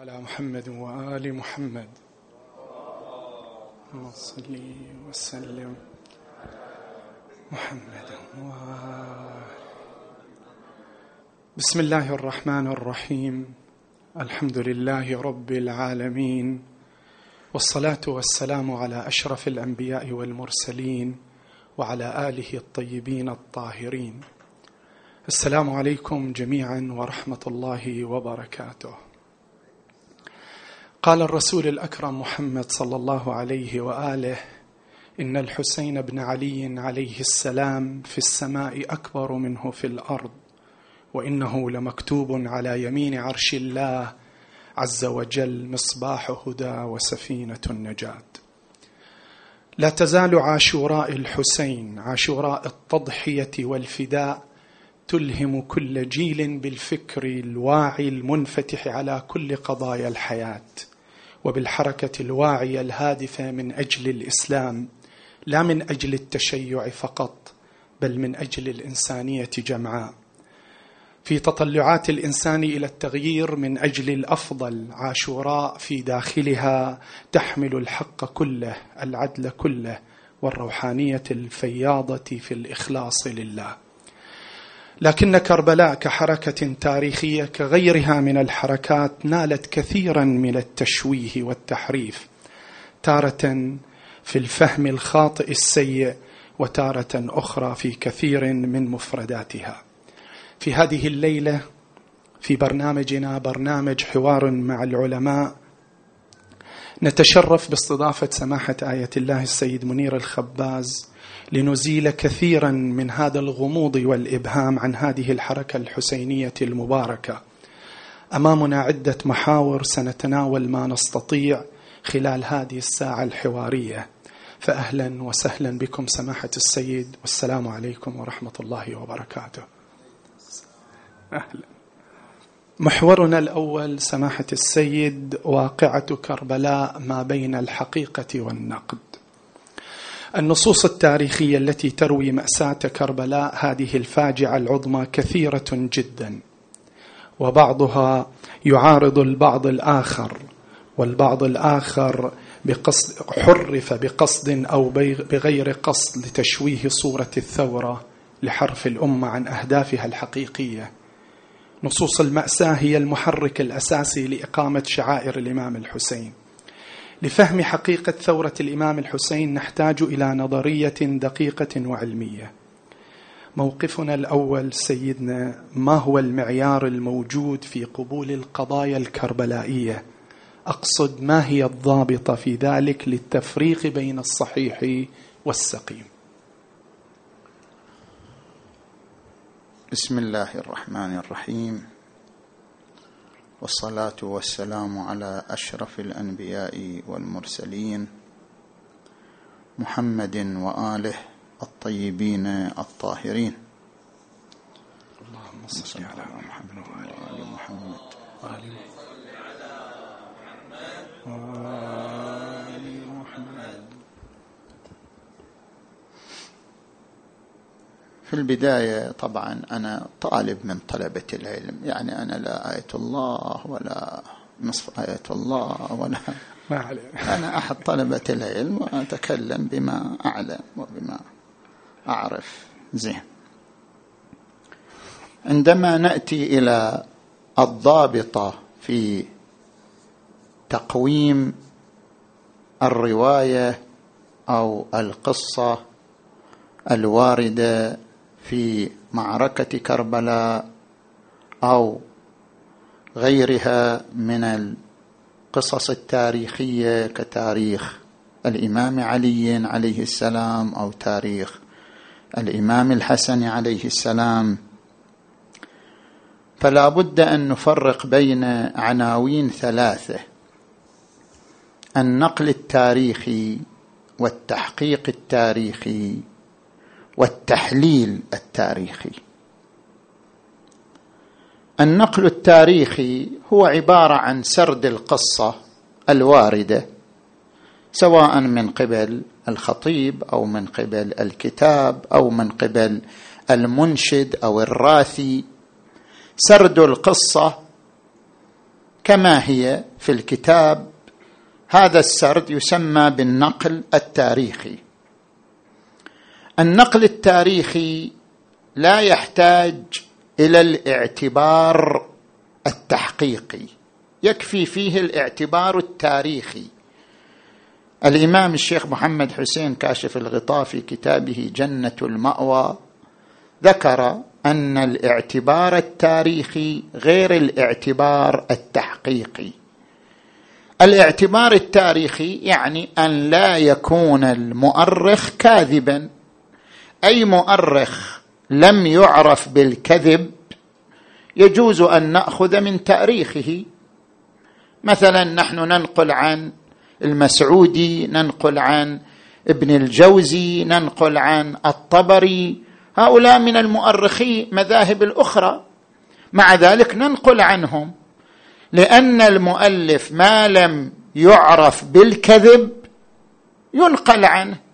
على محمد وآل محمد. اللهم صل وسلم. محمد وآل. بسم الله الرحمن الرحيم. الحمد لله رب العالمين. والصلاة والسلام على أشرف الأنبياء والمرسلين وعلى آله الطيبين الطاهرين. السلام عليكم جميعا ورحمة الله وبركاته. قال الرسول الأكرم محمد صلى الله عليه وآله إن الحسين بن علي عليه السلام في السماء أكبر منه في الأرض وإنه لمكتوب على يمين عرش الله عز وجل مصباح هدى وسفينة النجاه لا تزال عاشوراء الحسين عاشوراء التضحية والفداء تلهم كل جيل بالفكر الواعي المنفتح على كل قضايا الحياة. وبالحركة الواعية الهادفة من أجل الإسلام لا من أجل التشيع فقط بل من أجل الإنسانية جمعاء. في تطلعات الإنسان إلى التغيير من أجل الأفضل عاشوراء في داخلها تحمل الحق كله العدل كله والروحانية الفياضة في الإخلاص لله. لكن كربلاء كحركة تاريخية كغيرها من الحركات نالت كثيرا من التشويه والتحريف تارة في الفهم الخاطئ السيء وتارة أخرى في كثير من مفرداتها. في هذه الليلة في برنامجنا برنامج حوار مع العلماء نتشرف باستضافة سماحة آية الله السيد منير الخباز لنزيل كثيرا من هذا الغموض والإبهام عن هذه الحركة الحسينية المباركة. أمامنا عدة محاور سنتناول ما نستطيع خلال هذه الساعة الحوارية. فاهلا وسهلا بكم سماحة السيد والسلام عليكم ورحمة الله وبركاته. أهلا. محورنا الأول سماحة السيد واقعة كربلاء ما بين الحقيقة والنقد. النصوص التاريخية التي تروي مأساة كربلاء هذه الفاجعة العظمى كثيرة جدا. وبعضها يعارض البعض الآخر والبعض الآخر بقصد حرف بقصد أو بغير قصد لتشويه صورة الثورة لحرف الأمة عن أهدافها الحقيقية. نصوص المأساة هي المحرك الأساسي لإقامة شعائر الإمام الحسين. لفهم حقيقة ثورة الإمام الحسين نحتاج إلى نظرية دقيقة وعلمية. موقفنا الأول سيدنا ما هو المعيار الموجود في قبول القضايا الكربلائية؟ أقصد ما هي الضابطة في ذلك للتفريق بين الصحيح والسقيم؟ بسم الله الرحمن الرحيم. والصلاة والسلام على أشرف الأنبياء والمرسلين محمد وآله الطيبين الطاهرين. اللهم صل على محمد وآل محمد. وآل محمد في البداية طبعا أنا طالب من طلبة العلم يعني أنا لا آية الله ولا نصف آية الله ولا ما أنا أحد طلبة العلم وأتكلم بما أعلم وبما أعرف زين عندما نأتي إلى الضابطة في تقويم الرواية أو القصة الواردة في معركة كربلاء أو غيرها من القصص التاريخية كتاريخ الإمام علي عليه السلام أو تاريخ الإمام الحسن عليه السلام. فلا بد أن نفرق بين عناوين ثلاثة النقل التاريخي والتحقيق التاريخي والتحليل التاريخي. النقل التاريخي هو عبارة عن سرد القصة الواردة سواء من قبل الخطيب أو من قبل الكتاب أو من قبل المنشد أو الراثي. سرد القصة كما هي في الكتاب هذا السرد يسمى بالنقل التاريخي. النقل التاريخي لا يحتاج إلى الاعتبار التحقيقي. يكفي فيه الاعتبار التاريخي. الإمام الشيخ محمد حسين كاشف الغطاء في كتابه جنة المأوى ذكر أن الاعتبار التاريخي غير الاعتبار التحقيقي. الاعتبار التاريخي يعني أن لا يكون المؤرخ كاذبا. أي مؤرخ لم يعرف بالكذب يجوز أن نأخذ من تأريخه. مثلا نحن ننقل عن المسعودي ننقل عن ابن الجوزي ننقل عن الطبري. هؤلاء من المؤرخي مذاهب الأخرى. مع ذلك ننقل عنهم لأن المؤلف ما لم يعرف بالكذب ينقل عنه.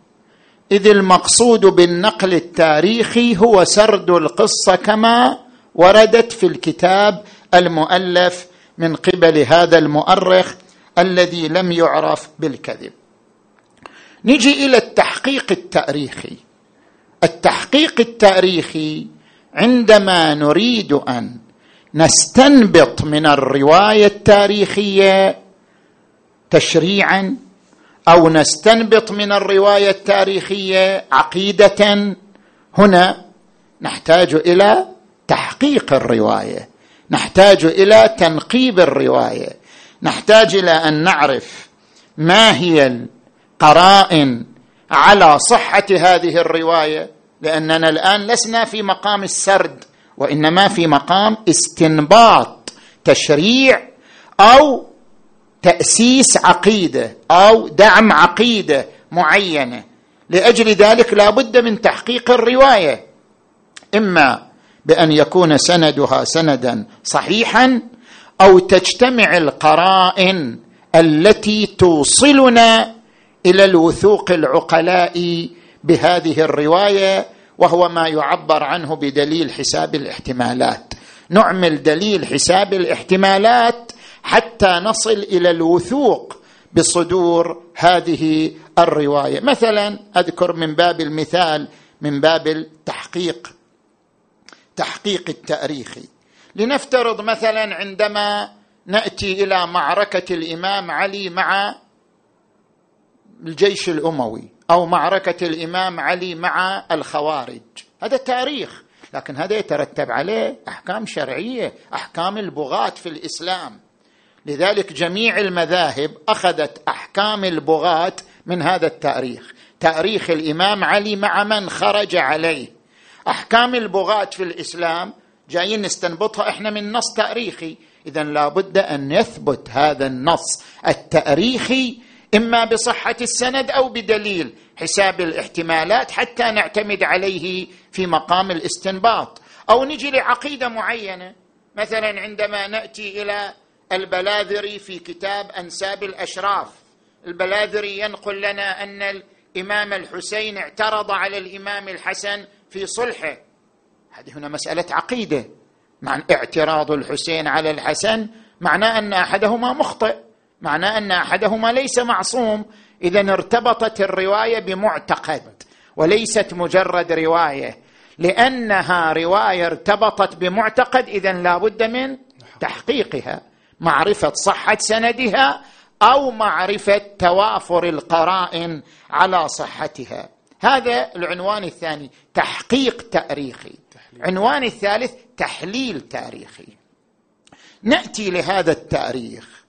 إذ المقصود بالنقل التاريخي هو سرد القصة كما وردت في الكتاب المؤلف من قبل هذا المؤرخ الذي لم يعرف بالكذب. نجي إلى التحقيق التاريخي. التحقيق التاريخي عندما نريد أن نستنبط من الرواية التاريخية تشريعا أو نستنبط من الرواية التاريخية عقيدة. هنا نحتاج إلى تحقيق الرواية نحتاج إلى تنقيب الرواية نحتاج إلى أن نعرف ما هي القرائن على صحة هذه الرواية لأننا الآن لسنا في مقام السرد وإنما في مقام استنباط تشريع أو تأسيس عقيدة أو دعم عقيدة معينة. لأجل ذلك لا بد من تحقيق الرواية. إما بأن يكون سندها سندا صحيحا أو تجتمع القرائن التي توصلنا إلى الوثوق العقلاء بهذه الرواية وهو ما يعبر عنه بدليل حساب الاحتمالات. نعمل دليل حساب الاحتمالات حتى نصل إلى الوثوق بصدور هذه الرواية. مثلا أذكر من باب المثال من باب التحقيق تحقيق التاريخي لنفترض مثلا عندما نأتي إلى معركة الإمام علي مع الجيش الأموي أو معركة الإمام علي مع الخوارج. هذا تاريخ لكن هذا يترتب عليه أحكام شرعية أحكام البغاة في الإسلام. لذلك جميع المذاهب أخذت أحكام البغاة من هذا التاريخ. تاريخ الإمام علي مع من خرج عليه. أحكام البغاة في الإسلام جايين نستنبطها إحنا من نص تاريخي. اذا لابد أن يثبت هذا النص التاريخي إما بصحة السند أو بدليل حساب الاحتمالات حتى نعتمد عليه في مقام الاستنباط. أو نجي لعقيدة معينة. مثلا عندما نأتي إلى البلاذري في كتاب أنساب الأشراف. البلاذري ينقل لنا أن الإمام الحسين اعترض على الإمام الحسن في صلحه. هذه هنا مسألة عقيدة. مع اعتراض الحسين على الحسن معناه أن أحدهما مخطئ معناه أن أحدهما ليس معصوم. إذا ارتبطت الرواية بمعتقد وليست مجرد رواية لأنها رواية ارتبطت بمعتقد اذا لا بد من تحقيقها. معرفة صحة سندها أو معرفة توافر القرائن على صحتها. هذا العنوان الثاني تحقيق تاريخي. عنوان الثالث تحليل تاريخي. نأتي لهذا التاريخ.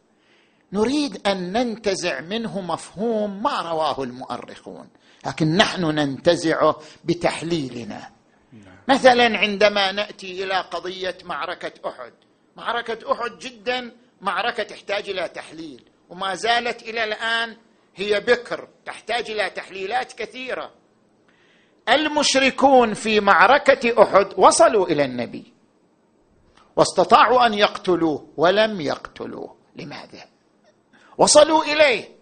نريد أن ننتزع منه مفهوم ما رواه المؤرخون لكن نحن ننتزعه بتحليلنا. مثلا عندما نأتي إلى قضية معركة أحد معركة أحد جدا معركة تحتاج إلى تحليل. وما زالت إلى الآن هي بكر تحتاج إلى تحليلات كثيرة. المشركون في معركة أحد وصلوا إلى النبي. واستطاعوا أن يقتلوه ولم يقتلوه. لماذا؟ وصلوا إليه.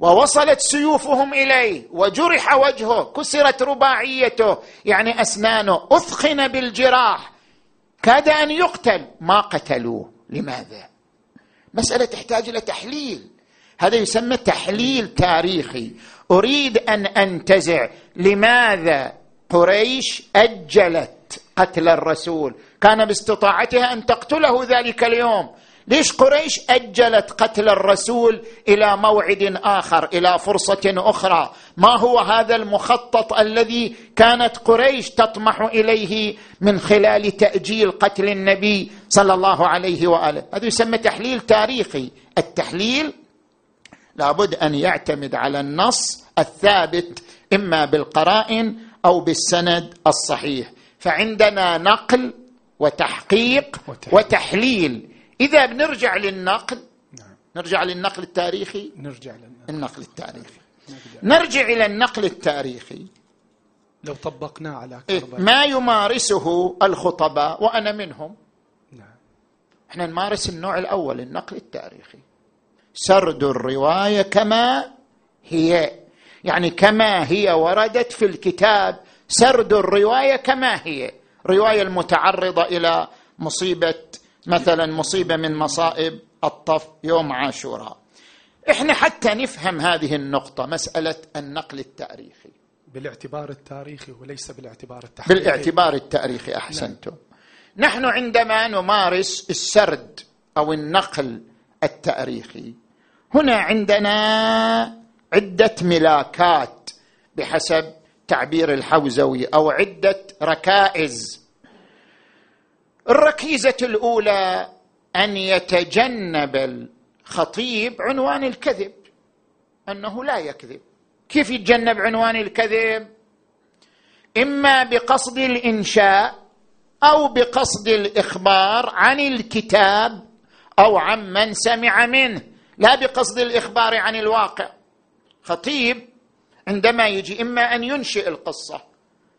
ووصلت سيوفهم إليه. وجرح وجهه كسرت رباعيته. يعني أسنانه. أثخن بالجراح. كاد أن يقتل ما قتلوه. لماذا؟ مسألة تحتاج إلى تحليل. هذا يسمى تحليل تاريخي. أريد أن أنتزع لماذا قريش أجلت قتل الرسول. كان باستطاعتها أن تقتله ذلك اليوم. ليش قريش أجلت قتل الرسول إلى موعد آخر إلى فرصة أخرى؟ ما هو هذا المخطط الذي كانت قريش تطمح إليه من خلال تأجيل قتل النبي صلى الله عليه وآله؟ هذا يسمى تحليل تاريخي. التحليل لابد أن يعتمد على النص الثابت إما بالقرائن أو بالسند الصحيح. فعندنا نقل وتحقيق وتحليل. إذا بنرجع للنقل نعم. نرجع للنقل التاريخي؟ نرجع للنقل. النقل التاريخي. نرجع. إلى النقل التاريخي. لو طبقناه على إيه، كربلاء. ما يمارسه الخطباء وأنا منهم. نعم. إحنا نمارس النوع الأول النقل التاريخي. سرد الرواية كما هي. يعني كما هي وردت في الكتاب سرد الرواية كما هي. الروايه المتعرضة إلى مصيبة مثلا مصيبة من مصائب الطف يوم عاشوراء. إحنا حتى نفهم هذه النقطة مسألة النقل التاريخي. بالاعتبار التاريخي وليس بالاعتبار التحقيقي. بالاعتبار التاريخي أحسنتم. نعم. نحن عندما نمارس السرد أو النقل التاريخي. هنا عندنا عدة ملاكات بحسب تعبير الحوزوي أو عدة ركائز. الركيزة الأولى أن يتجنب الخطيب عنوان الكذب أنه لا يكذب. كيف يتجنب عنوان الكذب؟ إما بقصد الإنشاء أو بقصد الإخبار عن الكتاب أو عن من سمع منه لا بقصد الإخبار عن الواقع. خطيب عندما يجي إما أن ينشئ القصة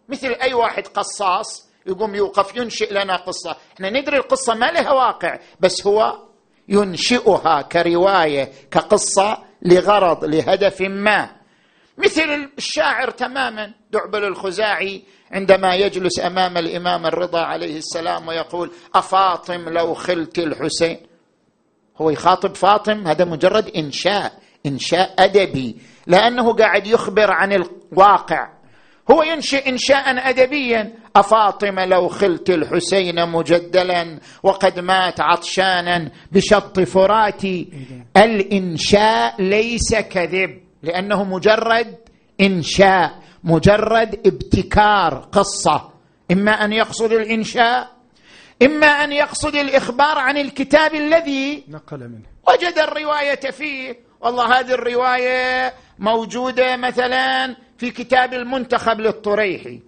مثل أي واحد قصاص يقوم يوقف ينشئ لنا قصة. إحنا ندري القصة ما لها واقع بس هو ينشئها كرواية كقصة لغرض لهدف ما. مثل الشاعر تماما دعبل الخزاعي عندما يجلس أمام الإمام الرضا عليه السلام ويقول أفاطم لو خلت الحسين؟ هو يخاطب فاطم هذا مجرد إنشاء إنشاء أدبي لأنه قاعد يخبر عن الواقع. هو ينشئ إنشاء ادبيا. أفاطمة لو خلت الحسين مجدلا وقد مات عطشانا بشط فراتي. الإنشاء ليس كذب لأنه مجرد إنشاء مجرد ابتكار قصة. إما أن يقصد الإنشاء إما أن يقصد الإخبار عن الكتاب الذي نقل منه. وجد الرواية فيه. والله هذه الرواية موجودة مثلا في كتاب المنتخب للطريحي.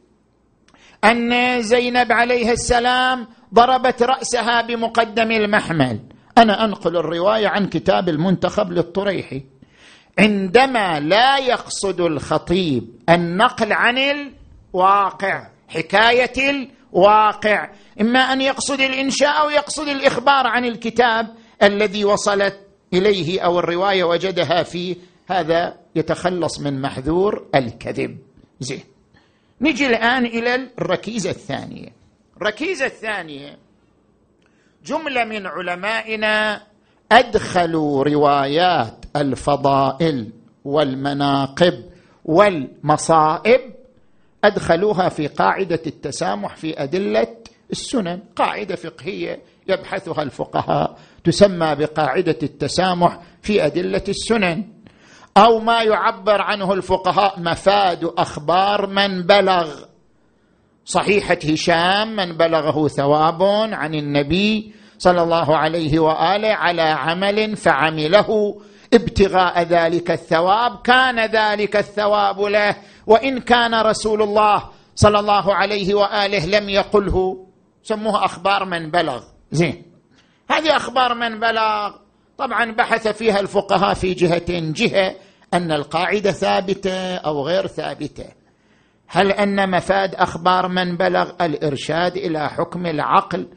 أن زينب عليه السلام ضربت رأسها بمقدم المحمل. أنا أنقل الرواية عن كتاب المنتخب للطريحي. عندما لا يقصد الخطيب النقل عن الواقع حكاية الواقع إما أن يقصد الإنشاء أو يقصد الإخبار عن الكتاب الذي وصلت إليه أو الرواية وجدها فيه هذا يتخلص من محذور الكذب. زين. نجي الآن إلى الركيزة الثانية. الركيزه الثانية. جملة من علمائنا أدخلوا روايات الفضائل والمناقب والمصائب. أدخلوها في قاعدة التسامح في أدلة السنن. قاعدة فقهية يبحثها الفقهاء تسمى بقاعدة التسامح في أدلة السنن. أو ما يعبر عنه الفقهاء مفاد أخبار من بلغ. صحيحة هشام من بلغه ثواب عن النبي صلى الله عليه وآله على عمل فعمله. ابتغاء ذلك الثواب كان ذلك الثواب له. وإن كان رسول الله صلى الله عليه وآله لم يقله سموها أخبار من بلغ. زين. هذه أخبار من بلغ. طبعا بحث فيها الفقهاء في جهة جهة أن القاعدة ثابتة أو غير ثابتة. هل أن مفاد أخبار من بلغ الإرشاد إلى حكم العقل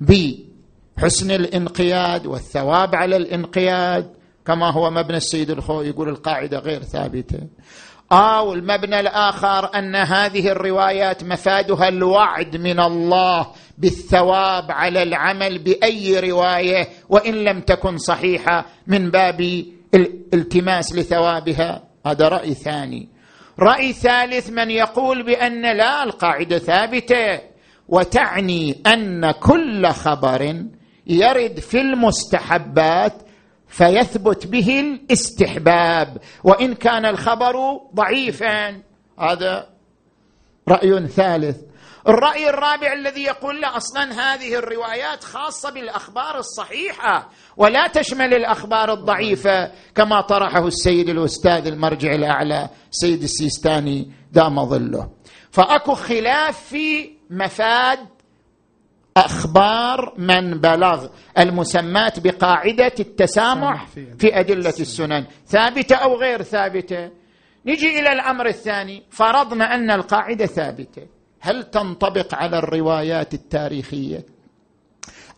بحسن الانقياد والثواب على الانقياد؟ كما هو مبنى السيد الخوي يقول القاعدة غير ثابتة. أو المبنى الآخر أن هذه الروايات مفادها الوعد من الله بالثواب على العمل بأي رواية وإن لم تكن صحيحة من باب الالتماس لثوابها. هذا رأي ثاني. رأي ثالث من يقول بأن لا القاعدة ثابتة وتعني أن كل خبر يرد في المستحبات فيثبت به الاستحباب. وإن كان الخبر ضعيفا هذا رأي ثالث. الرأي الرابع الذي يقول لا أصلا هذه الروايات خاصة بالأخبار الصحيحة ولا تشمل الأخبار الضعيفة كما طرحه السيد الأستاذ المرجع الأعلى سيد السيستاني دام ظله. فأكو خلاف في مفاد أخبار من بلغ المسمات بقاعدة التسامح في أدلة السنن. ثابتة أو غير ثابتة؟ نجي إلى الأمر الثاني. فرضنا أن القاعدة ثابتة. هل تنطبق على الروايات التاريخية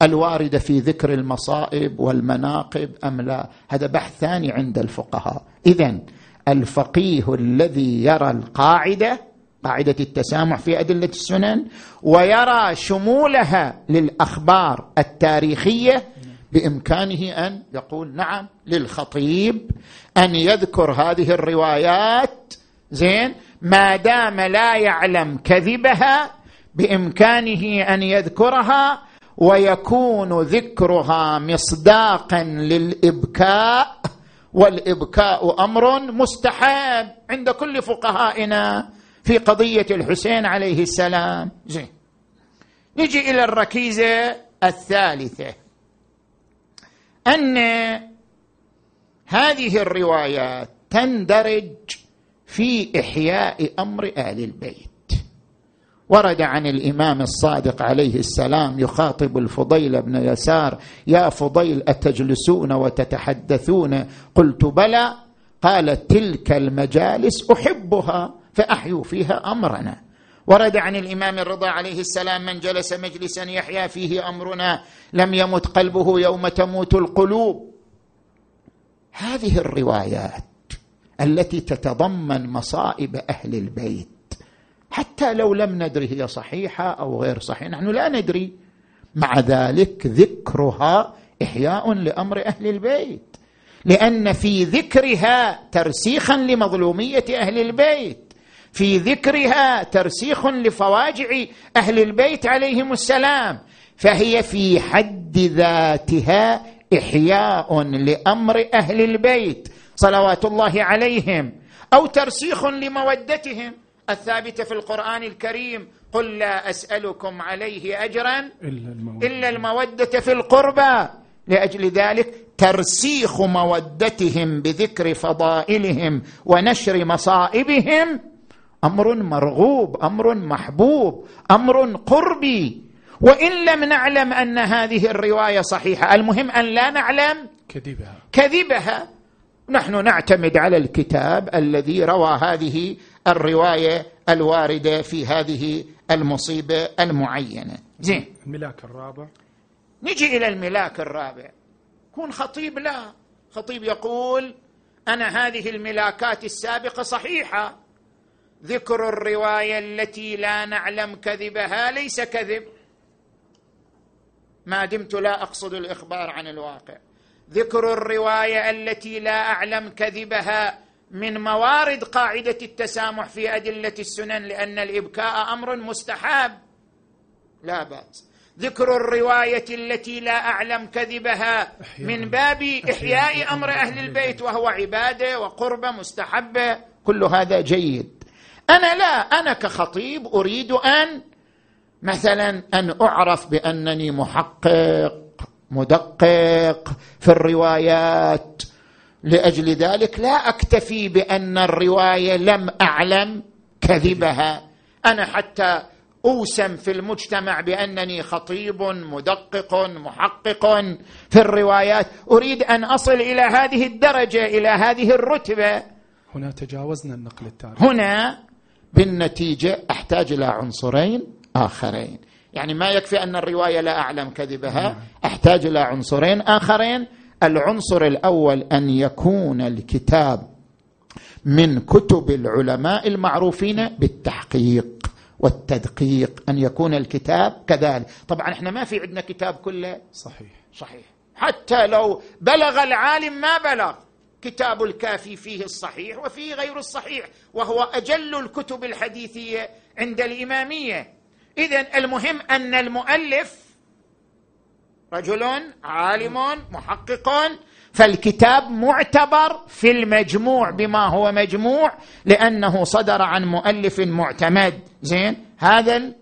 الواردة في ذكر المصائب والمناقب أم لا؟ هذا بحث ثاني عند الفقهاء. اذا الفقيه الذي يرى القاعدة قاعدة التسامح في أدلة السنن ويرى شمولها للأخبار التاريخية بإمكانه أن يقول نعم للخطيب أن يذكر هذه الروايات زين ما دام لا يعلم كذبها بإمكانه أن يذكرها ويكون ذكرها مصداقا للإبكاء والإبكاء أمر مستحب عند كل فقهائنا. في قضية الحسين عليه السلام. زين. نجي إلى الركيزة الثالثة. أن هذه الروايات تندرج في إحياء أمر آل البيت. ورد عن الإمام الصادق عليه السلام يخاطب الفضيل بن يسار يا فضيل أتجلسون وتتحدثون؟ قلت بلى. قال تلك المجالس أحبها. فأحيوا فيها أمرنا. ورد عن الإمام الرضا عليه السلام من جلس مجلسا يحيا فيه أمرنا لم يمت قلبه يوم تموت القلوب. هذه الروايات التي تتضمن مصائب أهل البيت حتى لو لم ندري هي صحيحة أو غير صحيحة نحن لا ندري. مع ذلك ذكرها إحياء لأمر أهل البيت لأن في ذكرها ترسيخا لمظلومية أهل البيت. في ذكرها ترسيخ لفواجع أهل البيت عليهم السلام فهي في حد ذاتها إحياء لأمر أهل البيت صلوات الله عليهم أو ترسيخ لمودتهم. الثابتة في القرآن الكريم قل لا أسألكم عليه اجرا إلا المودة, إلا المودة في القربى. لأجل ذلك ترسيخ مودتهم بذكر فضائلهم ونشر مصائبهم أمر مرغوب أمر محبوب أمر قربي. وإن لم نعلم أن هذه الرواية صحيحة المهم أن لا نعلم كذبها. كذبها. نحن نعتمد على الكتاب الذي روى هذه الرواية الواردة في هذه المصيبة المعينة. زين. الملاك الرابع. نجي إلى الملاك الرابع. كون خطيب لا. خطيب يقول أنا هذه الملاكات السابقة صحيحة. ذكر الرواية التي لا نعلم كذبها ليس كذب. ما دمت لا أقصد الإخبار عن الواقع. ذكر الرواية التي لا أعلم كذبها من موارد قاعدة التسامح في أدلة السنن لأن الإبكاء أمر مستحب لا بأس. ذكر الرواية التي لا أعلم كذبها من باب إحياء أمر أهل البيت وهو عبادة وقربة مستحبة. كل هذا جيد. أنا لا أنا كخطيب أريد أن مثلا أن أعرف بأنني محقق مدقق في الروايات. لأجل ذلك لا أكتفي بأن الرواية لم أعلم كذبها. أنا حتى أوسم في المجتمع بأنني خطيب مدقق محقق في الروايات. أريد أن أصل إلى هذه الدرجة إلى هذه الرتبة. هنا تجاوزنا النقل التاريخي. هنا بالنتيجة أحتاج إلى عنصرين آخرين. يعني ما يكفي أن الرواية لا أعلم كذبها نعم. أحتاج إلى عنصرين آخرين. العنصر الأول أن يكون الكتاب من كتب العلماء المعروفين بالتحقيق والتدقيق أن يكون الكتاب كذلك. طبعا إحنا ما في عندنا كتاب كله صحيح. صحيح. حتى لو بلغ العالم ما بلغ. كتاب الكافي فيه الصحيح وفيه غير الصحيح وهو أجل الكتب الحديثية عند الإمامية. اذا المهم أن المؤلف رجل عالم محقق فالكتاب معتبر في المجموع بما هو مجموع لأنه صدر عن مؤلف معتمد. زين؟ هذا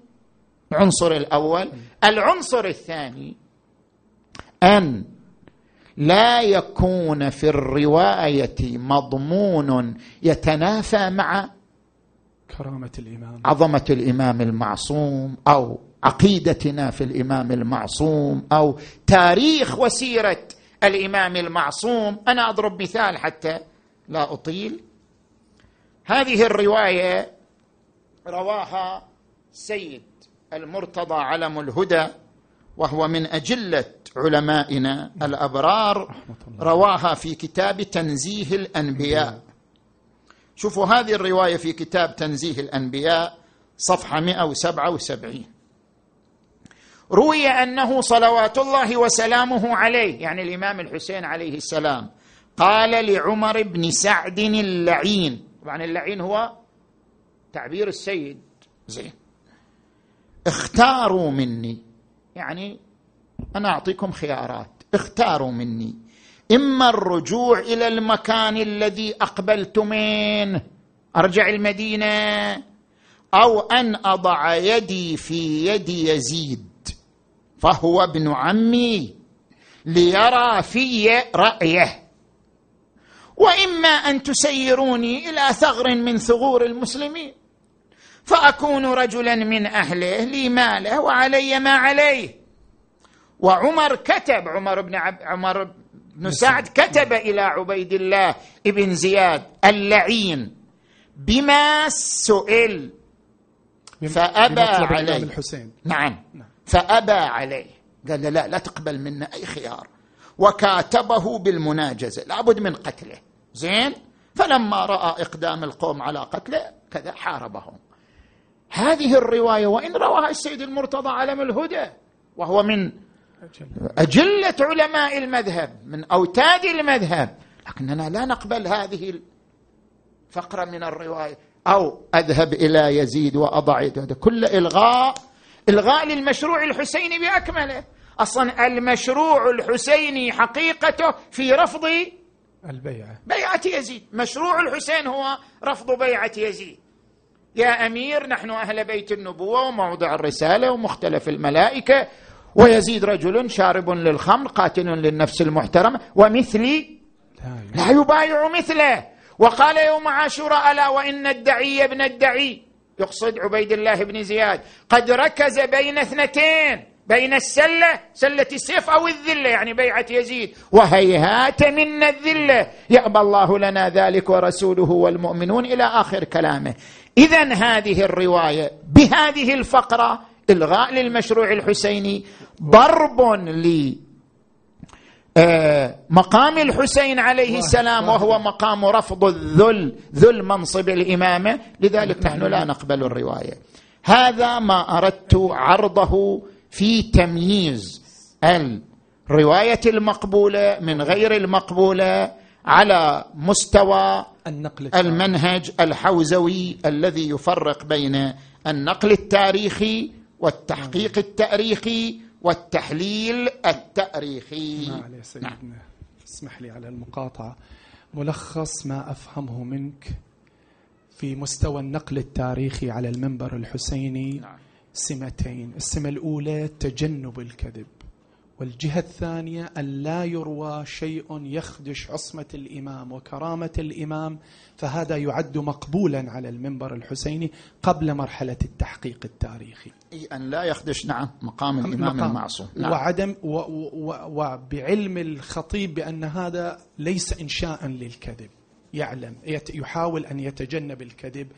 العنصر الأول. العنصر الثاني أن لا يكون في الرواية مضمون يتنافى مع كرامة الإمام. عظمة الإمام المعصوم أو عقيدتنا في الإمام المعصوم أو تاريخ وسيرة الإمام المعصوم. أنا أضرب مثال حتى لا أطيل. هذه الرواية رواها سيد المرتضى علم الهدى. وهو من أجلة علمائنا الأبرار رواها في كتاب تنزيه الأنبياء. شوفوا هذه الرواية في كتاب تنزيه الأنبياء صفحة 177 روي أنه صلوات الله وسلامه عليه يعني الإمام الحسين عليه السلام قال لعمر بن سعد اللعين. طبعا اللعين هو تعبير السيد زين. اختاروا مني. يعني أنا أعطيكم خيارات. اختاروا مني. إما الرجوع إلى المكان الذي أقبلت منه أرجع المدينة أو أن أضع يدي في يد يزيد فهو ابن عمي ليرى في رأيه. وإما أن تسيروني إلى ثغر من ثغور المسلمين. فأكون رجلا من أهله لي ماله وعلي ما عليه. وعمر كتب عمر بن عب عمر بن سعد كتب إلى عبيد الله ابن زياد اللعين بما سئل. فأبى عليه. نعم, نعم. فأبى عليه. قال له لا لا تقبل منا أي خيار. وكاتبه بالمناجزة لابد من قتله. زين؟ فلما رأى إقدام القوم على قتله كذا حاربهم. هذه الرواية وإن رواها السيد المرتضى علم الهدى وهو من أجلة علماء المذهب من أوتاد المذهب. لكننا لا نقبل هذه الفقره من الرواية. أو أذهب إلى يزيد واضع هذا كل الغاء إلغاء للمشروع الحسيني بأكمله. أصلا المشروع الحسيني حقيقته في رفض البيعة. بيعة يزيد. مشروع الحسين هو رفض بيعة يزيد. يا أمير نحن أهل بيت النبوة وموضع الرسالة ومختلف الملائكة. ويزيد رجل شارب للخمر قاتل للنفس المحترمة. ومثلي لا يبايع مثله. وقال يوم عاشوراء ألا وإن الدعي ابن الدعي؟ يقصد عبيد الله بن زياد. قد ركز بين اثنتين بين السلة سلة السيف أو الذلة يعني بيعة يزيد. وهيهات منا الذلة. يأبى الله لنا ذلك ورسوله والمؤمنون إلى آخر كلامه. إذا هذه الرواية بهذه الفقرة إلغاء للمشروع الحسيني ضرب لي آه، مقام الحسين عليه السلام وهو مقام رفض الذل ذل منصب الإمامة. لذلك نحن لا نقبل الرواية. هذا ما أردت عرضه في تمييز الروايه المقبولة من غير المقبولة على مستوى النقل المنهج الحوزوي الذي يفرق بين النقل التاريخي والتحقيق التاريخي والتحليل التاريخي. ما عليه سيدنا نعم. اسمح لي على المقاطعة. ملخص ما أفهمه منك في مستوى النقل التاريخي على المنبر الحسيني. نعم. سمتين. السمة الأولى تجنب الكذب. والجهة الثانية أن لا يروى شيء يخدش عصمة الإمام وكرامة الإمام فهذا يعد مقبولا على المنبر الحسيني قبل مرحلة التحقيق التاريخي. أي أن لا يخدش نعم مقام الإمام مقام. المعصوم. نعم. وعدم وبعلم الخطيب بأن هذا ليس إنشاء للكذب. يعلم يحاول أن يتجنب الكذب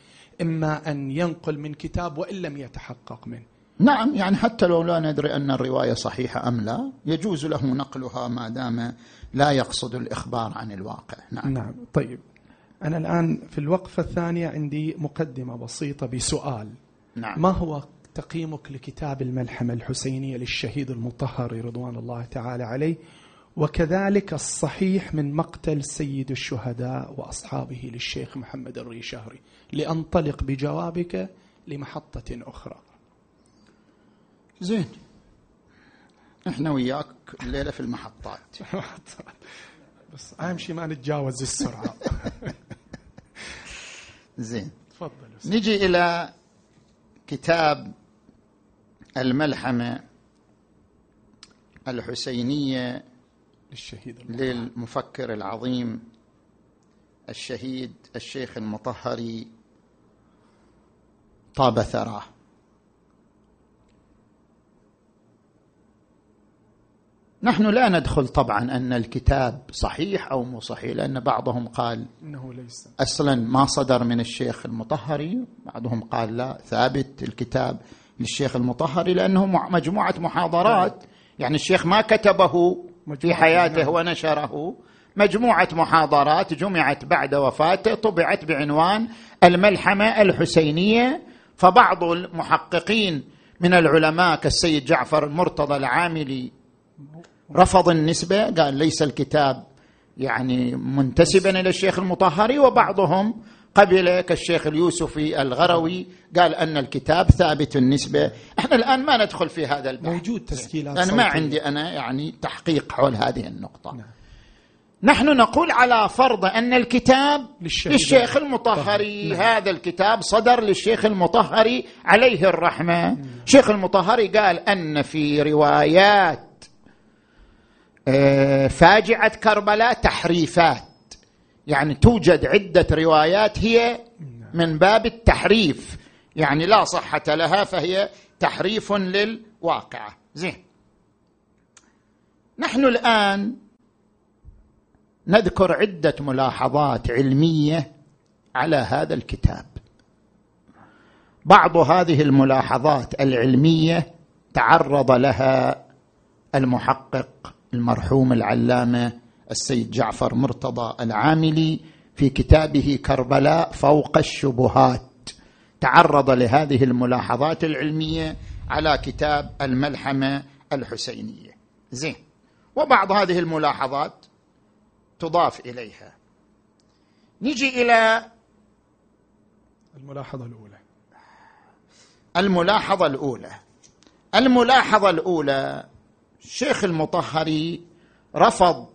إما أن ينقل من كتاب وإن لم يتحقق منه. نعم يعني حتى لو لا ندري أن الرواية صحيحة أم لا يجوز له نقلها ما دام لا يقصد الإخبار عن الواقع. نعم. نعم طيب. أنا الآن في الوقفة الثانية عندي مقدمة بسيطة بسؤال. نعم. ما هو تقييمك لكتاب الملحمة الحسينية للشهيد المطهر رضوان الله تعالى عليه؟ وكذلك الصحيح من مقتل سيد الشهداء وأصحابه للشيخ محمد الريشهري. لأنطلق بجوابك لمحطة أخرى. زين. إحنا وياك الليلة في المحطات. بس أهم شيء ما نتجاوز السرعة. زين. تفضل نجي إلى كتاب الملحمة الحسينية للشهيد للمفكر العظيم الشهيد الشيخ المطهري طاب ثراه نحن لا ندخل طبعا أن الكتاب صحيح أو مو صحيح لأن بعضهم قال إنه ليس. أصلا ما صدر من الشيخ المطهري بعضهم قال لا ثابت الكتاب للشيخ المطهري لأنه مجموعة محاضرات. يعني الشيخ ما كتبه في حياته ونشره. مجموعة محاضرات جمعت بعد وفاته طبعت بعنوان الملحمة الحسينية. فبعض المحققين من العلماء كالسيد جعفر المرتضى العاملي رفض النسبة قال ليس الكتاب يعني منتسبا إلى الشيخ المطهري وبعضهم قبل كالشيخ اليوسفي الغروي قال أن الكتاب ثابت النسبة. إحنا الآن ما ندخل في هذا البحث. موجود تسجيلات أنا ما عندي أنا يعني تحقيق حول هذه النقطة. نعم. نحن نقول على فرض أن الكتاب للشيخ المطهري نعم. هذا الكتاب صدر للشيخ المطهري عليه الرحمة. الشيخ المطهري قال أن في روايات فاجعة كربلاء تحريفات. يعني توجد عدة روايات هي من باب التحريف. يعني لا صحة لها فهي تحريف للواقعة. زين. نحن الآن نذكر عدة ملاحظات علمية على هذا الكتاب. بعض هذه الملاحظات العلمية تعرض لها المحقق المرحوم العلامة السيد جعفر مرتضى العاملي في كتابه كربلاء فوق الشبهات. تعرض لهذه الملاحظات العلمية على كتاب الملحمة الحسينية. زين. وبعض هذه الملاحظات تضاف إليها. نجي إلى الملاحظة الأولى. الملاحظة الأولى. الملاحظة الأولى الشيخ المطهري رفض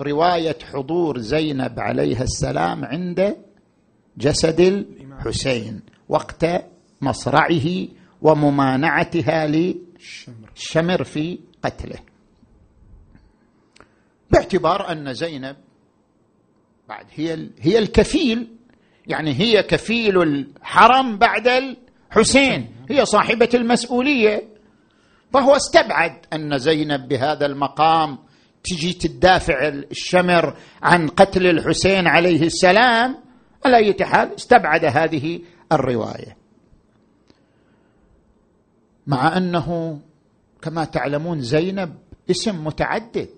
رواية حضور زينب عليها السلام عند جسد الحسين وقت مصرعه وممانعتها للشمر في قتله. باعتبار أن زينب بعد هي هي الكفيل يعني هي كفيل الحرم بعد الحسين هي صاحبة المسؤولية. فهو استبعد أن زينب بهذا المقام تجي تدافع الشمر عن قتل الحسين عليه السلام. على أي حال استبعد هذه الرواية. مع أنه كما تعلمون زينب اسم متعدد.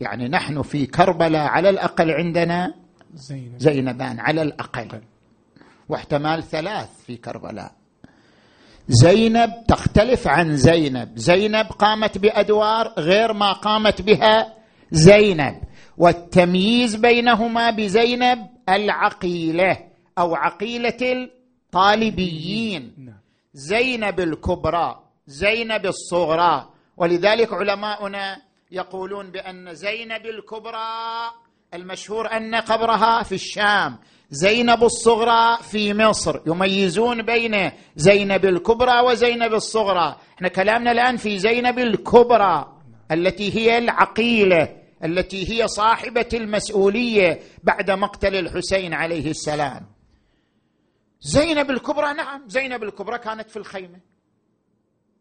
يعني نحن في كربلاء على الأقل عندنا زينب. زينبان على الأقل. واحتمال ثلاث في كربلاء. زينب تختلف عن زينب. زينب قامت بأدوار غير ما قامت بها زينب. والتمييز بينهما بزينب العقيلة أو عقيلة الطالبيين. نعم. زينب الكبرى زينب الصغرى. ولذلك علماؤنا يقولون بأن زينب الكبرى المشهور أن قبرها في الشام. زينب الصغرى في مصر يميزون بين زينب الكبرى وزينب الصغرى. إحنا كلامنا الآن في زينب الكبرى التي هي العقيلة التي هي صاحبة المسؤولية بعد مقتل الحسين عليه السلام. زينب الكبرى نعم زينب الكبرى كانت في الخيمة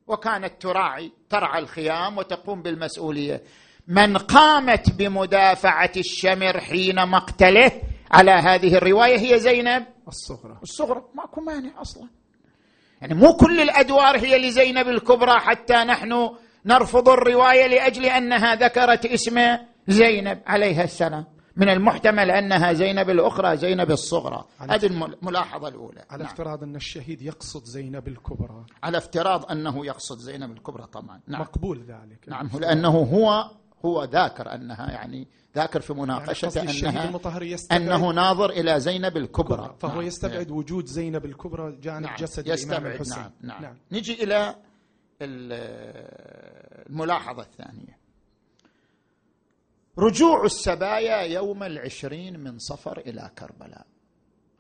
وكانت تراعي ترعى الخيام وتقوم بالمسؤولية. من قامت بمدافعة الشمر حين مقتله على هذه الرواية هي زينب؟ الصغرى. الصغرى. ماكو مانع أصلا. يعني مو كل الأدوار هي لزينب الكبرى حتى نحن نرفض الرواية لأجل أنها ذكرت اسم زينب عليها السلام. من المحتمل أنها زينب الأخرى زينب الصغرى. هذه الملاحظه الأولى. على نعم. افتراض أن الشهيد يقصد زينب الكبرى. على افتراض أنه يقصد زينب الكبرى طبعا. نعم. مقبول ذلك. نعم. لأنه هو هو ذاكر أنها يعني ذاكر في مناقشته يعني أنها أنه ناظر إلى زينب الكبرى فهو نعم. يستبعد نعم. وجود زينب الكبرى جانب نعم. جسد يستبعد الامام الحسين نعم. نعم. نعم. نجي إلى الملاحظة الثانية رجوع السبايا يوم العشرين من صفر إلى كربلاء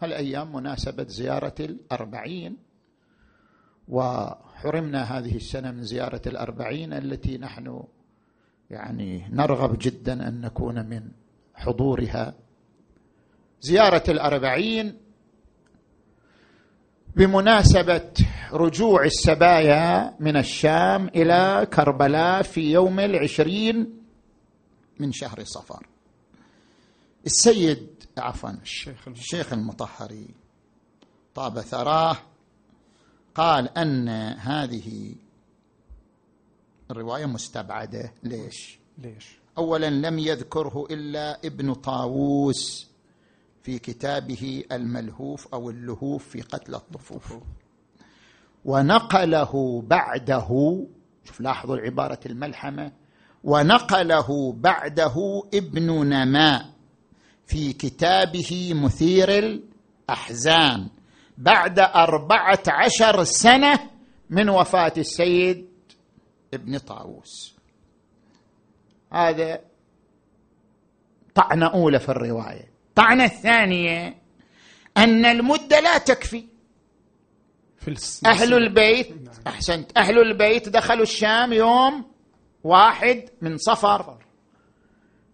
هالأيام مناسبة زيارة الأربعين وحرمنا هذه السنة من زيارة الأربعين التي نحن يعني نرغب جدا أن نكون من حضورها. زيارة الأربعين بمناسبة رجوع السبايا من الشام إلى كربلاء في يوم العشرين من شهر صفر السيد عفوا الشيخ الشيخ المطهري طاب ثراه قال أن هذه الرواية مستبعدة. ليش؟ ليش؟ اولا لم يذكره إلا ابن طاووس في كتابه الملهوف أو اللهوف في قتل الطفوف. ونقله بعده شوف لاحظوا العباره الملحمة. ونقله بعده ابن نماء في كتابه مثير الأحزان. بعد أربعة عشر سنة من وفاة السيد ابن طاووس. هذا طعنة أولى في الرواية. طعنة الثانية أن المدة لا تكفي. في أهل البيت. أحسنت. أهل البيت دخلوا الشام يوم واحد من صفر.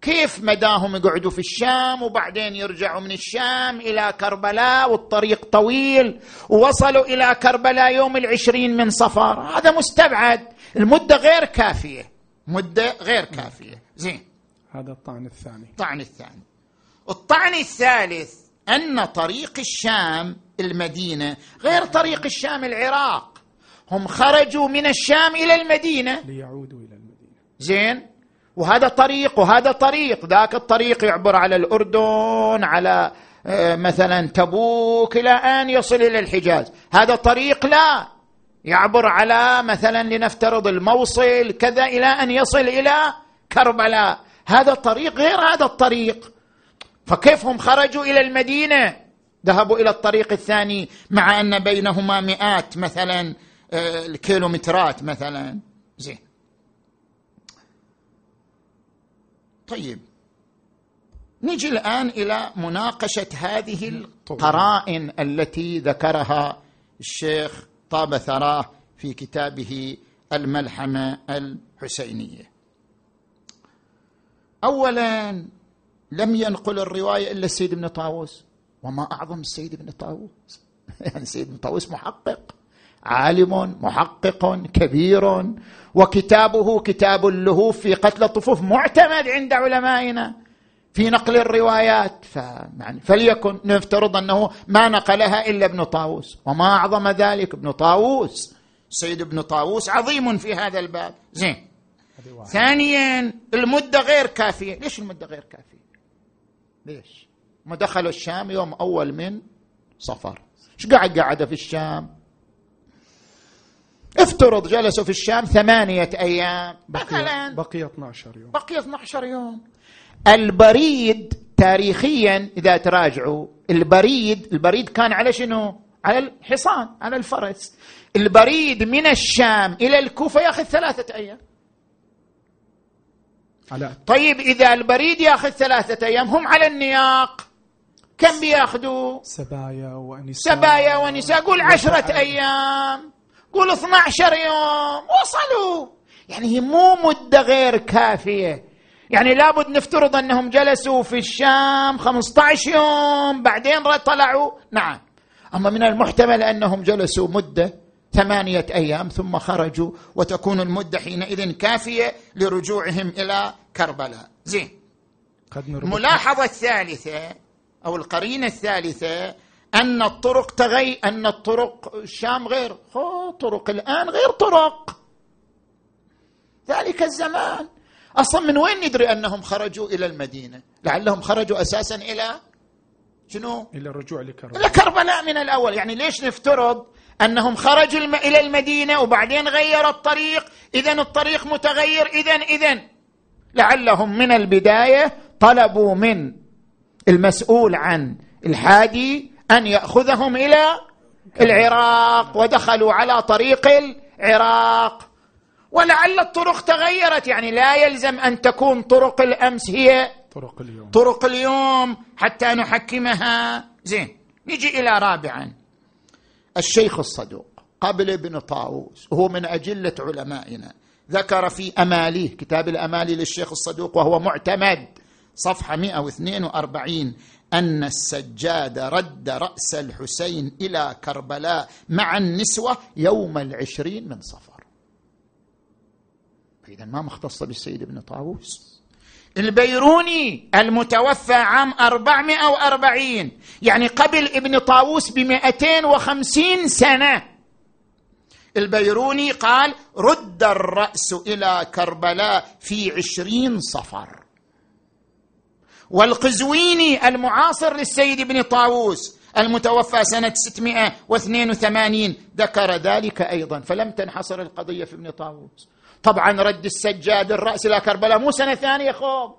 كيف مداهم يقعدوا في الشام وبعدين يرجعوا من الشام إلى كربلاء والطريق طويل ووصلوا إلى كربلاء يوم العشرين من صفر هذا مستبعد. المدة غير كافية. مدة غير كافية. زين. هذا الطعن الثاني. الطعن الثاني. الطعن الثالث أن طريق الشام المدينة غير طريق الشام العراق. هم خرجوا من الشام إلى المدينة. ليعودوا إلى زين. وهذا طريق وهذا طريق. ذاك الطريق يعبر على الأردن على آه، مثلا تبوك إلى أن يصل إلى الحجاز. هذا طريق لا. يعبر على مثلا لنفترض الموصل كذا إلى أن يصل إلى كربلاء. هذا طريق غير هذا الطريق. فكيف هم خرجوا إلى المدينة؟ ذهبوا إلى الطريق الثاني مع أن بينهما مئات مثلا آه، الكيلومترات مثلا. زين. طيب. نجي الآن إلى مناقشة هذه القرائن التي ذكرها الشيخ طاب ثراه في كتابه الملحمة الحسينية. اولا لم ينقل الرواية إلا السيد ابن طاووس. وما أعظم السيد ابن طاووس. يعني السيد ابن طاووس محقق. عالم محقق كبير. وكتابه كتاب اللهوف في قتل الطفوف معتمد عند علمائنا في نقل الروايات. فيعني فليكن نفترض أنه ما نقلها إلا ابن طاووس وما أعظم ذلك ابن طاووس. سيد ابن طاووس عظيم في هذا الباب. زين. ثانيا المدة غير كافية. ليش المدة غير كافية؟ ليش؟ ما دخلوا الشام يوم أول من صفر. إيش قاعد قاعدة في الشام؟ افترض جلسوا في الشام ثمانية أيام. مثلا. بقي 12 يوم. بقي 12 يوم. البريد تاريخيا إذا تراجعوا البريد البريد كان على شنو؟ على الحصان على الفرس. البريد من الشام إلى الكوفة يأخذ ثلاثة أيام. على طيب إذا البريد يأخذ ثلاثة أيام هم على النياق. كم بياخذوا؟ سبايا ونساء. سبايا ونساء. قول عشرة أيام. قول 12 يوم. وصلوا. يعني هي مو مدة غير كافية. يعني لابد نفترض أنهم جلسوا في الشام 15 يوم بعدين طلعوا. نعم. أما من المحتمل أنهم جلسوا مدة ثمانية أيام ثم خرجوا وتكون المدة حينئذ كافية لرجوعهم إلى كربلاء. زين. الملاحظة الثالثة أو القرينة الثالثة أن الطرق تغي أن الطرق الشام غير. طرق الآن غير طرق. ذلك الزمان. أصلا من وين ندري أنهم خرجوا إلى المدينة؟ لعلهم خرجوا أساسا إلى شنو؟ إلى الرجوع لكربلاء. إلى كربلاء من الأول. يعني ليش نفترض أنهم خرجوا الم... إلى المدينة وبعدين غير الطريق؟ اذا الطريق متغير. اذا اذا لعلهم من البداية طلبوا من المسؤول عن الحادي أن يأخذهم إلى العراق ودخلوا على طريق العراق. ولعل الطرق تغيرت يعني لا يلزم أن تكون طرق الأمس هي طرق اليوم. طرق اليوم حتى نحكمها. زين نجي إلى رابعا. الشيخ الصدوق قبل ابن طاووس وهو من أجلة علمائنا ذكر في أماليه كتاب الأمالي للشيخ الصدوق وهو معتمد صفحة 142 أن السجاد رد رأس الحسين إلى كربلاء مع النسوة يوم العشرين من صفر. اذا ما مختصة بالسيد ابن طاووس. البيروني المتوفى عام 440 يعني قبل ابن طاووس ب 250 سنة. البيروني قال رد الرأس إلى كربلاء في عشرين صفر. والقزويني المعاصر للسيد ابن طاووس المتوفى سنة 682 ذكر ذلك أيضا فلم تنحصر القضية في ابن طاووس. طبعا رد السجاد الرأس إلى كربلاء مو سنة ثانية خوب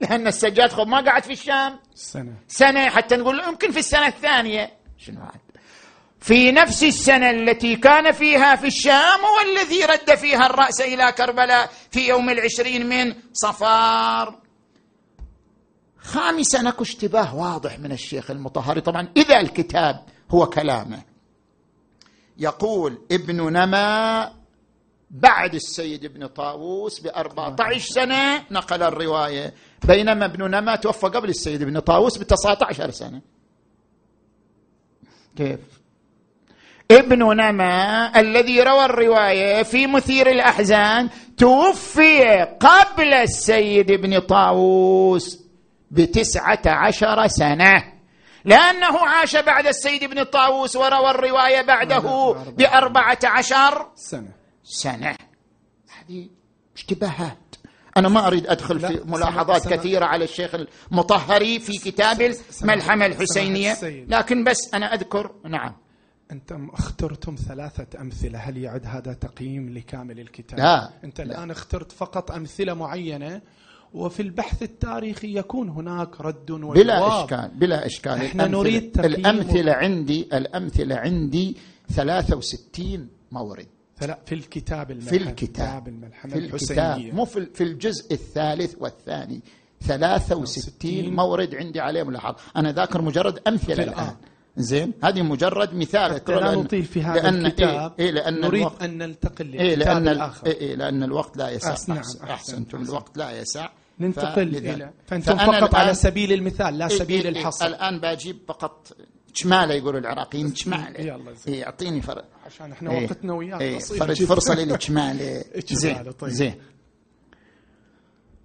لأن السجاد خوب ما قعد في الشام. سنة. سنة حتى نقول يمكن في السنة الثانية. شنو عاد؟ في نفس السنة التي كان فيها في الشام هو الذي رد فيها الرأس إلى كربلاء في يوم العشرين من صفار. خامسا أكو اشتباه واضح من الشيخ المطهري. طبعا إذا الكتاب هو كلامه. يقول ابن نما بعد السيد ابن طاووس ب 14 سنة نقل الرواية. بينما ابن نما توفى قبل السيد ابن طاووس ب 19 سنة. كيف؟ ابن نما الذي روى الرواية في مثير الأحزان توفي قبل السيد ابن طاووس. بتسعة عشر سنة. لأنه عاش بعد السيد ابن طاووس وروى الرواية بعده بأربعة عشر سنة. سنة. هذه اشتباهات. أنا ما أريد أدخل في ملاحظات سنة. كثيرة على الشيخ المطهري في كتاب الملحمة الحسينية. لكن بس أنا أذكر نعم. أنتم اخترتم ثلاثة أمثلة. هل يعد هذا تقييم لكامل الكتاب؟ لا. أنت الآن اخترت فقط أمثلة معينة وفي البحث التاريخي يكون هناك رد وجواب. بلا إشكال بلا إشكال. إحنا نريد الأمثلة عندي الأمثلة عندي 63 مورد. في الكتاب الملحمة في الكتاب. الملحمة في الكتاب. مو في الجزء الثالث والثاني. 63 مورد عندي عليه ملاحظة. أنا ذاكر مجرد أمثلة الآن. زين؟ هذه مجرد مثال. حتى لا نطيل في هذا لأن الكتاب. إيه لأن نريد الوقت أن ننتقل للكتاب إيه لأن الآخر إيه, إيه لأن الوقت لا يسع. أحسن أحسن. أحسنتم. الوقت لا يسع. ننتقل إلى فأنتم فقط على سبيل المثال لا سبيل إيه الحصر. الآن بجيب فقط شماله يقولوا العراقيين شماله يلا زين. يعطيني فرق. عشان إحنا إيه وقتنا وياك إيه فرج فرصه لي شماله زين طيب. زين.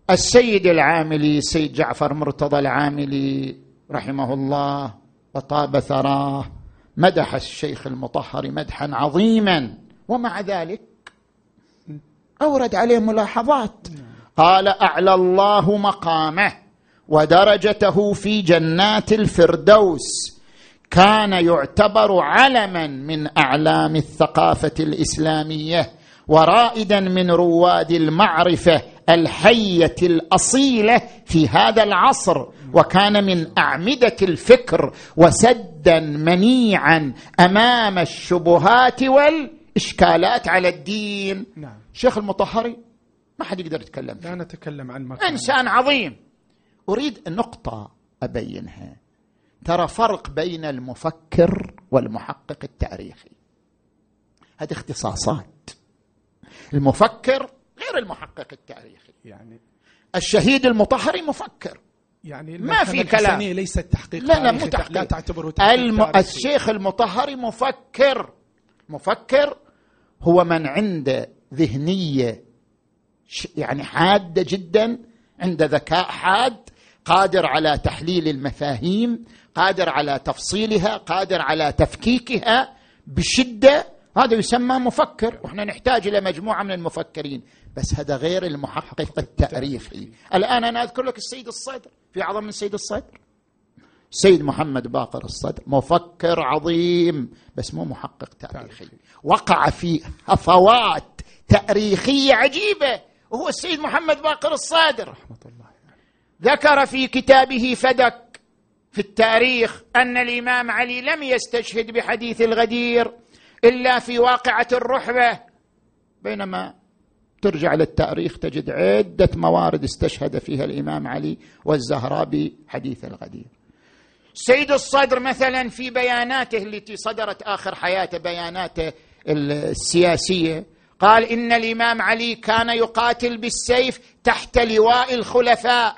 السيد العاملي سيد جعفر مرتضى العاملي رحمه الله وطاب ثراه مدح الشيخ المطهر مدحا عظيما. ومع ذلك أورد عليه ملاحظات. قال أعلى الله مقامه ودرجته في جنات الفردوس. كان يعتبر علما من أعلام الثقافة الإسلامية ورائدا من رواد المعرفة الحية الأصيلة في هذا العصر. وكان من أعمدة الفكر وسدا منيعا أمام الشبهات والإشكالات على الدين. نعم. شيخ المطهري ما حد يقدر يتكلم فيه. لا نتكلم عن مكان. إنسان عظيم. أريد نقطة أبينها. ترى فرق بين المفكر والمحقق التاريخي. هذه اختصاصات. المفكر غير المحقق التاريخي. يعني؟ الشهيد المطهري مفكر. يعني ما في كلام. ليس التحقيق لا لا مو تحقيق. لا تعتبره تحقيق الم... الشيخ المطهري مفكر مفكر هو من عنده ذهنية يعني حادة جدا عنده ذكاء حاد قادر على تحليل المفاهيم قادر على تفصيلها قادر على تفكيكها بشدة هذا يسمى مفكر. وإحنا نحتاج إلى مجموعة من المفكرين. بس هذا غير المحقق التاريخي. الآن أنا أذكر لك السيد الصدر. في أعظم من السيد الصدر. سيد محمد باقر الصدر. مفكر عظيم. بس مو محقق تاريخي. وقع في هفوات تاريخية عجيبة. وهو السيد محمد باقر الصادر رحمة الله ذكر في كتابه فدك في التاريخ أن الإمام علي لم يستشهد بحديث الغدير. إلا في واقعة الرحبة. بينما ترجع للتاريخ تجد عدة موارد استشهد فيها الإمام علي والزهراء بحديث الغدير. سيد الصدر مثلا في بياناته التي صدرت آخر حياته بياناته السياسية قال إن الإمام علي كان يقاتل بالسيف تحت لواء الخلفاء.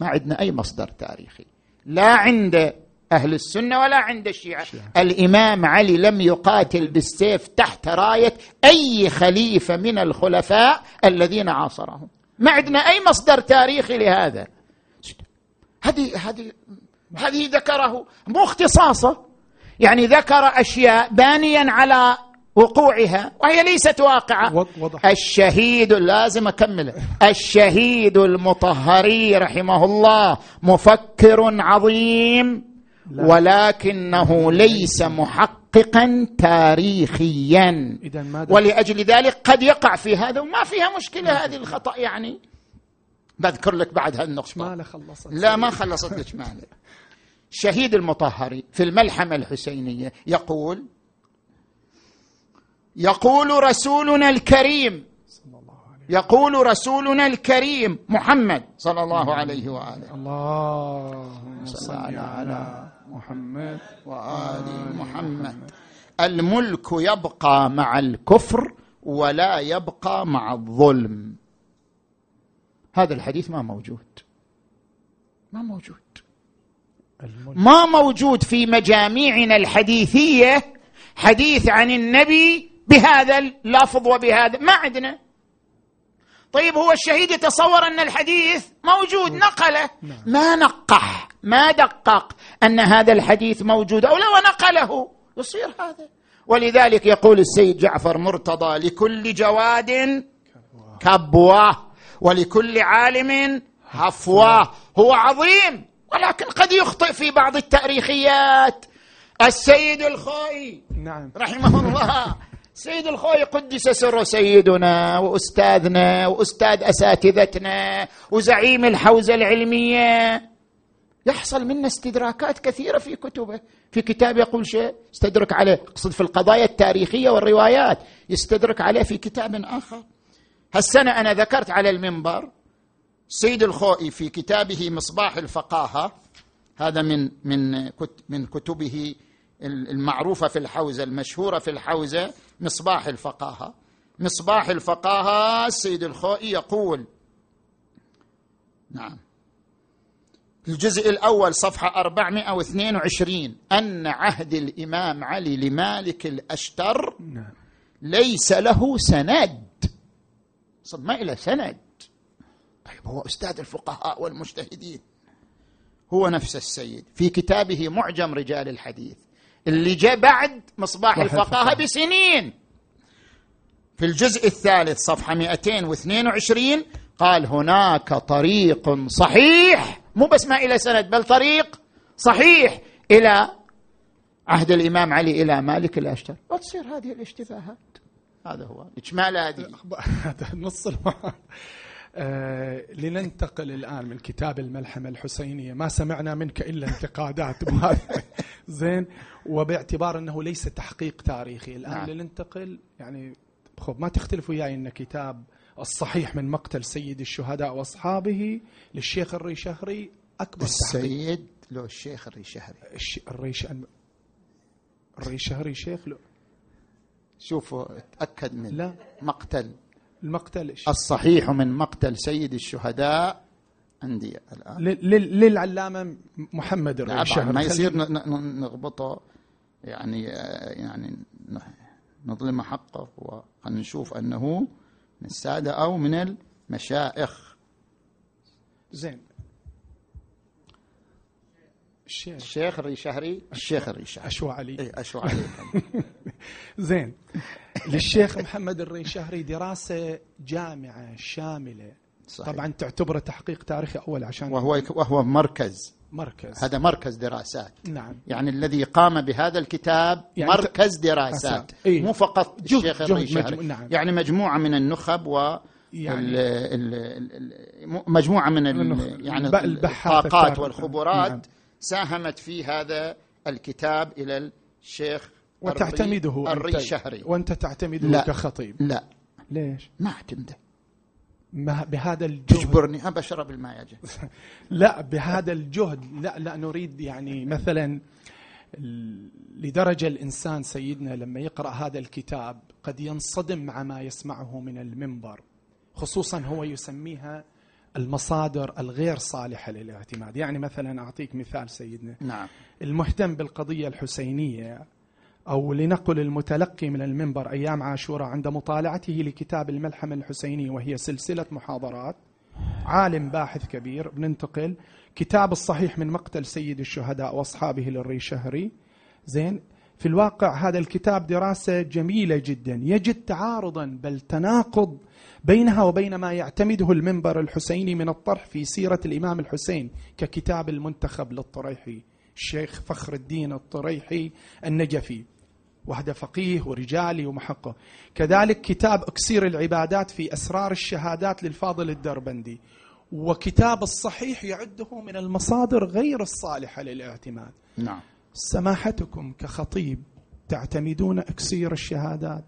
ما عندنا أي مصدر تاريخي. لا عند أهل السنة ولا عند الشيعة. الإمام علي لم يقاتل بالسيف تحت راية أي خليفة من الخلفاء الذين عاصرهم. ما عندنا أي مصدر تاريخي لهذا. هذه هذه هذه ذكره مو اختصاصه. يعني ذكر أشياء بانيا على وقوعها وهي ليست واقعة. وضح. الشهيد لازم أكمله. الشهيد المطهري رحمه الله مفكر عظيم. لا. ولكنه ليس محققا تاريخيا. ولأجل ذلك قد يقع في هذا وما فيها مشكلة هذه الخطأ يعني. بذكر لك بعد هالنقطه خلصت. لا ما خلصت لك ماله شهيد المطهري في الملحمة الحسينية يقول يقول رسولنا الكريم يقول رسولنا الكريم محمد صلى الله عليه وآله. اللهم صل على محمد وآل محمد. الملك يبقى مع الكفر ولا يبقى مع الظلم. هذا الحديث ما موجود. ما موجود. ما موجود في مجاميعنا الحديثية حديث عن النبي بهذا اللفظ وبهذا. ما عندنا. طيب هو الشهيد يتصور أن الحديث موجود نقله. نعم. ما نقح ما دقق. أن هذا الحديث موجود أو لو نقله. يصير هذا. ولذلك يقول السيد جعفر مرتضى لكل جواد كبوة ولكل عالم هفوة. هو عظيم ولكن قد يخطئ في بعض التأريخيات. السيد الخوي. نعم. رحمه الله. سيد الخوي قدس سر سيدنا وأستاذنا وأستاذ أساتذتنا وزعيم الحوزة العلمية. يحصل منا استدراكات كثيرة في كتبه. في كتاب يقول شيء يستدرك عليه اقصد في القضايا التاريخية والروايات يستدرك عليه في كتاب آخر. هالسنة أنا ذكرت على المنبر سيد الخوئي في كتابه مصباح الفقاهة. هذا من من من كتبه المعروفة في الحوزة المشهورة في الحوزة مصباح الفقاهة. مصباح الفقاهة السيد الخوئي يقول نعم. الجزء الأول صفحة 422 أن عهد الإمام علي لمالك الأشتر نعم. ليس له سند. ما إلى سند. طيب هو أستاذ الفقهاء والمجتهدين. هو نفس السيد. في كتابه معجم رجال الحديث. اللي جاء بعد مصباح الفقاهة بسنين. في الجزء الثالث صفحة 222 قال هناك طريق صحيح. مو بس ما إلى سند بل طريق صحيح إلى عهد الإمام علي إلى مالك الأشتر. وتصير هذه الاشتباهات. هذا هو. إجمال هذه. هذا نص آه لننتقل الآن من كتاب الملحمة الحسينية. ما سمعنا منك إلا انتقادات. زين. وباعتبار أنه ليس تحقيق تاريخي. الآن نعم. لننتقل يعني خب ما تختلف وياي أن كتاب الصحيح من مقتل سيد الشهداء وأصحابه للشيخ الريشهري أكبر السيد تحقيق. لو الشيخ الريشهري الش... الريش... الريشهري شيخ لو شوفوا تأكد من لا مقتل المقتل إيش؟ الصحيح من مقتل سيد الشهداء عندي الآن للعلامة محمد الرشهر ما يصير نغبطه يعني يعني نظلم حقه ونشوف أنه من السادة أو من المشائخ. زين. الشيخ. الشيخ الريشهري الشيخ الريشهري أشوى علي. اي أشوى علي. زين. للشيخ محمد الريشهري دراسة جامعة شاملة. صحيح. طبعا تعتبره تحقيق تاريخي أول عشان وهو وهو مركز. مركز. هذا مركز دراسات. نعم. يعني الذي قام بهذا الكتاب يعني مركز دراسات. إيه؟ مو فقط الشيخ الريشهري نعم. يعني مجموعة من النخب و يعني مجموعة من يعني الطاقات والخبرات نعم. ساهمت في هذا الكتاب إلى الشيخ وتعتمده الريشهري وأنت تعتمده لا. كخطيب. لا. ليش؟ ما اعتمده. بهذا الجهد. تجبرني أبى أشرب الماء يا لا بهذا الجهد. لا لا نريد يعني مثلا لدرجة الإنسان سيدنا لما يقرأ هذا الكتاب قد ينصدم مع ما يسمعه من المنبر خصوصا هو يسميها المصادر الغير صالحة للاعتماد. يعني مثلا أعطيك مثال سيدنا. نعم. المهتم بالقضية الحسينية أو لنقل المتلقي من المنبر أيام عاشوراء عند مطالعته لكتاب الملحمة الحسيني وهي سلسلة محاضرات عالم باحث كبير. بننتقل. كتاب الصحيح من مقتل سيد الشهداء وأصحابه للريشهري زين. في الواقع هذا الكتاب دراسة جميلة جدا. يجد تعارضا بل تناقض بينها وبين ما يعتمده المنبر الحسيني من الطرح في سيرة الإمام الحسين ككتاب المنتخب للطريحي الشيخ فخر الدين الطريحي النجفي. وهذا فقيه ورجالي ومحقق. كذلك كتاب أكسير العبادات في أسرار الشهادات للفاضل الدربندي. وكتاب الصحيح يعده من المصادر غير الصالحة للاعتماد. نعم. سماحتكم كخطيب تعتمدون أكسير الشهادات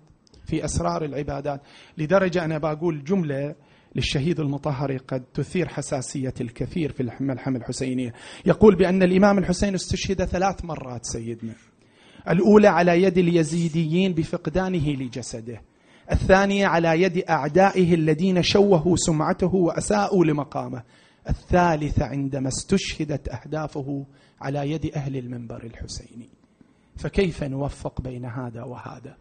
في أسرار العبادات. لدرجة أنا بقول جملة للشهيد المطهر قد تثير حساسية الكثير في الملحمة الحسينية. يقول بأن الإمام الحسين استشهد ثلاث مرات سيدنا. الأولى على يد اليزيديين بفقدانه لجسده. الثانية على يد أعدائه الذين شوهوا سمعته وأساءوا لمقامه. الثالثة عندما استشهدت أهدافه على يد أهل المنبر الحسيني. فكيف نوفق بين هذا وهذا؟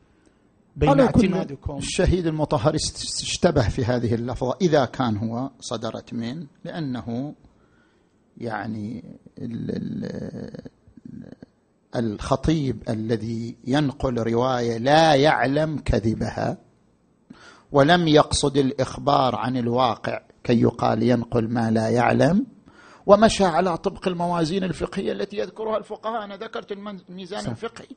بين اعتمادكم. الشهيد المطهر اشتبه في هذه اللفظة إذا كان هو صدرت من لأنه يعني الخطيب الذي ينقل رواية لا يعلم كذبها ولم يقصد الإخبار عن الواقع كي يقال ينقل ما لا يعلم ومشى على طبق الموازين الفقهية التي يذكرها الفقهاء. أنا ذكرت الميزان. الفقهي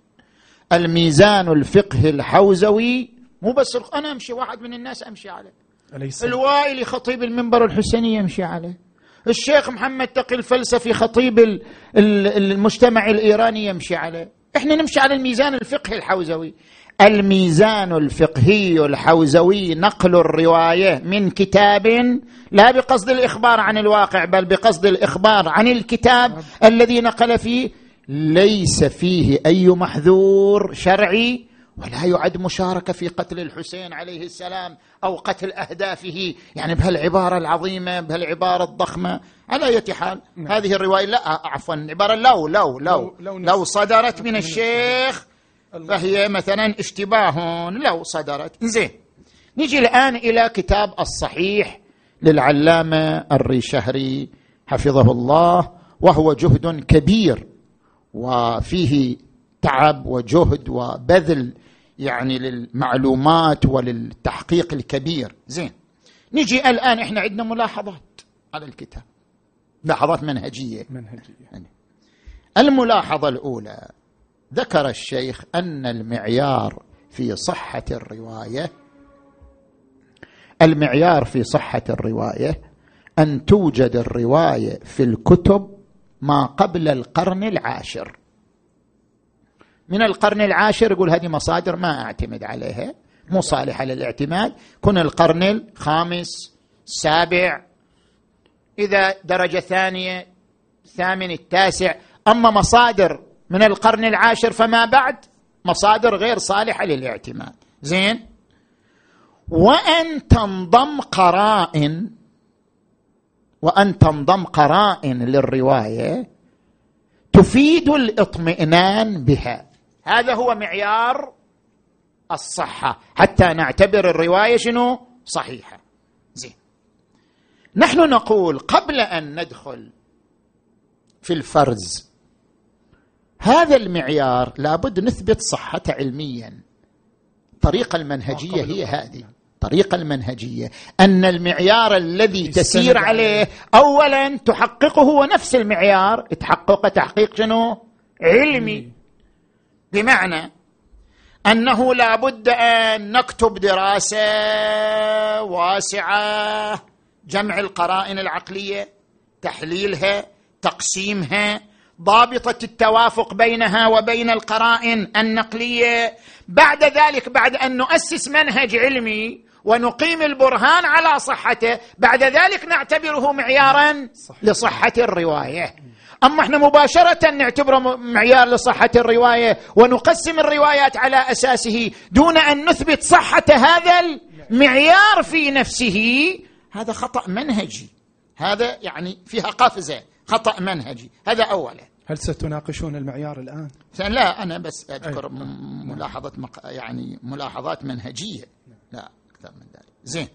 الميزان الفقهي الحوزوي مو بس أنا أمشي واحد من الناس أمشي عليه. أليس؟ الوائلي خطيب المنبر الحسيني يمشي عليه. الشيخ محمد تقي الفلسفي خطيب المجتمع الإيراني يمشي عليه. إحنا نمشي على الميزان الفقهي الحوزوي. الميزان الفقهي الحوزوي نقل الرواية من كتاب لا بقصد الإخبار عن الواقع بل بقصد الإخبار عن الكتاب الذي نقل فيه. ليس فيه أي محذور شرعي ولا يعد مشاركة في قتل الحسين عليه السلام أو قتل أهدافه. يعني بهالعبارة العظيمة بهالعبارة الضخمة. على اية حال نعم. هذه الرواية لا عفوا عبارة لو لو لو لو, لو صدرت من الشيخ فهي مثلا اشتباه. لو صدرت. زين نجي الآن إلى كتاب الصحيح للعلامة الريشهري حفظه الله وهو جهد كبير وفيه تعب وجهد وبذل يعني للمعلومات وللتحقيق الكبير. زين. نجي الآن إحنا عندنا ملاحظات على الكتاب. ملاحظات منهجية. منهجية. يعني الملاحظة الأولى ذكر الشيخ أن المعيار في صحة الرواية المعيار في صحة الرواية أن توجد الرواية في الكتب ما قبل القرن العاشر. من القرن العاشر يقول هذه مصادر ما أعتمد عليها مو صالحة للاعتماد. كن القرن الخامس السابع إذا درجة ثانية الثامن التاسع. أما مصادر من القرن العاشر فما بعد مصادر غير صالحة للاعتماد. زين؟ وأن تنضم قرائن وأن تنضم قرائن للرواية تفيد الاطمئنان بها. هذا هو معيار الصحة. حتى نعتبر الرواية شنو؟ صحيحة. زين. نحن نقول قبل أن ندخل في الفرز هذا المعيار لابد نثبت صحته علميا. الطريقة المنهجية هي هذه. الطريقة المنهجية. أن المعيار الذي تسير عليه. أولا تحققه هو نفس المعيار. تحقق تحقيق شنو؟ علمي. بمعنى أنه لا بد أن نكتب دراسة واسعة جمع القرائن العقلية تحليلها تقسيمها ضابطة التوافق بينها وبين القرائن النقلية. بعد ذلك بعد أن نؤسس منهج علمي ونقيم البرهان على صحته بعد ذلك نعتبره معيارا لصحة الرواية. أما إحنا مباشرة نعتبره معيار لصحة الرواية ونقسم الروايات على أساسه دون أن نثبت صحة هذا المعيار في نفسه. هذا خطأ منهجي. هذا يعني فيها قفزة. خطأ منهجي. هذا اولا هل ستناقشون المعيار الآن؟ لا أنا بس أذكر ملاحظة مق... يعني ملاحظات منهجية. لا أكثر من ذلك. زين.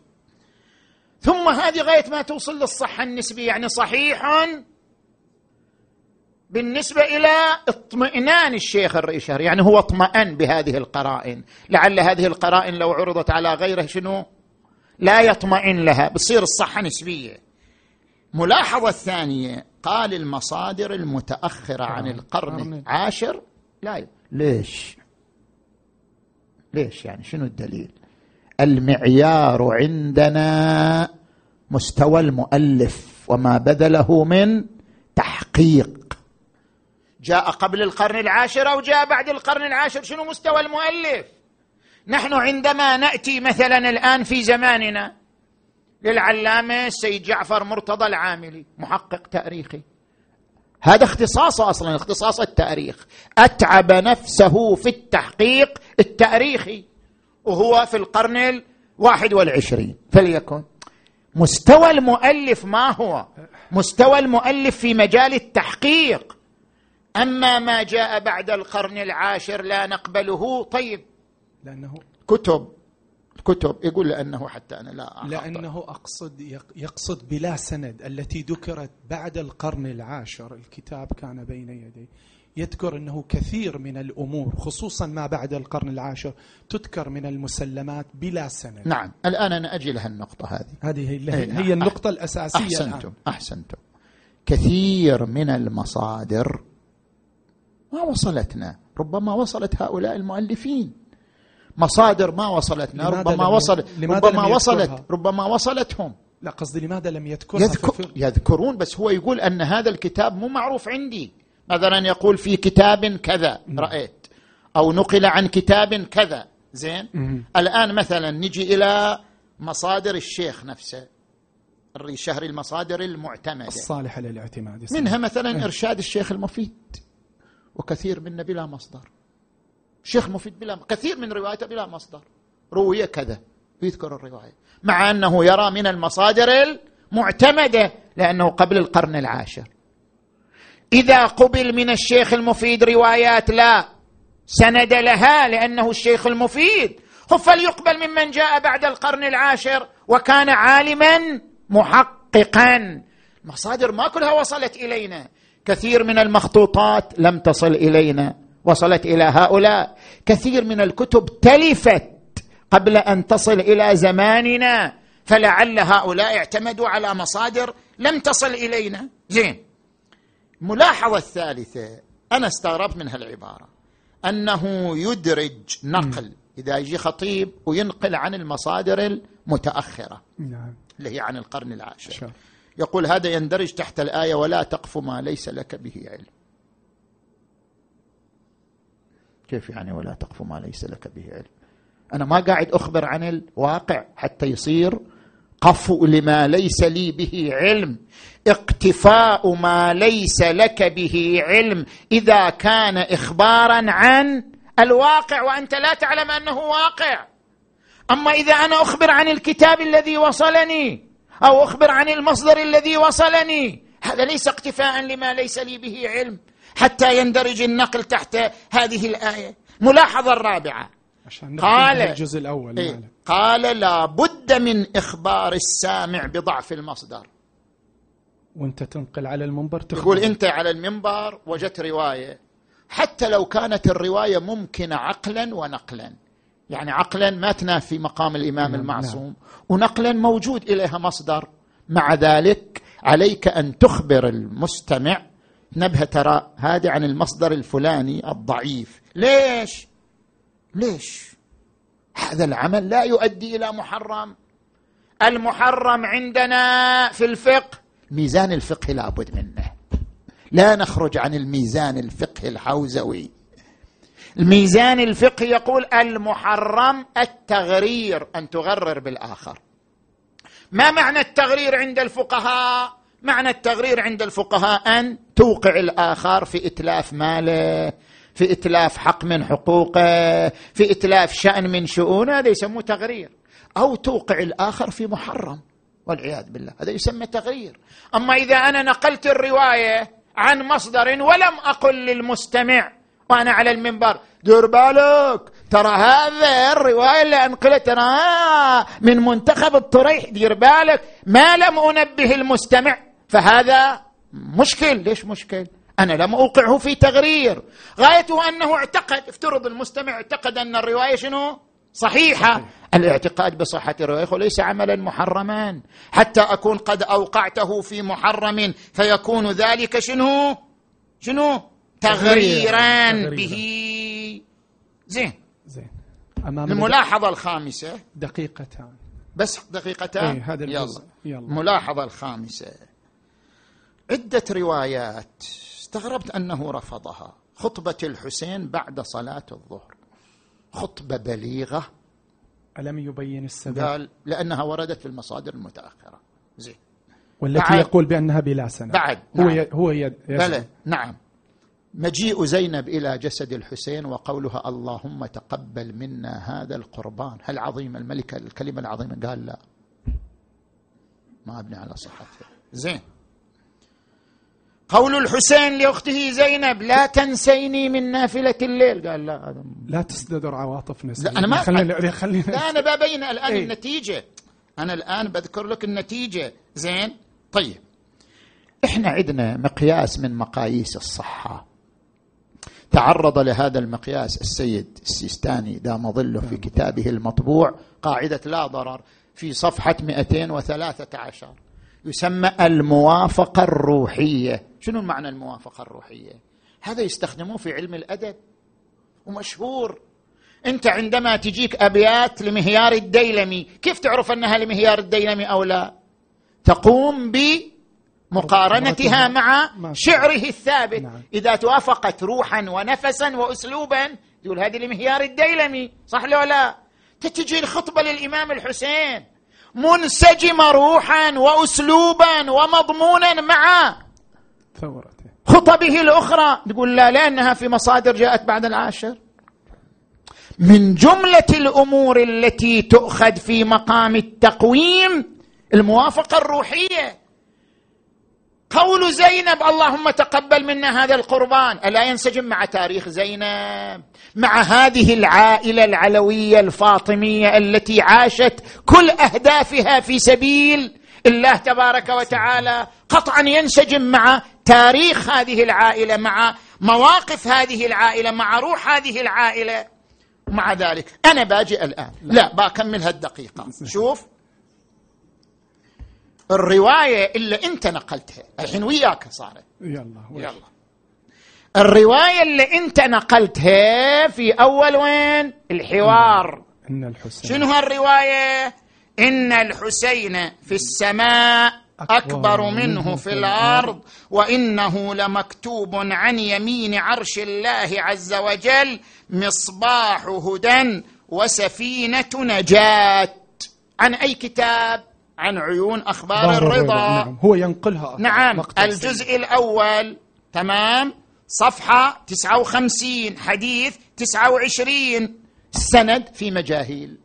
ثم هذه غاية ما توصل للصحة النسبية. يعني صحيح بالنسبة إلى اطمئنان الشيخ الريشر يعني هو اطمأن بهذه القرائن. لعل هذه القرائن لو عرضت على غيره شنو؟ لا يطمئن لها بتصير الصحة نسبية. ملاحظة الثانية قال المصادر المتأخرة عن القرن العاشر؟ لا. ليش؟ ليش يعني؟ شنو الدليل؟ المعيار عندنا مستوى المؤلف وما بذله من تحقيق. جاء قبل القرن العاشر أو جاء بعد القرن العاشر شنو مستوى المؤلف؟ نحن عندما نأتي مثلا الآن في زماننا للعلامة السيد جعفر مرتضى العاملي محقق تاريخي. هذا اختصاصه أصلا اختصاص التاريخ. أتعب نفسه في التحقيق التاريخي وهو في القرن الواحد والعشرين. فليكن. مستوى المؤلف ما هو؟ مستوى المؤلف في مجال التحقيق. أما ما جاء بعد القرن العاشر لا نقبله. طيب. لأنه كتب. كتب. يقول لأنه حتى أنا لا أخطأ. لأنه أقصد يقصد بلا سند. التي ذكرت بعد القرن العاشر الكتاب كان بين يدي يذكر أنه كثير من الأمور خصوصا ما بعد القرن العاشر تذكر من المسلمات بلا سند. نعم. الآن أنا أجي لها النقطة هذه. هذه هي, هي نعم. النقطة الأساسية أحسنتم. الآن. أحسنتم. كثير من المصادر ما وصلتنا. ربما وصلت هؤلاء المؤلفين. مصادر ما وصلتنا. ربما وصلت ربما وصلت ربما وصلتهم. لا قصدي لماذا لم يذكرها يذكر يذكرون بس هو يقول أن هذا الكتاب مو معروف عندي. مثلا يقول في كتاب كذا رأيت. أو نقل عن كتاب كذا. زين؟ الآن مثلا نجي إلى مصادر الشيخ نفسه. الشهر المصادر المعتمدة. الصالحه للاعتماد. منها مثلا إرشاد الشيخ المفيد. وكثير منا بلا مصدر. شيخ مفيد بلا كثير من روايته بلا مصدر. روي كذا يذكر الرواية. مع أنه يرى من المصادر المعتمدة لأنه قبل القرن العاشر. إذا قبل من الشيخ المفيد روايات لا سند لها لأنه الشيخ المفيد. فليقبل ممن جاء بعد القرن العاشر وكان عالما محققا. المصادر ما كلها وصلت إلينا. كثير من المخطوطات لم تصل إلينا وصلت إلى هؤلاء. كثير من الكتب تلفت قبل أن تصل إلى زماننا فلعل هؤلاء اعتمدوا على مصادر لم تصل إلينا. زين. الملاحظه الثالثه أنا استغربت من هالعباره أنه يدرج نقل إذا يجي خطيب وينقل عن المصادر المتأخرة نعم. اللي هي عن القرن العاشر. يقول هذا يندرج تحت الآية ولا تقف ما ليس لك به علم. كيف يعني ولا تقف ما ليس لك به علم؟ أنا ما قاعد أخبر عن الواقع حتى يصير قفو لما ليس لي به علم. اقتفاء ما ليس لك به علم. إذا كان إخبارا عن الواقع وأنت لا تعلم أنه واقع. أما إذا أنا أخبر عن الكتاب الذي وصلني أو أخبر عن المصدر الذي وصلني. هذا ليس اقتفاء لما ليس لي به علم. حتى يندرج النقل تحت هذه الآية. ملاحظة الرابعة. عشان قال الجزء الأول إيه. قال لا بد من إخبار السامع بضعف المصدر. وانت تنقل على المنبر تخبر. يقول انت على المنبر وجدت رواية. حتى لو كانت الرواية ممكنة عقلا ونقلا. يعني عقلا ما تنافي مقام الإمام نعم المعصوم نعم. ونقلا موجود إليها مصدر. مع ذلك عليك أن تخبر المستمع نبه ترى هذه عن المصدر الفلاني الضعيف. ليش؟ ليش؟ هذا العمل لا يؤدي إلى محرم. المحرم عندنا في الفقه ميزان الفقه لابد منه. لا نخرج عن الميزان الفقهي الحوزوي. الميزان الفقهي يقول المحرم التغرير أن تغرر بالآخر. ما معنى التغرير عند الفقهاء؟ معنى التغرير عند الفقهاء أن توقع الآخر في إتلاف ماله في إتلاف حق من حقوقه في إتلاف شأن من شؤونه هذا يسموه تغرير. أو توقع الآخر في محرم والعياذ بالله هذا يسمى تغرير. أما إذا أنا نقلت الرواية عن مصدر ولم أقل للمستمع وأنا على المنبر. دير بالك. ترى هذا الرواية اللي انقلت ترى من منتخب الطريح. دير بالك. ما لم أنبه المستمع. فهذا مشكل. ليش مشكل؟ أنا لم أوقعه في تغرير. غايته أنه اعتقد افترض المستمع اعتقد أن الرواية شنو؟ صحيحة. الاعتقاد بصحة الرواية وليس عملا محرما. حتى أكون قد أوقعته في محرم فيكون ذلك شنو؟ شنو؟ تغريرا به. زين. زين. أمام الملاحظة الخامسة. دقيقتان. بس دقيقتان؟ إيه هذا يلا. يلا. الملاحظة الخامسة. عدة روايات. استغربت أنه رفضها. خطبة الحسين بعد صلاة الظهر. خطبة بليغة. ألم يبين السبب؟ قال لأنها وردت في المصادر المتأخرة. زين. والتي يقول بأنها بلا سند. بعد. نعم. هو ي... هو ي... بلى. نعم. مجيء زينب إلى جسد الحسين وقولها اللهم تقبل منا هذا القربان. هل عظيم الملكه الكلمة العظيمة؟ قال لا. ما أبني على صحتها زين. قول الحسين لأخته زينب لا تنسيني من نافلة الليل. قال لا هذا لا تصدر عواطف لا أنا ما خلينا خلينا لا أنا ببين الآن إيه؟ النتيجة. أنا الآن بذكر لك النتيجة. زين. طيب. إحنا عندنا مقياس من مقاييس الصحة. تعرض لهذا المقياس السيد السيستاني دام ظله في كتابه المطبوع قاعدة لا ضرر في صفحة 213 يسمى الموافقة الروحية. شنو معنى الموافقة الروحية؟ هذا يستخدموه في علم الأدب ومشهور. أنت عندما تجيك أبيات لمهيار الديلمي كيف تعرف أنها لمهيار الديلمي أو لا؟ تقوم ب مقارنتها مع شعره الثابت. نعم. إذا توافقت روحا ونفسا وأسلوبا يقول هذه لمهيار الديلمي. صح لو لا؟ تتجي الخطبة للإمام الحسين. منسجمة روحا وأسلوبا ومضمونا مع ثورته. خطبه الأخرى. تقول لا لأنها في مصادر جاءت بعد العاشر. من جملة الأمور التي تؤخذ في مقام التقويم الموافقة الروحية. قول زينب اللهم تقبل منا هذا القربان. ألا ينسجم مع تاريخ زينب مع هذه العائلة العلوية الفاطمية التي عاشت كل أهدافها في سبيل الله تبارك وتعالى. قطعا ينسجم مع تاريخ هذه العائلة مع مواقف هذه العائلة مع روح هذه العائلة. مع ذلك أنا باجي الآن. لا بكمل هالدقيقه شوف الرواية اللي انت نقلتها. الحين وياك صارت. يلا يلا. الرواية اللي انت نقلتها في أول وين؟ الحوار. إن الحسين. شنو هالرواية؟ إن الحسين في السماء أكبر منه في الأرض. وإنه لمكتوب عن يمين عرش الله عز وجل مصباح هدى وسفينة نجاة. عن أي كتاب؟ عن عيون أخبار الرضا. نعم هو ينقلها. نعم الجزء الأول تمام صفحة 59 حديث 29 السند في مجاهيل.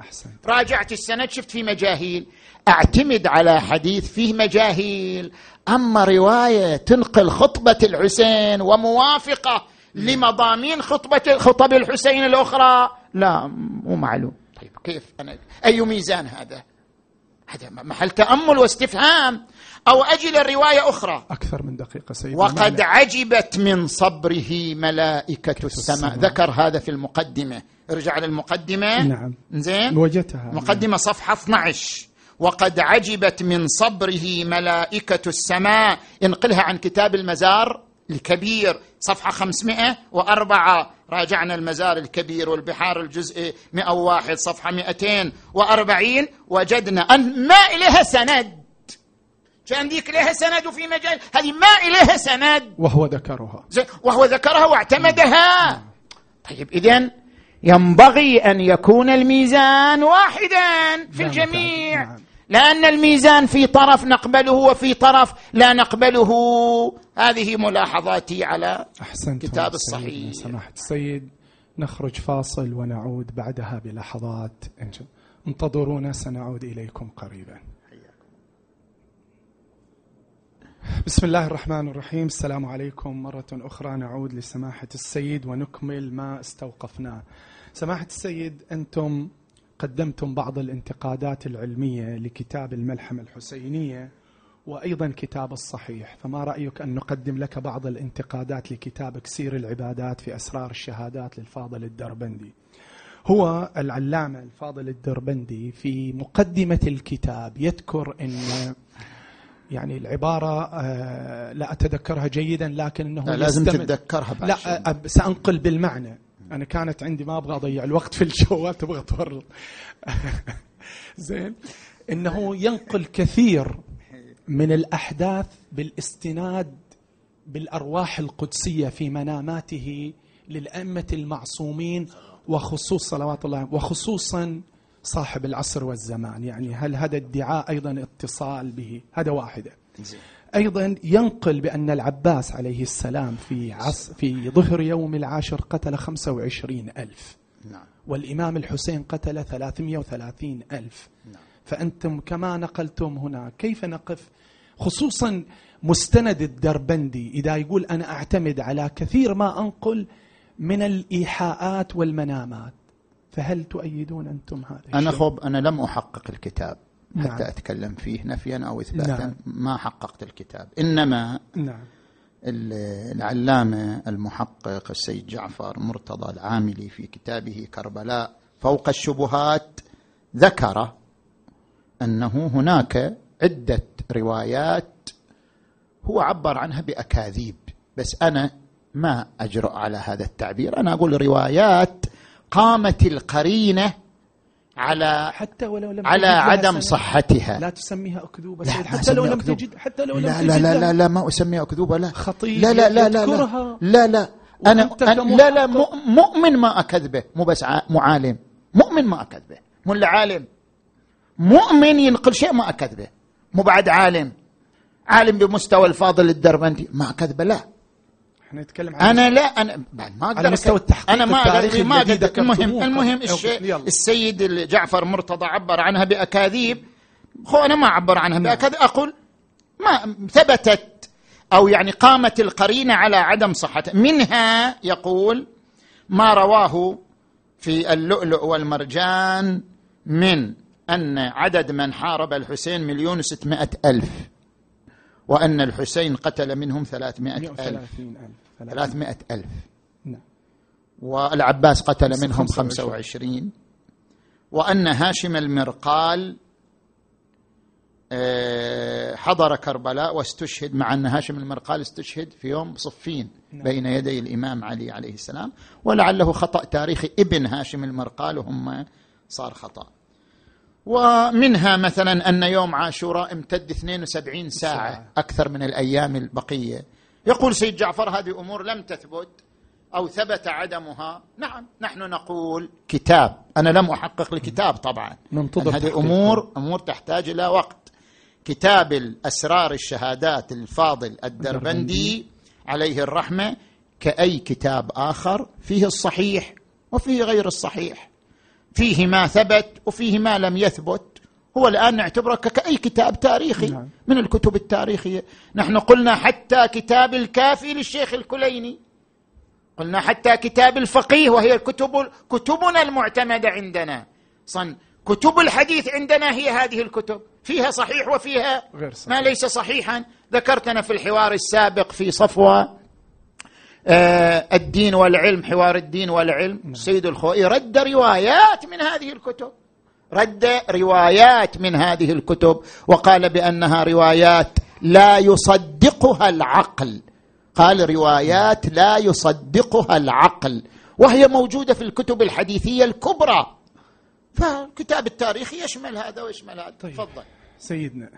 أحسن. راجعت السند شفت في مجاهيل. أعتمد على حديث فيه مجاهيل. أما رواية تنقل خطبة الحسين وموافقة لمضامين خطبة خطب الحسين الأخرى لا مو معلوم. طيب كيف أنا أي ميزان هذا؟ هذا محل تأمل واستفهام. أو أجل الرواية أخرى. أكثر من دقيقة سيدي وقد عجبت من صبره ملائكة السماء. ذكر هذا في المقدمة. ارجع للمقدمة. نعم. زين؟ وجدتها مقدمة صفحة 12 وقد عجبت من صبره ملائكة السماء. انقلها عن كتاب المزار الكبير. صفحة 504 راجعنا المزار الكبير والبحار الجزء 101 صفحة 240 وجدنا أن ما إليها سند. كان ذيك لها سند وفي مجال هذه ما إليها سند. وهو ذكرها. وهو ذكرها واعتمدها. طيب إذن ينبغي أن يكون الميزان واحدا في الجميع. نعم. لأن الميزان في طرف نقبله وفي طرف لا نقبله. هذه ملاحظاتي على أحسنت كتاب الصحيح. سماحة السيد. نخرج فاصل ونعود بعدها بلحظات. انتظرونا سنعود إليكم قريبا. بسم الله الرحمن الرحيم. السلام عليكم. مرة أخرى نعود لسماحة السيد ونكمل ما استوقفناه سماحة السيد أنتم قدمتم بعض الانتقادات العلمية لكتاب الملحمة الحسينية. وأيضا كتاب الصحيح. فما رأيك أن نقدم لك بعض الانتقادات لكتاب كسير العبادات في أسرار الشهادات للفاضل الدربندي؟ هو العلامة الفاضل الدربندي في مقدمة الكتاب يذكر أن يعني العبارة آه، لا أتذكرها جيدا لكن أنه لا لازم تتذكرها لا سأنقل بالمعنى. أنا كانت عندي ما أبغى أضيع الوقت في الجوال تبغى تورط. زين. إنه ينقل كثير من الأحداث بالاستناد بالأرواح القدسية في مناماته للأئمة المعصومين وخصوص صلوات الله وخصوصا صاحب العصر والزمان. يعني هل هذا الدعاء أيضا اتصال به؟ هذا واحدة أيضا ينقل بأن العباس عليه السلام في, عص في ظهر يوم العاشر قتل 25 ألف. نعم. والإمام الحسين قتل 330 ألف. نعم. فأنتم كما نقلتم هنا كيف نقف خصوصا مستند الدربندي إذا يقول أنا أعتمد على كثير ما أنقل من الإيحاءات والمنامات فهل تؤيدون أنتم هذا أنا خب أنا لم أحقق الكتاب نعم. حتى أتكلم فيه نفيا أو إثباتا نعم. ما حققت الكتاب إنما نعم. العلامة المحقق السيد جعفر مرتضى العاملي في كتابه كربلاء فوق الشبهات ذكر أنه هناك عدة روايات هو عبر عنها بأكاذيب. بس أنا ما أجرؤ على هذا التعبير. أنا أقول روايات قامت القرينة على حتى ولو لم على عدم صحتها. لا تسميها أكذوبة لا حتى لو لم تجد حتى لو لم لا لا لا. لا, لا ما أسميها أكذوبة لا. خطية لا لا لا لا لا, لا, لا. أنا, أنا لا لا مؤمن ما أكذبه. مو بس معالم مؤمن ما أكذبه. مو عالم. مؤمن ينقل شيء ما أكذبه. مو بعد عالم. عالم بمستوى الفاضل الدربندي ما أكذبه لا. إحنا نتكلم عن أنا لا أنا ما أقدر على مستوى التحقيق أنا ما أقدر ما أقدر المهم المهم الشيء السيد جعفر مرتضى عبر عنها بأكاذيب. هو أنا ما اعبر عنها. بأكاذيب أقول ما ثبتت أو يعني قامت القرينة على عدم صحتها. منها يقول ما رواه في اللؤلؤ والمرجان من أن عدد من حارب الحسين مليون وستمائة ألف وأن الحسين قتل منهم ثلاثمائة ألف. ثلاثمائة ألف. نعم. والعباس قتل منهم خمسة وعشرين. وأن هاشم المرقال آه، حضر كربلاء واستشهد مع أن هاشم المرقال استشهد في يوم صفين نعم. بين يدي الإمام علي عليه السلام. ولعله خطأ تاريخي ابن هاشم المرقال وهم صار خطأ. ومنها مثلا أن يوم عاشوراء امتد 72 ساعة. أكثر من الأيام البقية. يقول سيد جعفر هذه أمور لم تثبت أو ثبت عدمها. نعم نحن نقول كتاب. أنا لم أحقق الكتاب طبعا. ننتظر هذه أمور أمور تحتاج إلى وقت. كتاب الأسرار الشهادات الفاضل الدربندي. عليه الرحمة كأي كتاب آخر فيه الصحيح وفيه غير الصحيح. فيه ما ثبت وفيه ما لم يثبت. هو الآن نعتبره كأي كتاب تاريخي. نعم. من الكتب التاريخية؟ نحن قلنا حتى كتاب الكافي للشيخ الكليني. قلنا حتى كتاب الفقيه وهي كتب كتبنا المعتمدة عندنا. صن كتب الحديث عندنا هي هذه الكتب. فيها صحيح وفيها غير صحيح. ما ليس صحيحا. ذكرتنا في الحوار السابق في صفوة. الدين والعلم حوار الدين والعلم. السيد الخوئي رد روايات من هذه الكتب. رد روايات من هذه الكتب وقال بأنها روايات لا يصدقها العقل. قال روايات لا يصدقها العقل. وهي موجودة في الكتب الحديثية الكبرى. فالكتاب التاريخي يشمل هذا ويشمل هذا. طيب. تفضل. سيدنا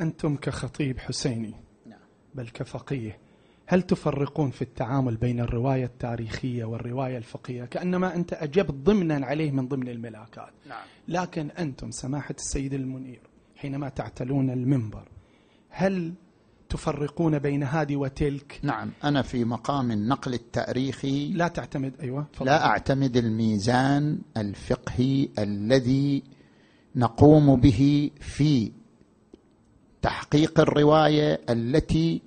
أنتم كخطيب حسيني نعم. بل كفقيه. هل تفرقون في التعامل بين الرواية التاريخية والرواية الفقهية؟ كأنما أنت أجبت ضمنا عليه من ضمن الملاكات. نعم. لكن أنتم سماحة السيد المنير حينما تعتلون المنبر هل تفرقون بين هذه وتلك؟ نعم. أنا في مقام النقل التاريخي. لا تعتمد. أيوة فضل. لا أعتمد الميزان الفقهي الذي نقوم به في تحقيق الرواية التي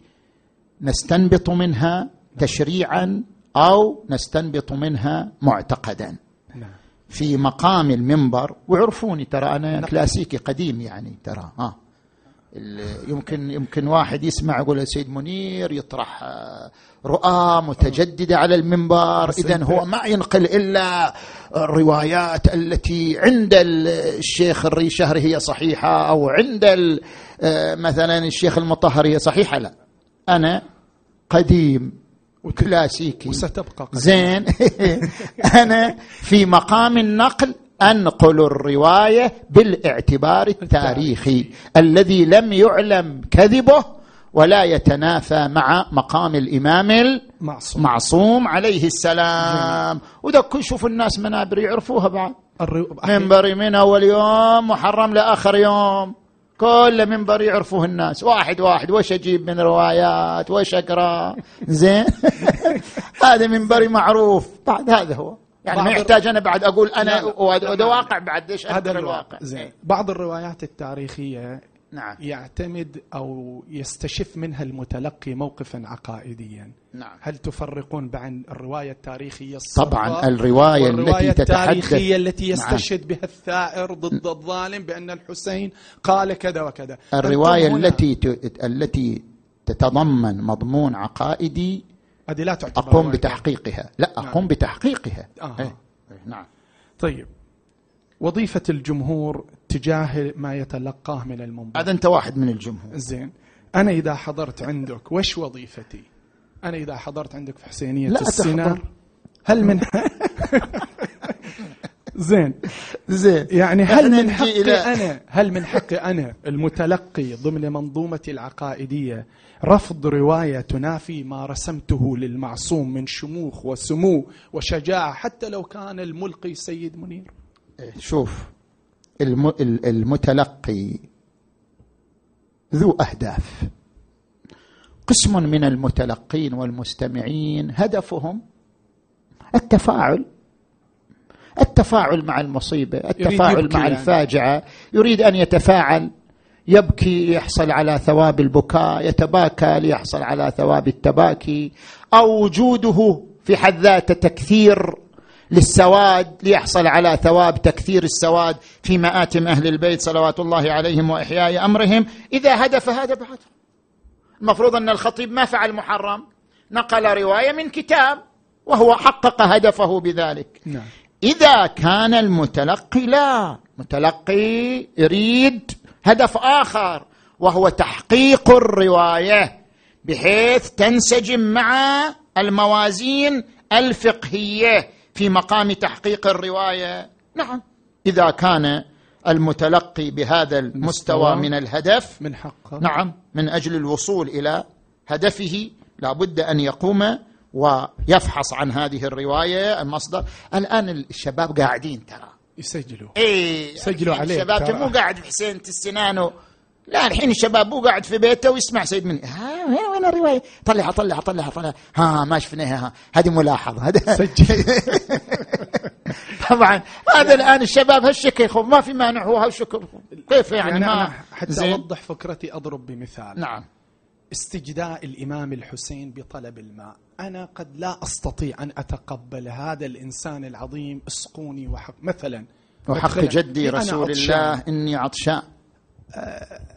نستنبط منها تشريعا أو نستنبط منها معتقدا نعم. في مقام المنبر وعرفوني ترى أنا نعم. كلاسيكي قديم يعني ترى ها يمكن يمكن واحد يسمع يقول السيد منير يطرح آه، رؤى متجددة على المنبر اذا هو ما ينقل إلا الروايات التي عند الشيخ الريشهري هي صحيحة أو عند آه، مثلا الشيخ المطهر هي صحيحة لا أنا قديم كلاسيكي وستبقى قديم. زين. أنا في مقام النقل أنقل الرواية بالإعتبار التاريخي الذي لم يعلم كذبه ولا يتنافى مع مقام الإمام المعصوم. معصوم عليه السلام. وده كل شوف الناس منابر يعرفوها بعد. منبري من أول يوم محرم لآخر يوم. كل منبر يعرفوه الناس. واحد واحد وش أجيب من روايات؟ وش أقرأ؟ زين. هذا منبري معروف. بعد هذا هو. يعني ما يحتاج أنا بعد أقول أنا وهذا واقع بعد إيش هذا الواقع. زين. بعض الروايات التاريخية نعم يعتمد أو يستشف منها المتلقي موقفا عقائديا نعم هل تفرقون بين الرواية التاريخية طبعا الرواية التي تتحدث التاريخية التي نعم. يستشهد نعم. بها الثائر ضد الظالم بأن الحسين قال كذا وكذا الرواية التي ت... التي تتضمن مضمون عقائدي هذه لا تعتبر أقوم بتحقيقها لا نعم. أقوم بتحقيقها آه. إيه. نعم طيب وظيفة الجمهور تجاه ما يتلقاه من المنبر. هذا أنت واحد من الجمهور. زين. أنا إذا حضرت عندك وش وظيفتي؟ أنا إذا حضرت عندك في حسينية لا السنار هل من زين. زين. يعني هل من حقي أنا؟ هل من حقي أنا المتلقي ضمن منظومتي العقائدية رفض رواية تنافي ما رسمته للمعصوم من شموخ وسمو وشجاعة حتى لو كان الملقي سيد منير؟ إيه، شوف. المتلقي ذو أهداف. قسم من المتلقين والمستمعين هدفهم التفاعل التفاعل مع المصيبة التفاعل مع الفاجعة. يريد أن يتفاعل يبكي يحصل على ثواب البكاء يتباكى ليحصل على ثواب التباكي. أو وجوده في حد ذاته تكثير للسواد ليحصل على ثواب تكثير السواد في مآتم أهل البيت صلوات الله عليهم وإحياء أمرهم. إذا هدف هذا بعد المفروض أن الخطيب ما فعل محرم. نقل رواية من كتاب وهو حقق هدفه بذلك. نعم. إذا كان المتلقي لا. متلقي يريد هدف آخر وهو تحقيق الرواية بحيث تنسجم مع الموازين الفقهية. في مقام تحقيق الرواية. نعم. إذا كان المتلقي بهذا المستوى من الهدف من حقه. نعم من أجل الوصول إلى هدفه لابد أن يقوم ويفحص عن هذه الرواية المصدر. الآن الشباب قاعدين ترى. يسجلوا. اي يسجلوا عليه الشباب مو قاعد حسين السنان لا الحين الشباب مو قاعد في بيته ويسمع سيد مني. ها وين وين الرواية؟ طلعها طلعها طلعها طلعها. ها ما شفناها هذه ملاحظة. هذا سجل. طبعا هذا الآن الشباب هالشكل يخوف. ما في مانع هو هالشكل. كيف يعني, يعني؟ ما حتى أوضح فكرتي أضرب بمثال. نعم. استجداء الإمام الحسين بطلب الماء. أنا قد لا أستطيع أن أتقبل هذا الإنسان العظيم اسقوني وحق مثلا وحق جدي رسول الله إني عطشان.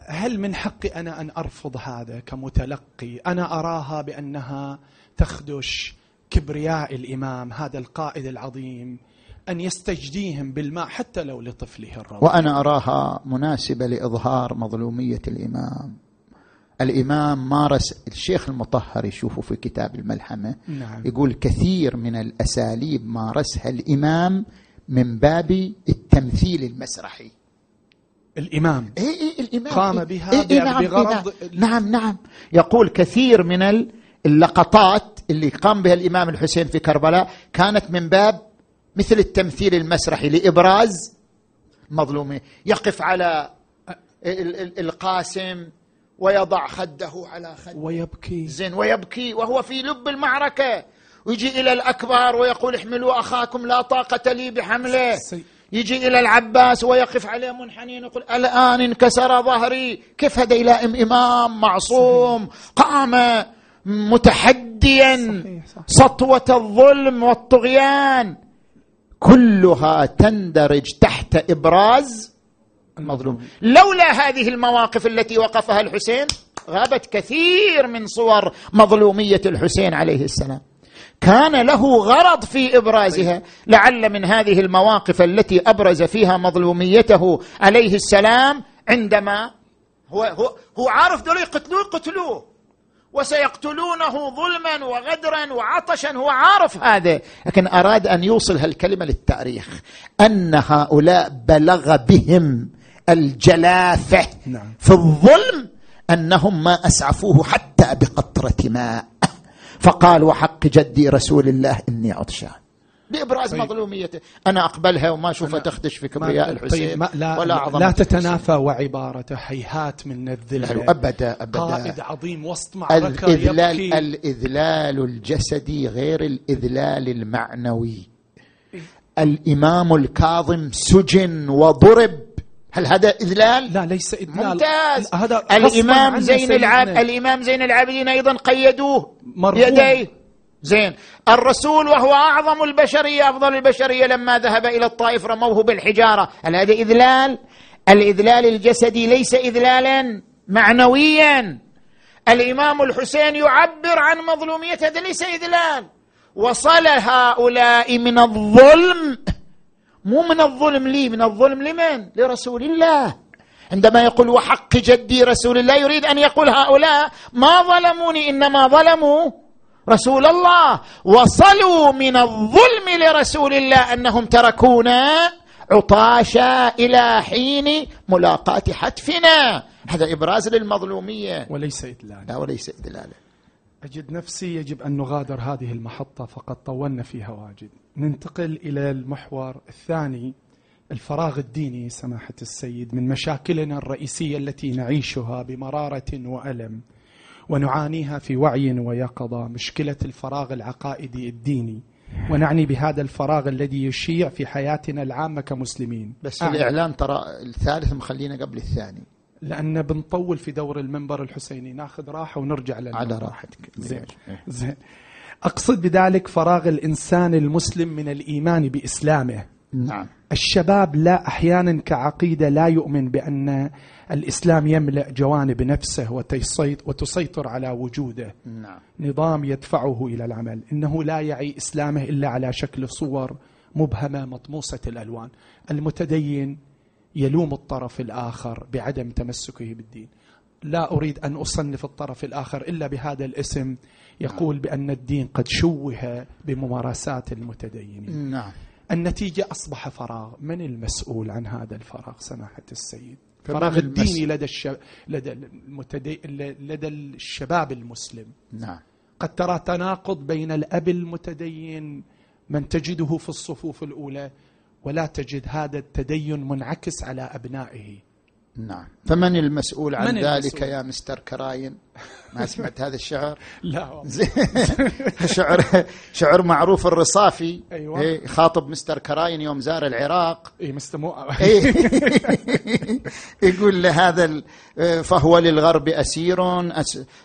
هل من حقي أنا أن أرفض هذا كمتلقي؟ أنا أراها بأنها تخدش كبرياء الإمام هذا القائد العظيم أن يستجديهم بالماء حتى لو لطفله الرضيع وأنا أراها مناسبة لإظهار مظلومية الإمام. الإمام مارس الشيخ المطهر يشوفه في كتاب الملحمة نعم. يقول كثير من الأساليب مارسها الإمام من باب التمثيل المسرحي. الإمام. إيه إيه الإمام. قام إيه بها إيه إيه نعم بغرض إيه نعم. نعم يقول كثير من اللقطات اللي قام بها الإمام الحسين في كربلاء كانت من باب مثل التمثيل المسرحي لإبراز مظلومه يقف على القاسم ويضع خده على خده. ويبكي. زين ويبكي وهو في لب المعركة. ويجي إلى الأكبر ويقول احملوا أخاكم لا طاقة لي بحمله. يجي إلى العباس ويقف عليه منحنين يقول الآن انكسر ظهري. كيف هذا إلى إمام معصوم قام متحديا سطوة الظلم والطغيان. كلها تندرج تحت إبراز المظلوم. لولا هذه المواقف التي وقفها الحسين غابت كثير من صور مظلومية الحسين عليه السلام. كان له غرض في إبرازها. لعل من هذه المواقف التي أبرز فيها مظلوميته عليه السلام عندما هو هو هو عارف دول يقتلوه يقتلوه وسيقتلونه ظلما وغدرا وعطشا هو عارف هذا. لكن أراد أن يوصل هالكلمة للتاريخ. أن هؤلاء بلغ بهم الجلافة نعم. في الظلم أنهم ما أسعفوه حتى بقطرة ماء. فقال وحق جدي رسول الله إني عطشان. بإبراز طيب. مظلوميته. أنا أقبلها وما أشوفها تخدش في كبرياء طيب الحسين. طيب لا ولا عظمه لا تتنافى وعبارته هيهات من الذل أبدا أبدا. قائد عظيم وسط معركة الإذلال يبكي. الإذلال الجسدي غير الإذلال المعنوي. إيه؟ الإمام الكاظم سجن وضرب. هل هذا إذلال؟ لا ليس إذلال. ممتاز. هذا الإمام زين العاب الإمام زين العابدين أيضا قيدوه يديه زين. الرسول وهو أعظم البشرية أفضل البشرية لما ذهب إلى الطائف رموه بالحجارة. هل هذا إذلال؟ الإذلال الجسدي ليس إذلالا معنويا. الإمام الحسين يعبر عن مظلومية هذا ليس إذلال. وصل هؤلاء من الظلم مو من الظلم لي من الظلم لمن؟ لرسول الله. عندما يقول وحق جدي رسول الله يريد أن يقول هؤلاء ما ظلموني إنما ظلموا رسول الله. وصلوا من الظلم لرسول الله أنهم تركونا عطاشا إلى حين ملاقاة حتفنا. هذا إبراز للمظلومية. وليس إدلالا. لا وليس إدلالا. أجد نفسي يجب أن نغادر هذه المحطة فقد طولنا فيها واجد. ننتقل إلى المحور الثاني الفراغ الديني سماحة السيد من مشاكلنا الرئيسية التي نعيشها بمرارة وألم ونعانيها في وعي ويقظة مشكلة الفراغ العقائدي الديني. ونعني بهذا الفراغ الذي يشيع في حياتنا العامة كمسلمين. بس الإعلان ترى الثالث مخلينا قبل الثاني. لأن بنطول في دور المنبر الحسيني. ناخذ راحة ونرجع للمنبر. على راحتك. زين. زين. أقصد بذلك فراغ الإنسان المسلم من الإيمان بإسلامه. نعم. الشباب لا أحيانا كعقيدة لا يؤمن بأن الإسلام يملأ جوانب نفسه وتسيطر على وجوده. نعم. نظام يدفعه إلى العمل. إنه لا يعي إسلامه إلا على شكل صور مبهمة مطموسة الألوان. المتدين يلوم الطرف الآخر بعدم تمسكه بالدين. لا أريد أن أصنف الطرف الآخر إلا بهذا الاسم. يقول بأن الدين قد شوه بممارسات المتدينين. نعم. النتيجة أصبح فراغ. من المسؤول عن هذا الفراغ سماحه السيد؟ فراغ الديني لدى الشب... لدى المتدي... لدى الشباب المسلم. نعم. قد ترى تناقض بين الأب المتدين من تجده في الصفوف الأولى ولا تجد هذا التدين منعكس على أبنائه. نعم. فمن المسؤول عن من ذلك المسؤول؟ يا مستر كراين؟ ما سمعت هذا الشعر؟ لا شعر شعر معروف الرصافي. أيوة. إيه يخاطب مستر كراين يوم زار العراق. اي مستمو إيه. يقول لهذا فهو للغرب أسير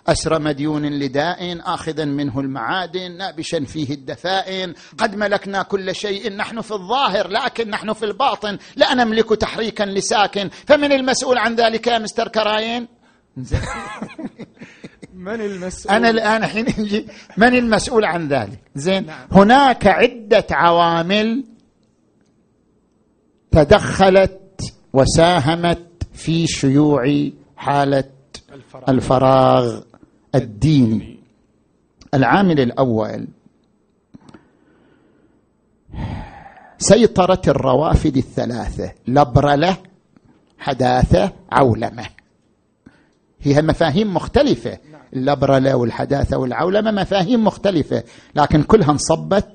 أسر مديون لداء آخذا منه المعادن نابشا فيه الدفائن قد ملكنا كل شيء نحن في الظاهر لكن نحن في الباطن. لا نملك تحريكا لساكن فمن المسؤول المسؤول عن ذلك يا مستر كراين؟ من المسؤول؟ أنا الآن حين يجي من المسؤول عن ذلك؟ زين. نعم. هناك عدة عوامل تدخلت وساهمت في شيوع حالة الفراغ, الفراغ الديني. العامل الأول سيطرة الروافد الثلاثة لبرلة حداثة عولمة. هي مفاهيم مختلفة. اللبرلة والحداثة والعولمة مفاهيم مختلفة لكن كلها انصبت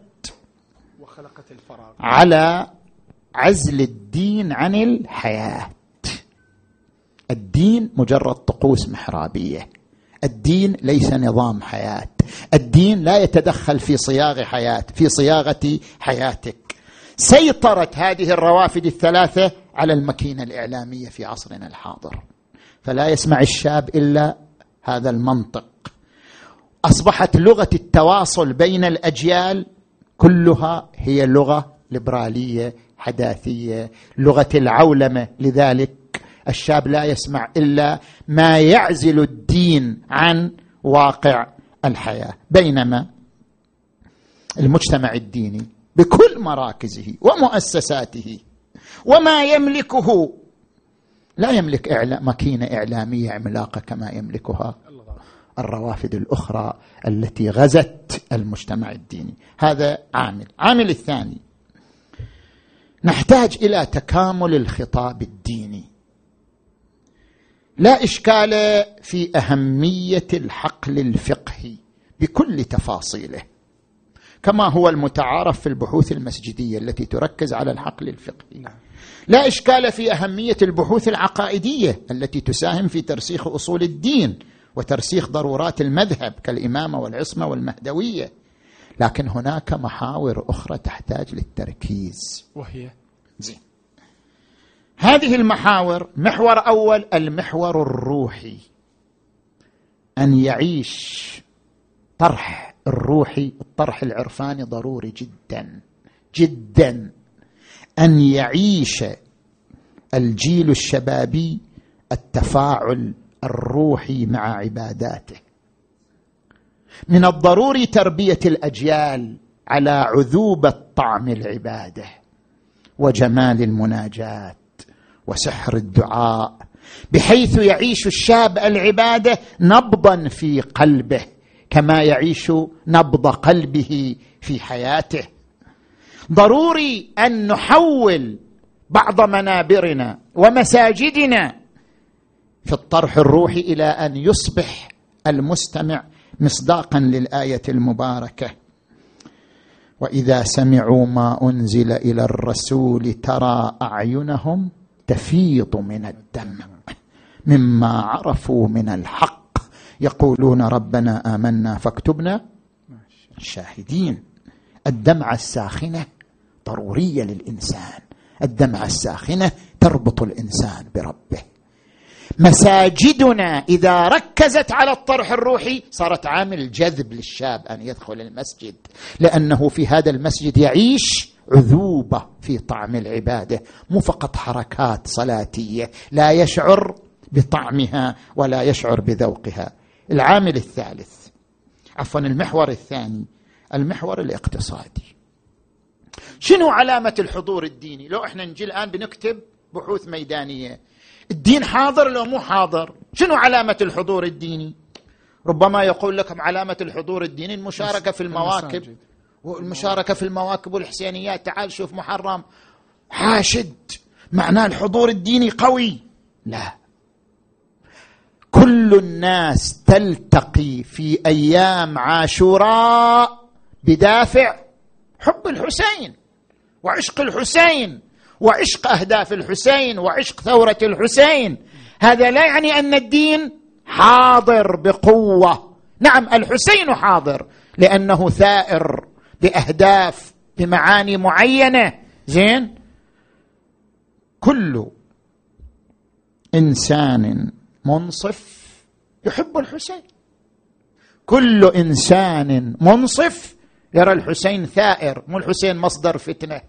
وخلقت الفراغ على عزل الدين عن الحياة. الدين مجرد طقوس محرابية. الدين ليس نظام حياة. الدين لا يتدخل في صياغ حياة في صياغة حياتك. سيطرت هذه الروافد الثلاثة على الماكينة الإعلامية في عصرنا الحاضر. فلا يسمع الشاب إلا هذا المنطق. أصبحت لغة التواصل بين الأجيال كلها هي لغة ليبرالية حداثية لغة العولمة. لذلك الشاب لا يسمع إلا ما يعزل الدين عن واقع الحياة. بينما المجتمع الديني بكل مراكزه ومؤسساته وما يملكه لا يملك إعلام ماكينة إعلامية عملاقة كما يملكها الروافد الأخرى التي غزت المجتمع الديني. هذا عامل. عامل الثاني. نحتاج إلى تكامل الخطاب الديني. لا إشكال في أهمية الحقل الفقهي بكل تفاصيله كما هو المتعارف في البحوث المسجدية التي تركز على الحقل الفقهي. نعم. لا إشكال في أهمية البحوث العقائدية التي تساهم في ترسيخ أصول الدين وترسيخ ضرورات المذهب كالامامه والعصمة والمهدوية. لكن هناك محاور أخرى تحتاج للتركيز. وهي؟ زين. هذه المحاور محور أول المحور الروحي. أن يعيش طرح الروحي الطرح العرفاني ضروري جدا جدا. أن يعيش الجيل الشبابي التفاعل الروحي مع عباداته. من الضروري تربية الأجيال على عذوبه طعم العبادة وجمال المناجاه وسحر الدعاء بحيث يعيش الشاب العبادة نبضا في قلبه كما يعيش نبض قلبه في حياته. ضروري أن نحول بعض منابرنا ومساجدنا في الطرح الروحي إلى أن يصبح المستمع مصداقا للآية المباركة. وإذا سمعوا ما أنزل إلى الرسول ترى أعينهم تفيض من الدمع مما عرفوا من الحق. يقولون ربنا آمنا فاكتبنا. شاهدين. الدمعة الساخنة. ضروريه للإنسان. الدمعة الساخنة تربط الإنسان بربه. مساجدنا إذا ركزت على الطرح الروحي صارت عامل جذب للشاب أن يدخل المسجد لأنه في هذا المسجد يعيش عذوبة في طعم العبادة. مو فقط حركات صلاتية لا يشعر بطعمها ولا يشعر بذوقها. العامل الثالث عفوا المحور الثاني المحور الاقتصادي. شنو علامة الحضور الديني؟ لو إحنا نجي الآن بنكتب بحوث ميدانية الدين حاضر لو مو حاضر شنو علامة الحضور الديني؟ ربما يقول لكم علامة الحضور الديني المشاركة في المواكب والمشاركة في المواكب والحسينيات تعال شوف محرم. حاشد معناه الحضور الديني قوي. لا. كل الناس تلتقي في أيام عاشوراء بدافع حب الحسين وعشق الحسين وعشق أهداف الحسين وعشق ثورة الحسين. هذا لا يعني أن الدين حاضر بقوة. نعم الحسين حاضر لأنه ثائر بأهداف بمعاني معينة. زين؟ كل إنسان منصف يحب الحسين. كل إنسان منصف يرى الحسين ثائر مو الحسين مصدر فتنة.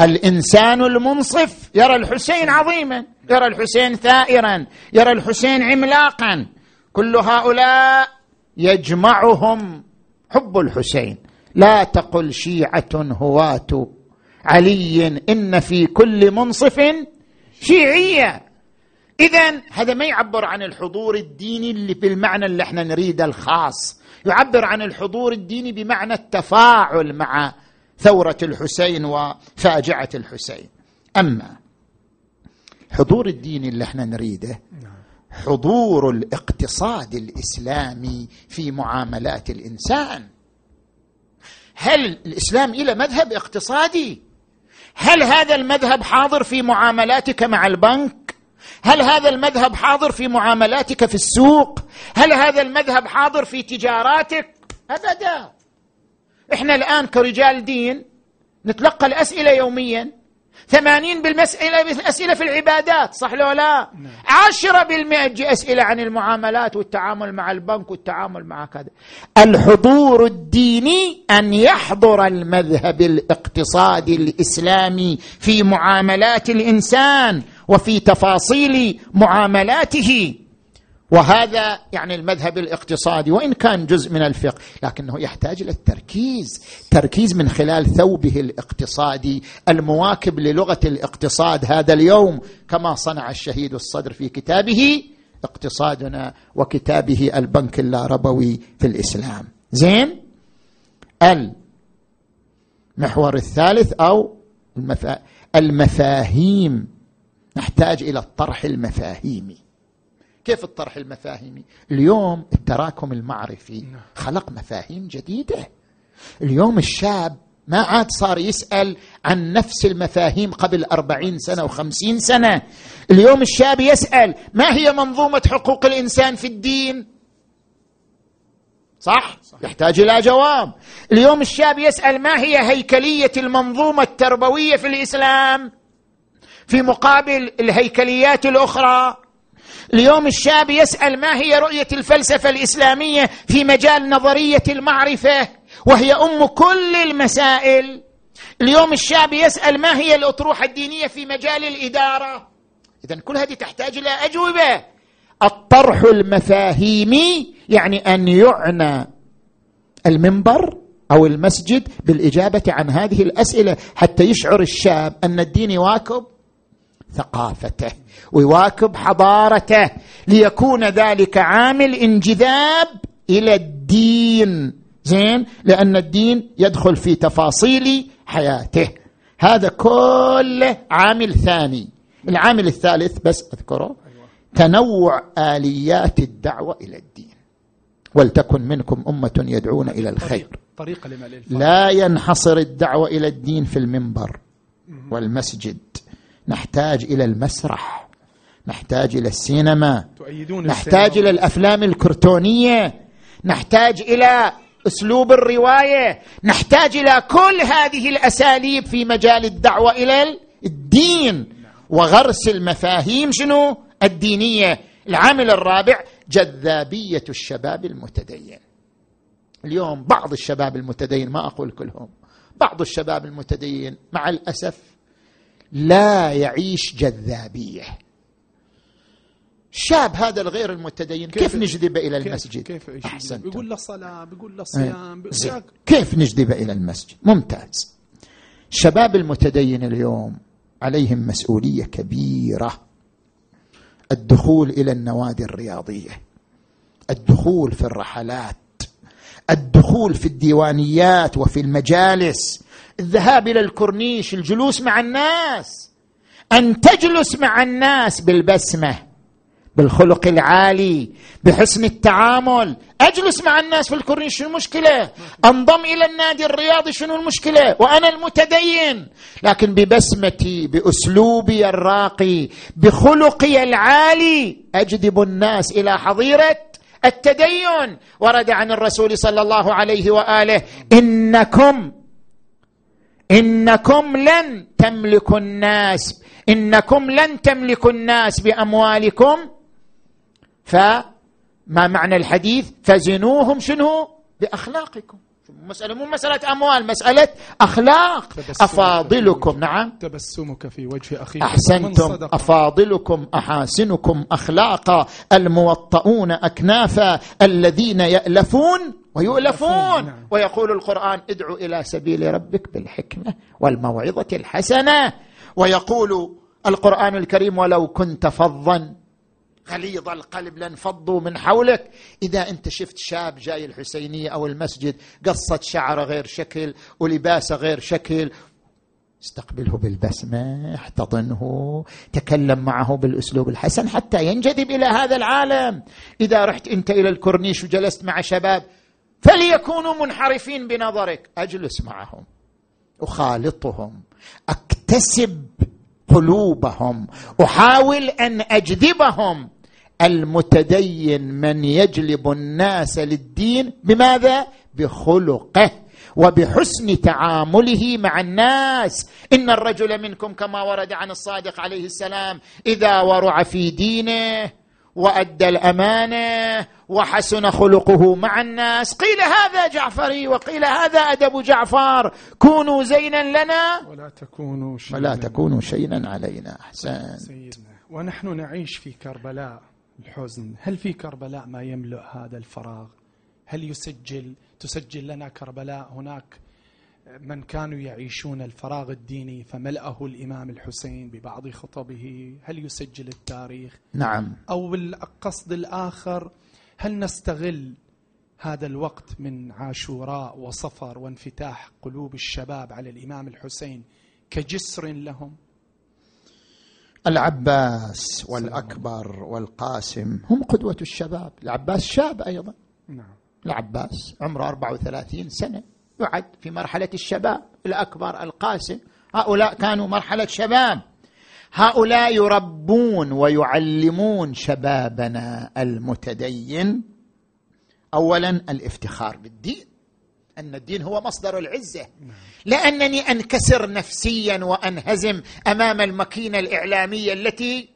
الإنسان المنصف يرى الحسين عظيما يرى الحسين ثائرا يرى الحسين عملاقا. كل هؤلاء يجمعهم حب الحسين. لا تقل شيعة هواه علي إن في كل منصف شيعية. اذا هذا ما يعبر عن الحضور الديني اللي بالمعنى اللي إحنا نريده الخاص. يعبر عن الحضور الديني بمعنى التفاعل مع ثورة الحسين وفاجعة الحسين. أما الحضور الديني اللي إحنا نريده حضور الاقتصاد الإسلامي في معاملات الإنسان. هل الإسلام إلى مذهب اقتصادي؟ هل هذا المذهب حاضر في معاملاتك مع البنك؟ هل هذا المذهب حاضر في معاملاتك في السوق؟ هل هذا المذهب حاضر في تجاراتك؟ أبدا. إحنا الآن كرجال دين نتلقى الأسئلة يوميا. ثمانين بالمسألة أسئلة في العبادات صح لو لا؟ نعم. عشرة بالمئة. تجي أسئلة عن المعاملات والتعامل مع البنك والتعامل مع كذا. الحضور الديني أن يحضر المذهب الاقتصادي الإسلامي في معاملات الإنسان. وفي تفاصيل معاملاته. وهذا يعني المذهب الاقتصادي وإن كان جزء من الفقه لكنه يحتاج إلى التركيز تركيز من خلال ثوبه الاقتصادي المواكب للغة الاقتصاد هذا اليوم كما صنع الشهيد الصدر في كتابه اقتصادنا وكتابه البنك اللاربوي في الإسلام. زين؟ المحور الثالث أو المفاهيم. نحتاج إلى الطرح المفاهيمي كيف الطرح المفاهيمي اليوم التراكم المعرفي نعم. خلق مفاهيم جديدة. اليوم الشاب ما عاد صار يسأل عن نفس المفاهيم قبل أربعين سنة وخمسين سنة. اليوم الشاب يسأل ما هي منظومة حقوق الإنسان في الدين؟ صح؟, صح. يحتاج إلى جواب. اليوم الشاب يسأل ما هي هيكلية المنظومة التربوية في الإسلام؟ في مقابل الهيكليات الأخرى. اليوم الشاب يسأل ما هي رؤية الفلسفة الإسلامية في مجال نظرية المعرفة وهي أم كل المسائل. اليوم الشاب يسأل ما هي الأطروحة الدينية في مجال الإدارة. اذا كل هذه تحتاج إلى أجوبة. الطرح المفاهيمي يعني أن يعنى المنبر أو المسجد بالإجابة عن هذه الأسئلة حتى يشعر الشاب أن الدين يواكب ثقافته ويواكب حضارته ليكون ذلك عامل انجذاب إلى الدين. زين؟ لأن الدين يدخل في تفاصيل حياته. هذا كله عامل ثاني. العامل الثالث بس أذكره تنوع آليات الدعوة إلى الدين. ولتكن منكم أمة يدعون إلى الخير. طريقه لا ينحصر الدعوة إلى الدين في المنبر والمسجد. نحتاج إلى المسرح نحتاج إلى السينما نحتاج السينما. إلى الأفلام الكرتونية نحتاج إلى أسلوب الرواية نحتاج إلى كل هذه الأساليب في مجال الدعوة إلى الدين وغرس المفاهيم شنو؟ الدينية. العامل الرابع جذابية الشباب المتدين. اليوم بعض الشباب المتدين ما أقول كلهم بعض الشباب المتدين مع الأسف لا يعيش جذابية. الشاب هذا الغير المتدين كيف, كيف نجذبه إلى المسجد؟ كيف, كيف احسن بيقول له صلاة بيقول له صيام إيه. كيف نجذبه إلى المسجد؟ ممتاز. الشباب المتدين اليوم عليهم مسؤولية كبيرة. الدخول إلى النوادي الرياضية الدخول في الرحلات الدخول في الديوانيات وفي المجالس الذهاب إلى الكورنيش الجلوس مع الناس. أن تجلس مع الناس بالبسمة بالخلق العالي بحسن التعامل. أجلس مع الناس في الكورنيش شنو المشكلة؟ أنضم إلى النادي الرياضي شنو المشكلة؟ وأنا المتدين. لكن ببسمتي بأسلوبي الراقي بخلقي العالي أجذب الناس إلى حظيرة التدين. ورد عن الرسول صلى الله عليه وآله إنكم إنكم لن تملكوا الناس إنكم لن تملكوا الناس بأموالكم. فما معنى الحديث؟ فزنوهم شنو؟ بأخلاقكم. مسألة مو مسألة أموال مسألة أخلاق. أفاضلكم نعم. تبسمك في وجه أخيك. أحسنتم. أفاضلكم أحاسنكم أخلاقا. الموطؤون أكنافا الذين يألفون ويؤلفون. نعم. ويقول القرآن ادعو إلى سبيل ربك بالحكمة والموعظة الحسنة. ويقول القرآن الكريم ولو كنت فظا غليظ القلب لانفضوا من حولك. إذا أنت شفت شاب جاي الحسينية أو المسجد قصة شعره غير شكل ولباسه غير شكل استقبله بالبسمة احتضنه تكلم معه بالأسلوب الحسن حتى ينجذب إلى هذا العالم. إذا رحت أنت إلى الكورنيش وجلست مع شباب فليكونوا منحرفين بنظرك. أجلس معهم. أخالطهم. أكتسب قلوبهم. أحاول أن أجذبهم. المتدين من يجلب الناس للدين بماذا؟ بخلقه وبحسن تعامله مع الناس. إن الرجل منكم كما ورد عن الصادق عليه السلام إذا ورع في دينه وأدى الأمانة وحسن خلقه مع الناس قيل هذا جعفري وقيل هذا أدب جعفر كونوا زينا لنا ولا تكونوا شيئا ولا تكونوا شيئا علينا. احسن سيدنا. ونحن نعيش في كربلاء. الحزن هل في كربلاء ما يملؤ هذا الفراغ؟ هل يسجل تسجل لنا كربلاء هناك؟ من كانوا يعيشون الفراغ الديني فملأه الإمام الحسين ببعض خطبه هل يسجل التاريخ؟ نعم. أو بالقصد الآخر هل نستغل هذا الوقت من عاشوراء وصفر وانفتاح قلوب الشباب على الإمام الحسين كجسر لهم؟ العباس والأكبر والقاسم هم قدوة الشباب العباس شاب أيضا. نعم. العباس عمره 34 سنة يعد في مرحلة الشباب الأكبر القاسم. هؤلاء كانوا مرحلة شباب. هؤلاء يربون ويعلمون شبابنا المتدين. اولا الافتخار بالدين. أن الدين هو مصدر العزة. لأنني أنكسر نفسيا وأنهزم أمام الماكينة الإعلامية التي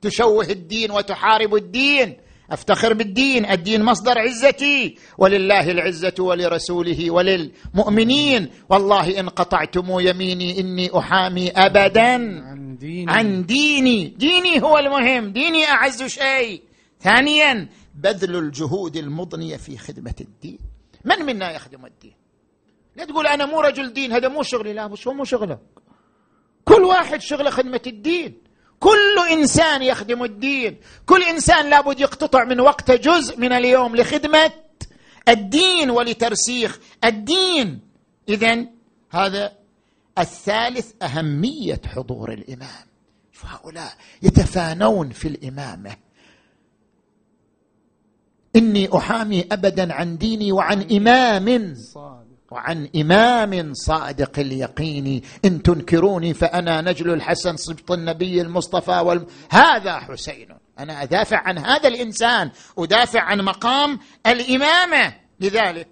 تشوه الدين وتحارب الدين. أفتخر بالدين. الدين مصدر عزتي. ولله العزة ولرسوله وللمؤمنين. والله إن قطعتم يميني إني أحامي ابدا. عن ديني, عن ديني. ديني هو المهم. ديني أعز شيء. ثانيا بذل الجهود المضنية في خدمة الدين. من منا يخدم الدين؟ لا تقول أنا مو رجل دين هذا مو شغلي. لا مش هو مو شغلك. كل واحد شغلة خدمة الدين. كل إنسان يخدم الدين. كل إنسان لابد يقتطع من وقته جزء من اليوم لخدمة الدين ولترسيخ الدين. اذا هذا الثالث أهمية حضور الإمام. هؤلاء يتفانون في الإمامة. إني أحامي ابدا عن ديني وعن إمام. وعن إمام صادق اليقين. إن تنكروني فأنا نجل الحسن صبط النبي المصطفى والم... هذا حسين. أنا أدافع عن هذا الإنسان. أدافع عن مقام الإمامة. لذلك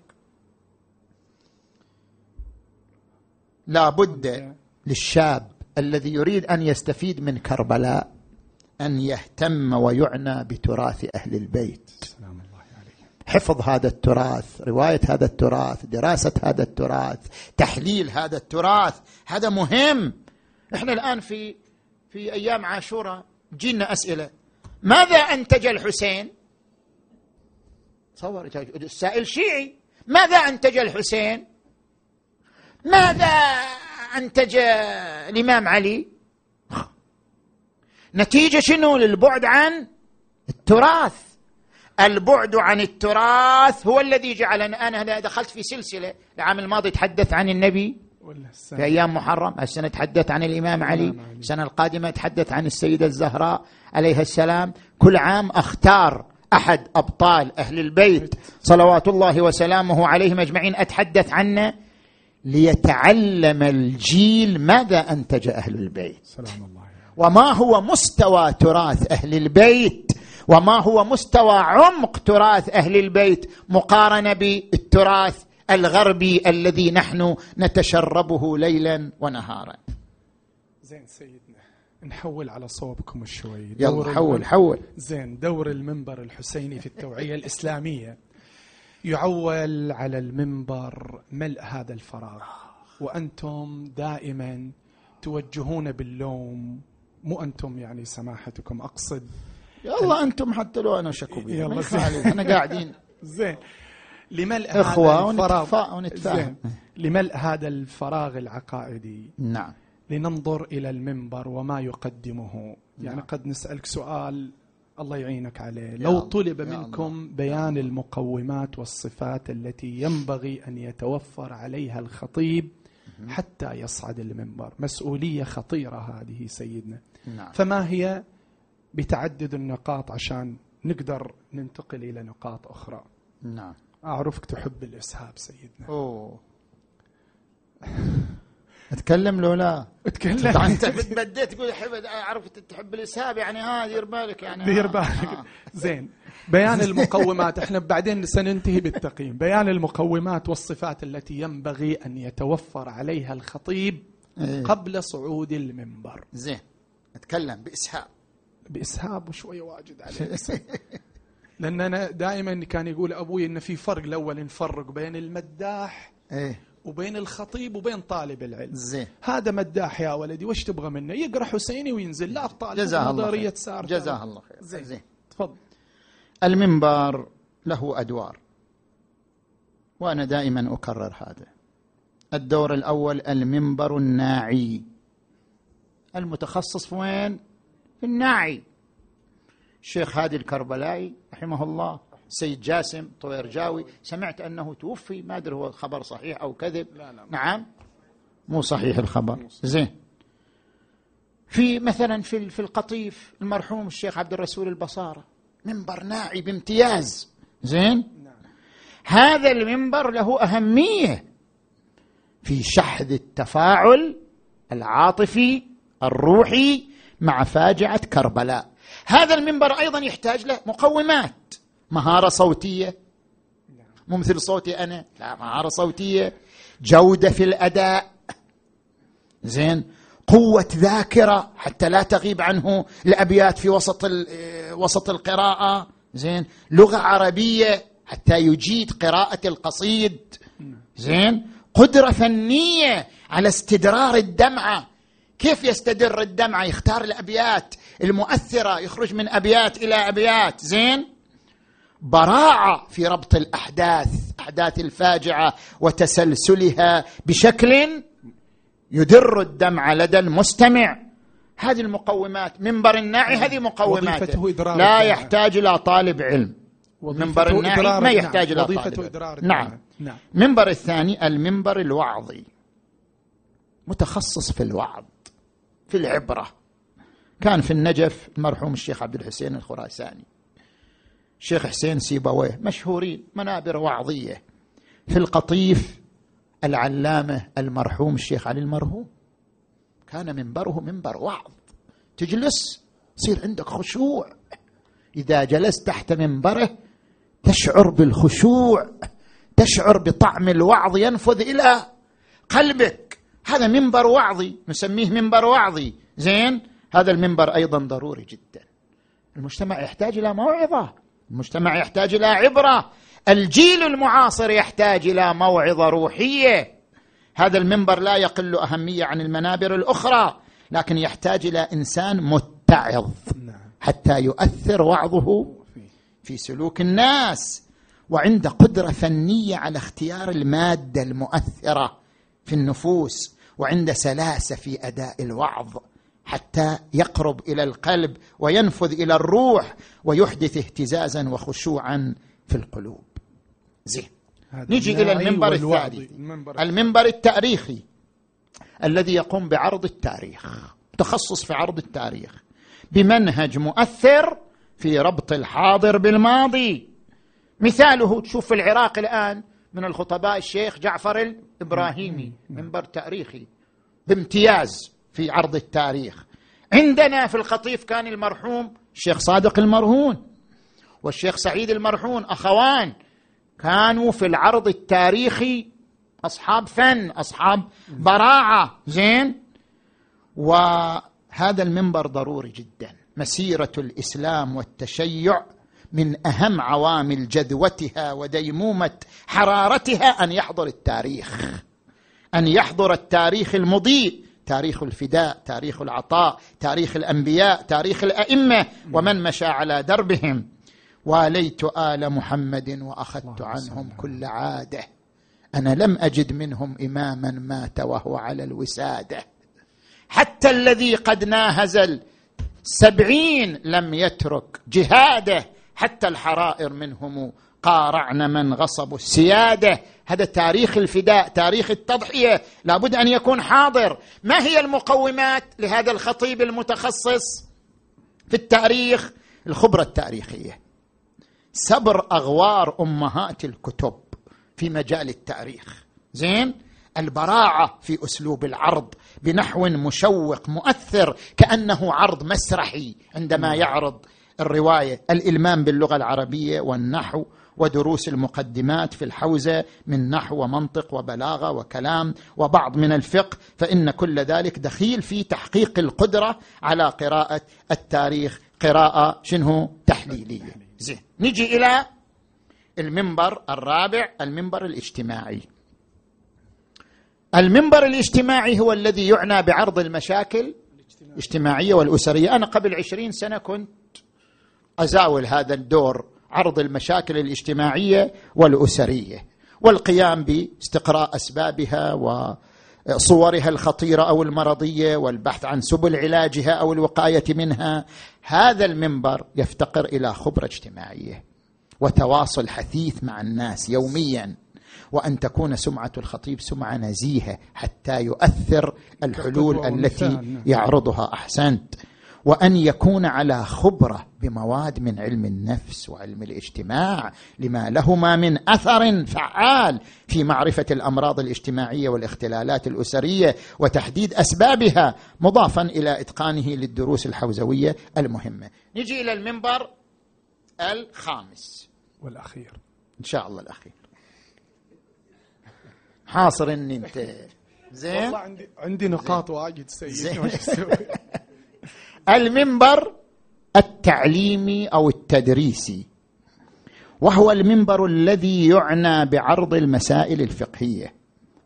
لا بد للشاب الذي يريد أن يستفيد من كربلاء أن يهتم ويعنى بتراث أهل البيت. حفظ هذا التراث رواية هذا التراث دراسة هذا التراث تحليل هذا التراث هذا مهم. إحنا الآن في في أيام عاشوراء جينا أسئلة. ماذا أنتج الحسين؟ تصور السائل شيعي. ماذا أنتج الحسين؟ ماذا أنتج الإمام علي؟ نتيجة شنو للبعد عن التراث؟ البعد عن التراث هو الذي جعلنا. أنا دخلت في سلسلة. العام الماضي تحدث عن النبي في أيام محرم. السنة تحدث عن الإمام علي. السنة القادمة تحدث عن السيدة الزهراء عليها السلام. كل عام أختار أحد أبطال أهل البيت صلوات الله وسلامه عليهم أجمعين. أتحدث عنه ليتعلم الجيل ماذا أنتج أهل البيت. سلام الله وما هو مستوى تراث أهل البيت. وما هو مستوى عمق تراث أهل البيت مقارنة بالتراث الغربي الذي نحن نتشربه ليلا ونهارا. زين سيدنا نحول على صوبكم شوي. يلا حول حول. زين دور المنبر الحسيني في التوعية الإسلامية. يعول على المنبر ملء هذا الفراغ. وأنتم دائما توجهون باللوم مو أنتم يعني سماحتكم أقصد يلا أنتم حتى لو أنا شكو بي يلا إحنا قاعدين. زين. لملء هذا الفراغ ونتفاهم. لملء هذا الفراغ العقائدي. نعم. لننظر إلى المنبر وما يقدمه. يعني نعم. قد نسألك سؤال الله يعينك عليه. لو طلب منكم بيان المقومات والصفات التي ينبغي أن يتوفر عليها الخطيب حتى يصعد المنبر. مسؤولية خطيرة هذه سيدنا. نعم. فما هي بتعدد النقاط عشان نقدر ننتقل إلى نقاط أخرى. نعم. أعرفك تحب الإسهاب سيدنا. أوه. أتكلم لو لا أتكلم. أنت بديت تقول أعرف تحب الإسهاب يعني ها دير بالك يعني. دير بالك. آه. زين. بيان المقومات. إحنا بعدين سننتهي بالتقييم. بيان المقومات والصفات التي ينبغي أن يتوفر عليها الخطيب إيه؟ قبل صعود المنبر. زين. أتكلم بإسهاب. بإسهاب وشوية واجد عليه. لأن أنا دائما كان يقول أبوي إن في فرق الأول نفرق بين المداح إيه. وبين الخطيب وبين طالب العلم. زين. هذا مداح يا ولدي وش تبغى منه؟ يقرأ حسيني وينزل لا الطالب جزاه الله خير. سار جزاه الله خير. زين. زين. تفضل. المنبر له أدوار وأنا دائما أكرر هذا. الدور الأول المنبر الناعي. المتخصص في وين؟ في الناعي الشيخ هادي الكربلائي رحمه الله سيد جاسم طويرجاوي سمعت أنه توفي ما أدري هو خبر صحيح أو كذب. لا لا نعم. مو صحيح الخبر. زين. في مثلا في في القطيف المرحوم الشيخ عبد الرسول البصارة منبر ناعي بامتياز. زين. نعم. هذا المنبر له أهمية في شحذ التفاعل العاطفي الروحي مع فاجعة كربلاء. هذا المنبر أيضا يحتاج له مقومات. مهارة صوتية. مو مثل صوتي أنا. لا مهارة صوتية. جودة في الأداء. زين. قوة ذاكرة. حتى لا تغيب عنه الأبيات في وسط وسط القراءة. زين. لغة عربية. حتى يجيد قراءة القصيد. زين. قدرة فنية على استدرار الدمعة. كيف يستدر الدمعه يختار الأبيات. المؤثرة يخرج من أبيات إلى أبيات. زين؟ براعة في ربط الأحداث أحداث الفاجعة وتسلسلها بشكل يدر الدمع لدى المستمع. هذه المقومات منبر الناعي هذه مقومات لا يحتاج إلى طالب علم. منبر الناعي ما يحتاج إلى طالب علم. نعم. نعم. منبر الثاني المنبر الوعظي. متخصص في الوعظ. في العبرة. كان في النجف المرحوم الشيخ عبد الحسين الخراساني. الشيخ حسين سيبويه مشهورين منابر وعظية. في القطيف العلامة المرحوم الشيخ علي المرهوم. كان منبره منبر وعظ. تجلس يصير عندك خشوع. إذا جلست تحت منبره تشعر بالخشوع. تشعر بطعم الوعظ ينفذ إلى قلبك. هذا منبر وعظي نسميه منبر وعظي. زين؟ هذا المنبر أيضا ضروري جدا. المجتمع يحتاج إلى موعظة. المجتمع يحتاج إلى عبرة. الجيل المعاصر يحتاج إلى موعظة روحية. هذا المنبر لا يقل أهمية عن المنابر الأخرى لكن يحتاج إلى إنسان متعظ حتى يؤثر وعظه في سلوك الناس. وعند قدرة فنية على اختيار المادة المؤثرة في النفوس وعند سلاسة في أداء الوعظ حتى يقرب إلى القلب وينفذ إلى الروح ويحدث اهتزازا وخشوعا في القلوب. زين. نجي إلى المنبر الثاني المنبر. التاريخي الذي يقوم بعرض التاريخ تخصص في عرض التاريخ بمنهج مؤثر في ربط الحاضر بالماضي. مثاله تشوف العراق الآن من الخطباء الشيخ جعفر الإبراهيمي منبر تاريخي بامتياز في عرض التاريخ. عندنا في القطيف كان المرحوم الشيخ صادق المرهون والشيخ سعيد المرحون أخوان كانوا في العرض التاريخي أصحاب فن أصحاب براعة زين؟ وهذا المنبر ضروري جدا مسيرة الإسلام والتشيع من أهم عوامل جذوتها وديمومة حرارتها أن يحضر التاريخ. أن يحضر التاريخ المضيء تاريخ الفداء تاريخ العطاء تاريخ الأنبياء تاريخ الأئمة. ومن مشى على دربهم؟ واليت آل محمد وأخذت عنهم كل عادة. أنا لم أجد منهم إماما مات وهو على الوسادة. حتى الذي قد ناهز السبعين لم يترك جهاده. حتى الحرائر منهم قارعن من غصبوا السيادة. هذا تاريخ الفداء تاريخ التضحية. لابد أن يكون حاضر. ما هي المقومات لهذا الخطيب المتخصص في التاريخ؟ الخبرة التاريخية. سبر أغوار أمهات الكتب في مجال التاريخ. زين؟ البراعة في أسلوب العرض بنحو مشوق مؤثر كأنه عرض مسرحي عندما يعرض الرواية الإلمام باللغة العربية والنحو ودروس المقدمات في الحوزة من نحو ومنطق وبلاغة وكلام وبعض من الفقه فإن كل ذلك دخيل في تحقيق القدرة على قراءة التاريخ. قراءة شنو؟ تحليلية. زين. نجي إلى المنبر الرابع المنبر الاجتماعي. المنبر الاجتماعي هو الذي يعنى بعرض المشاكل الاجتماعية والأسرية. أنا قبل عشرين سنة كنت أزاول هذا الدور عرض المشاكل الاجتماعية والأسرية والقيام باستقراء أسبابها وصورها الخطيرة أو المرضية والبحث عن سبل علاجها أو الوقاية منها. هذا المنبر يفتقر إلى خبرة اجتماعية وتواصل حثيث مع الناس يوميا وأن تكون سمعة الخطيب سمعة نزيهة حتى يؤثر الحلول التي نعم. يعرضها. أحسنت. وأن يكون على خبرة بمواد من علم النفس وعلم الاجتماع لما لهما من أثر فعال في معرفة الأمراض الاجتماعية والاختلالات الأسرية وتحديد أسبابها مضافا إلى إتقانه للدروس الحوزوية المهمة. نجي إلى المنبر الخامس. والأخير. إن شاء الله الأخير. حاصر إني انت. زين؟ والله عندي عندي نقاط واجد سيئة. المنبر التعليمي أو التدريسي وهو المنبر الذي يعنى بعرض المسائل الفقهية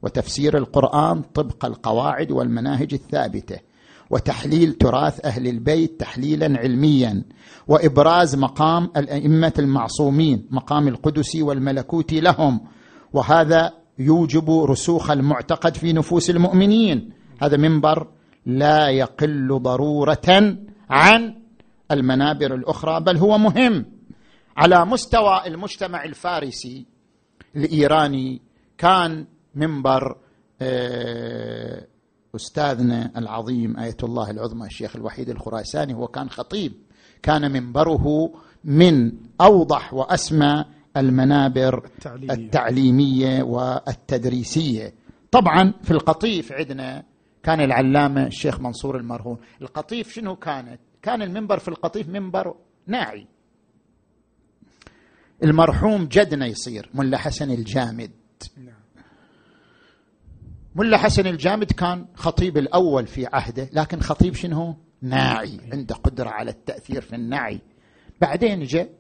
وتفسير القرآن طبق القواعد والمناهج الثابتة وتحليل تراث أهل البيت تحليلا علميا وإبراز مقام الأئمة المعصومين مقام القدسي والملكوتي لهم. وهذا يوجب رسوخ المعتقد في نفوس المؤمنين. هذا منبر لا يقل ضرورة عن المنابر الأخرى بل هو مهم على مستوى المجتمع الفارسي. الإيراني كان منبر آه، أستاذنا العظيم آية الله العظمى الشيخ الوحيد الخراساني هو كان خطيب. كان منبره من أوضح وأسمى المنابر التعليمية, التعليمية والتدريسية. طبعا في القطيف عندنا كان العلامة الشيخ منصور المرهون. القطيف شنو كانت؟ كان المنبر في القطيف منبر ناعي. المرحوم جدنا يصير ملا حسن الجامد. ملا حسن الجامد كان خطيب الأول في عهده لكن خطيب شنو؟ ناعي عنده قدرة على التأثير في النعي بعدين جاء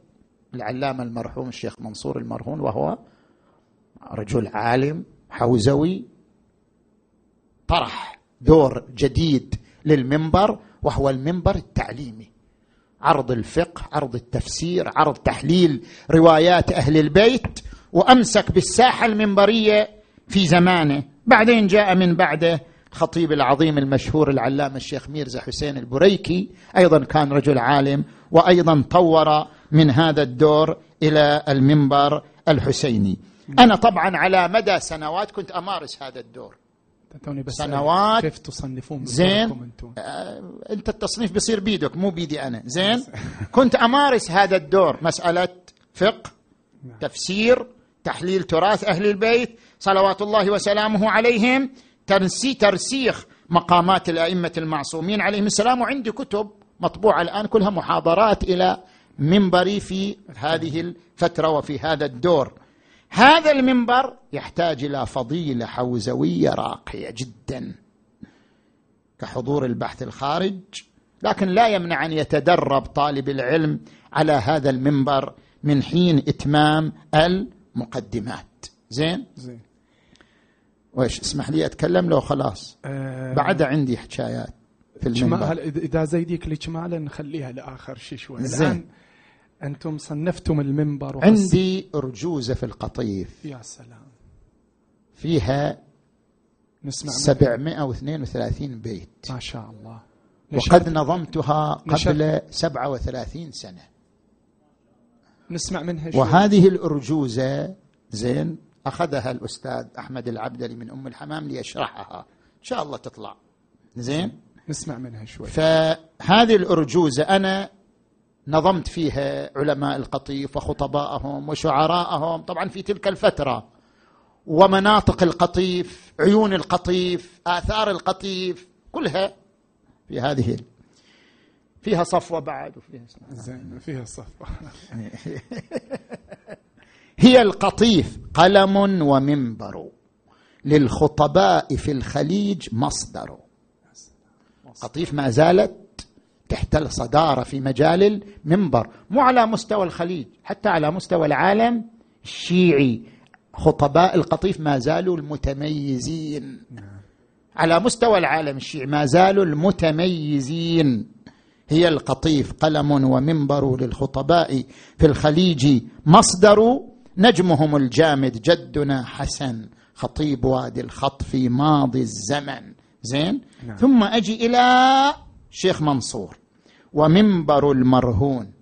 العلامة المرحوم الشيخ منصور المرهون وهو رجل عالم حوزوي طرح. دور جديد للمنبر وهو المنبر التعليمي. عرض الفقه عرض التفسير عرض تحليل روايات أهل البيت وأمسك بالساحة المنبرية في زمانه. بعدين جاء من بعده الخطيب العظيم المشهور العلامة الشيخ ميرزا حسين البريكي أيضا كان رجل عالم وأيضا طور من هذا الدور إلى المنبر الحسيني. أنا طبعا على مدى سنوات كنت أمارس هذا الدور. بس سنوات. كيف تصنفون زين. آه انت التصنيف بيصير بيدك مو بيدي أنا. زين. كنت أمارس هذا الدور مسألة فقه نعم. تفسير تحليل تراث أهل البيت صلوات الله وسلامه عليهم ترسي ترسيخ مقامات الأئمة المعصومين عليهم السلام. وعندي كتب مطبوعة الآن كلها محاضرات إلى منبري في هذه الفترة وفي هذا الدور. هذا المنبر يحتاج إلى فضيلة حوزوية راقية جدا كحضور البحث الخارج لكن لا يمنع أن يتدرب طالب العلم على هذا المنبر من حين إتمام المقدمات. زين؟ زين. وإيش اسمح لي أتكلم لو خلاص؟ أه. بعد عندي حكايات في المنبر. إذا زيديك الإجمال نخليها لآخر شيء شوي. زين. الآن أنتم صنفتم المنبر وحس... عندي أرجوزة في القطيف. يا سلام. فيها نسمع 732 بيت. ما شاء الله. وقد نظمتها قبل 37 سنة. نسمع منها شوي. وهذه الأرجوزة زين أخذها الأستاذ أحمد العبدلي من أم الحمام ليشرحها. إن شاء الله تطلع. زين؟ نسمع منها شوي. فهذه الأرجوزة أنا نظمت فيها علماء القطيف وخطبائهم وشعراءهم طبعا في تلك الفترة ومناطق القطيف عيون القطيف آثار القطيف كلها في هذه فيها صفوة بعد وفيها زين فيها صفوة هي القطيف قلم ومنبر. للخطباء في الخليج مصدر. قطيف ما زالت تحتل صدارة في مجال المنبر مو على مستوى الخليج حتى على مستوى العالم الشيعي خطباء القطيف ما زالوا المتميزين. على مستوى العالم الشيعي ما زالوا المتميزين. هي القطيف قلم ومنبر للخطباء في الخليج مصدر نجمهم الجامد جدنا حسن خطيب وادي الخط في ماضي الزمن. زين؟ نعم. ثم أجي إلى شيخ منصور. ومنبر المرهون.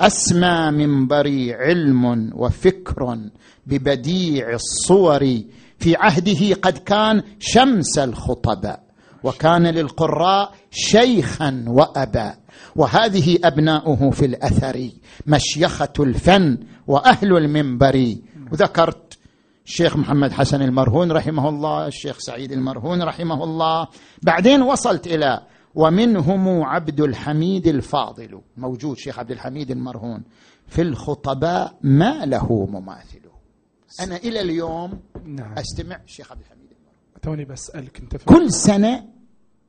أسمى منبري علم وفكر ببديع الصور. في عهده قد كان شمس الخطباء وكان للقراء شيخا وأبا. وهذه أبناؤه في الأثر مشيخة الفن وأهل المنبر. وذكرت الشيخ محمد حسن المرهون رحمه الله الشيخ سعيد المرهون رحمه الله. بعدين وصلت إلى ومنهم عبد الحميد الفاضل موجود شيخ عبد الحميد المرهون في الخطباء ما له مماثل. أنا إلى اليوم نعم. أستمع الشيخ عبد الحميد المرهون. توني بسألك أنت كل سنة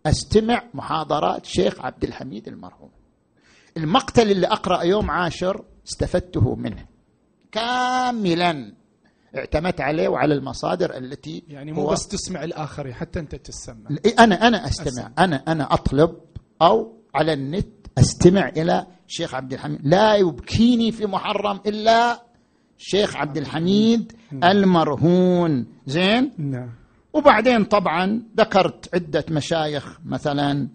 أستمع محاضرات شيخ عبد الحميد المرهون. المقتل اللي أقرأ يوم عاشر استفدته منه. كاملا. اعتمدت عليه وعلى المصادر التي يعني مو بس تسمع الآخرين حتى أنت تسمع أنا أنا أستمع. أسمع. أنا أنا أطلب أو على النت أستمع إلى شيخ عبد الحميد. لا يبكيني في محرم إلا شيخ عبد الحميد. المرهون. زين؟ نعم. وبعدين طبعا ذكرت عدة مشايخ مثلا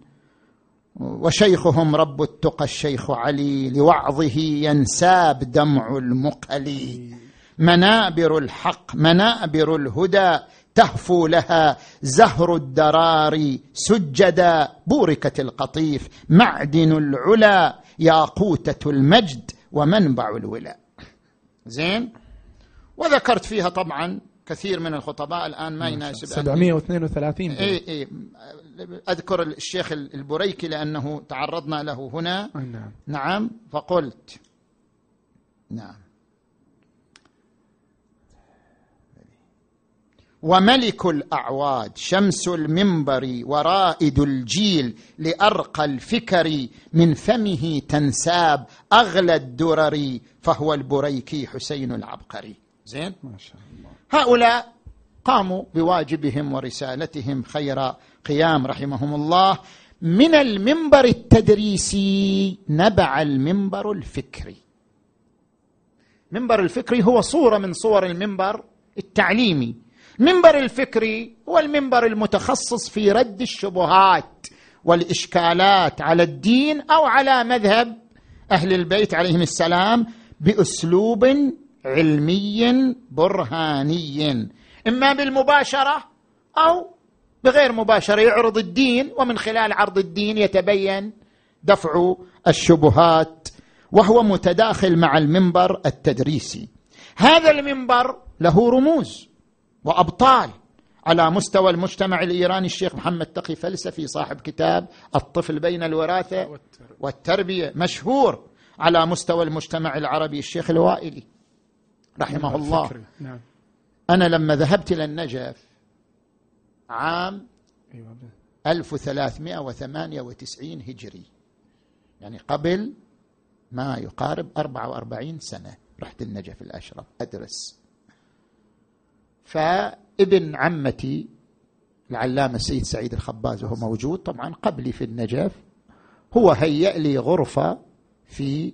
وشيخهم رب التقى الشيخ علي لوعظه ينساب دمع المقلي. منابر الحق منابر الهدى تهفو لها زهر الدرار سجدا بوركت القطيف معدن العلا ياقوتة المجد ومنبع الولاء زين؟ وذكرت فيها طبعا كثير من الخطباء الآن ما يناسب 732 اي اي أذكر الشيخ البريكي لأنه تعرضنا له هنا. نعم. نعم فقلت. نعم. وملك الأعواد شمس المنبر ورائد الجيل لأرقى الفكر من فمه تنساب أغلى الدرر فهو البريكي حسين العبقري. زين؟ ما شاء الله. هؤلاء قاموا بواجبهم ورسالتهم خير قيام رحمهم الله. من المنبر التدريسي نبع المنبر الفكري. منبر الفكري هو صورة من صور المنبر التعليمي. منبر الفكري هو المنبر المتخصص في رد الشبهات والإشكالات على الدين أو على مذهب أهل البيت عليهم السلام بأسلوب علمي برهاني. إما بالمباشرة أو بغير مباشرة يعرض الدين ومن خلال عرض الدين يتبين دفع الشبهات وهو متداخل مع المنبر التدريسي. هذا المنبر له رموز. وأبطال على مستوى المجتمع الإيراني. الشيخ محمد تقي فلسفي صاحب كتاب الطفل بين الوراثة والتربية. مشهور على مستوى المجتمع العربي. الشيخ الوائلي رحمه الله. نعم. أنا لما ذهبت إلى النجف عام 1398 هجري يعني قبل ما يقارب 44 سنة رحت النجف الأشرف أدرس فابن عمتي العلامة السيد سعيد الخباز وهو موجود طبعا قبلي في النجف هو هيأ لي غرفة في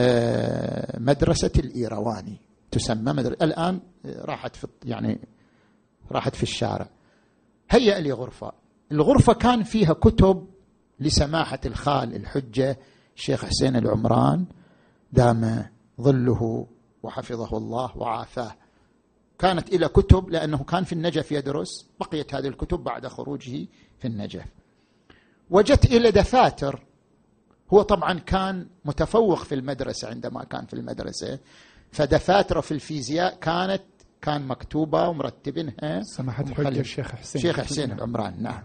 آه، مدرسة الإيرواني تسمى مدرسة الآن راحت في يعني راحت في الشارع. هيأ لي غرفة. الغرفة كان فيها كتب لسماحة الخال الحجة الشيخ حسين العمران دام ظله وحفظه الله وعافاه. كانت إلى كتب لأنه كان في النجف يدرس بقيت هذه الكتب بعد خروجه في النجف. وجدت إلى دفاتر. هو طبعا كان متفوق في المدرسة عندما كان في المدرسة. فدفاتره في الفيزياء كانت كان مكتوبة ومرتبينها سماحة حجة الشيخ حسين. الشيخ حسين العمران نعم.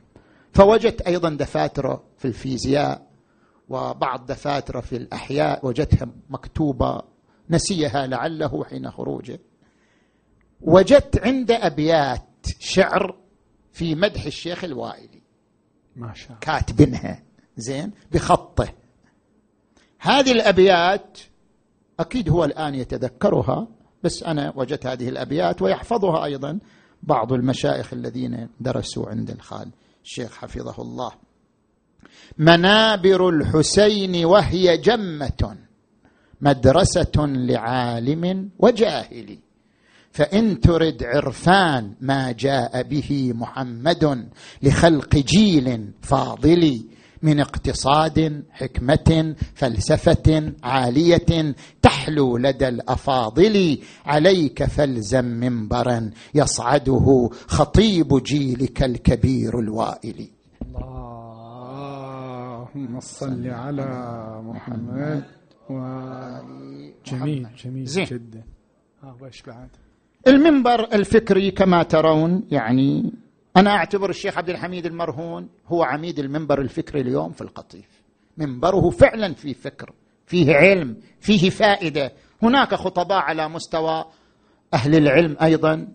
فوجدت أيضا دفاتره في الفيزياء وبعض دفاتره في الأحياء. وجدتها مكتوبة نسيها لعله حين خروجه. وجدت عنده أبيات شعر في مدح الشيخ الوائلي. ما شاء الله. كاتبينها زين؟ بخطه. هذه الأبيات أكيد هو الآن يتذكرها بس أنا وجدت هذه الأبيات ويحفظها أيضا بعض المشايخ الذين درسوا عند الخال الشيخ حفظه الله. منابر الحسين وهي جمة مدرسة لعالم وجاهل. فإن ترد عرفان ما جاء به محمد لخلق جيل فاضل من اقتصاد حكمة فلسفة عالية تحلو لدى الأفاضل. عليك فالزم منبرا يصعده خطيب جيلك الكبير الوائل. اللهم صل على محمد و جميل جميل زين. جدا. بعد المنبر الفكري كما ترون يعني أنا أعتبر الشيخ عبد الحميد المرهون هو عميد المنبر الفكري اليوم في القطيف. منبره فعلا فيه فكر فيه علم فيه فائدة. هناك خطباء على مستوى أهل العلم أيضا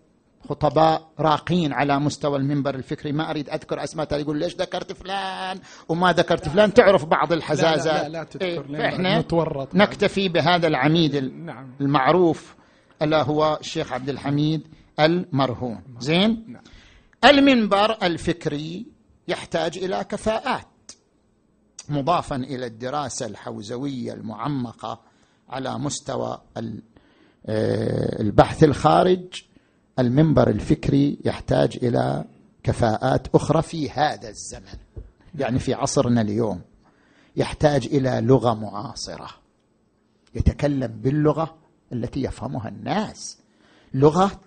خطباء راقين على مستوى المنبر الفكري. ما أريد أذكر أسماء يقول ليش ذكرت فلان؟ وما ذكرت فلان. تعرف بعض الحزازات. لا لا, لا, لا تذكر إيه فإحنا نتورط نكتفي بهذا العميد نعم. المعروف ألا هو الشيخ عبد الحميد المرهون. زين؟ نعم. المنبر الفكري يحتاج إلى كفاءات مضافا إلى الدراسة الحوزوية المعمقة على مستوى آه، البحث الخارج. المنبر الفكري يحتاج إلى كفاءات أخرى في هذا الزمن يعني في عصرنا اليوم. يحتاج إلى لغة معاصرة. يتكلم باللغة التي يفهمها الناس. لغة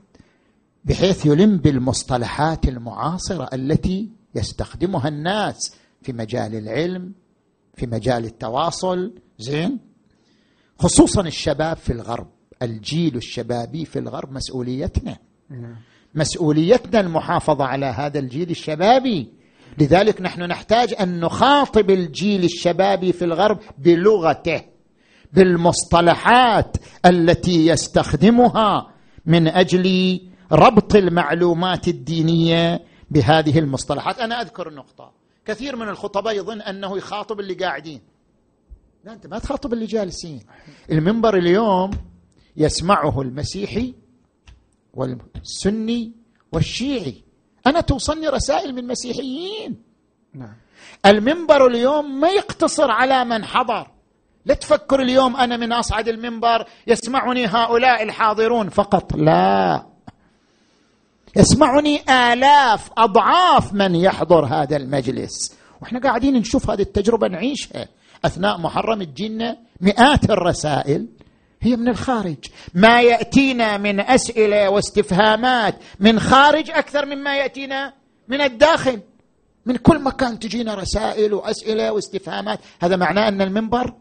بحيث يلم بالمصطلحات المعاصرة التي يستخدمها الناس في مجال العلم في مجال التواصل. زين؟ خصوصا الشباب في الغرب الجيل الشبابي في الغرب مسؤوليتنا. نعم. مسؤوليتنا المحافظة على هذا الجيل الشبابي. لذلك نحن نحتاج أن نخاطب الجيل الشبابي في الغرب بلغته. بالمصطلحات التي يستخدمها من أجل ربط المعلومات الدينية بهذه المصطلحات. أنا أذكر النقطه كثير من الخطباء يظن أنه يخاطب اللي قاعدين. لا أنت ما تخاطب اللي جالسين. المنبر اليوم يسمعه المسيحي والسني والشيعي. أنا توصلني رسائل من مسيحيين. نعم. المنبر اليوم ما يقتصر على من حضر. لا تفكر اليوم أنا من أصعد المنبر يسمعني هؤلاء الحاضرون فقط. لا. يسمعني آلاف أضعاف من يحضر هذا المجلس. وإحنا قاعدين نشوف هذه التجربة نعيشها. أثناء محرم تجينا مئات الرسائل. هي من الخارج. ما يأتينا من أسئلة واستفهامات. من خارج أكثر مما يأتينا من الداخل. من كل مكان تجينا رسائل وأسئلة واستفهامات. هذا معناه أن المنبر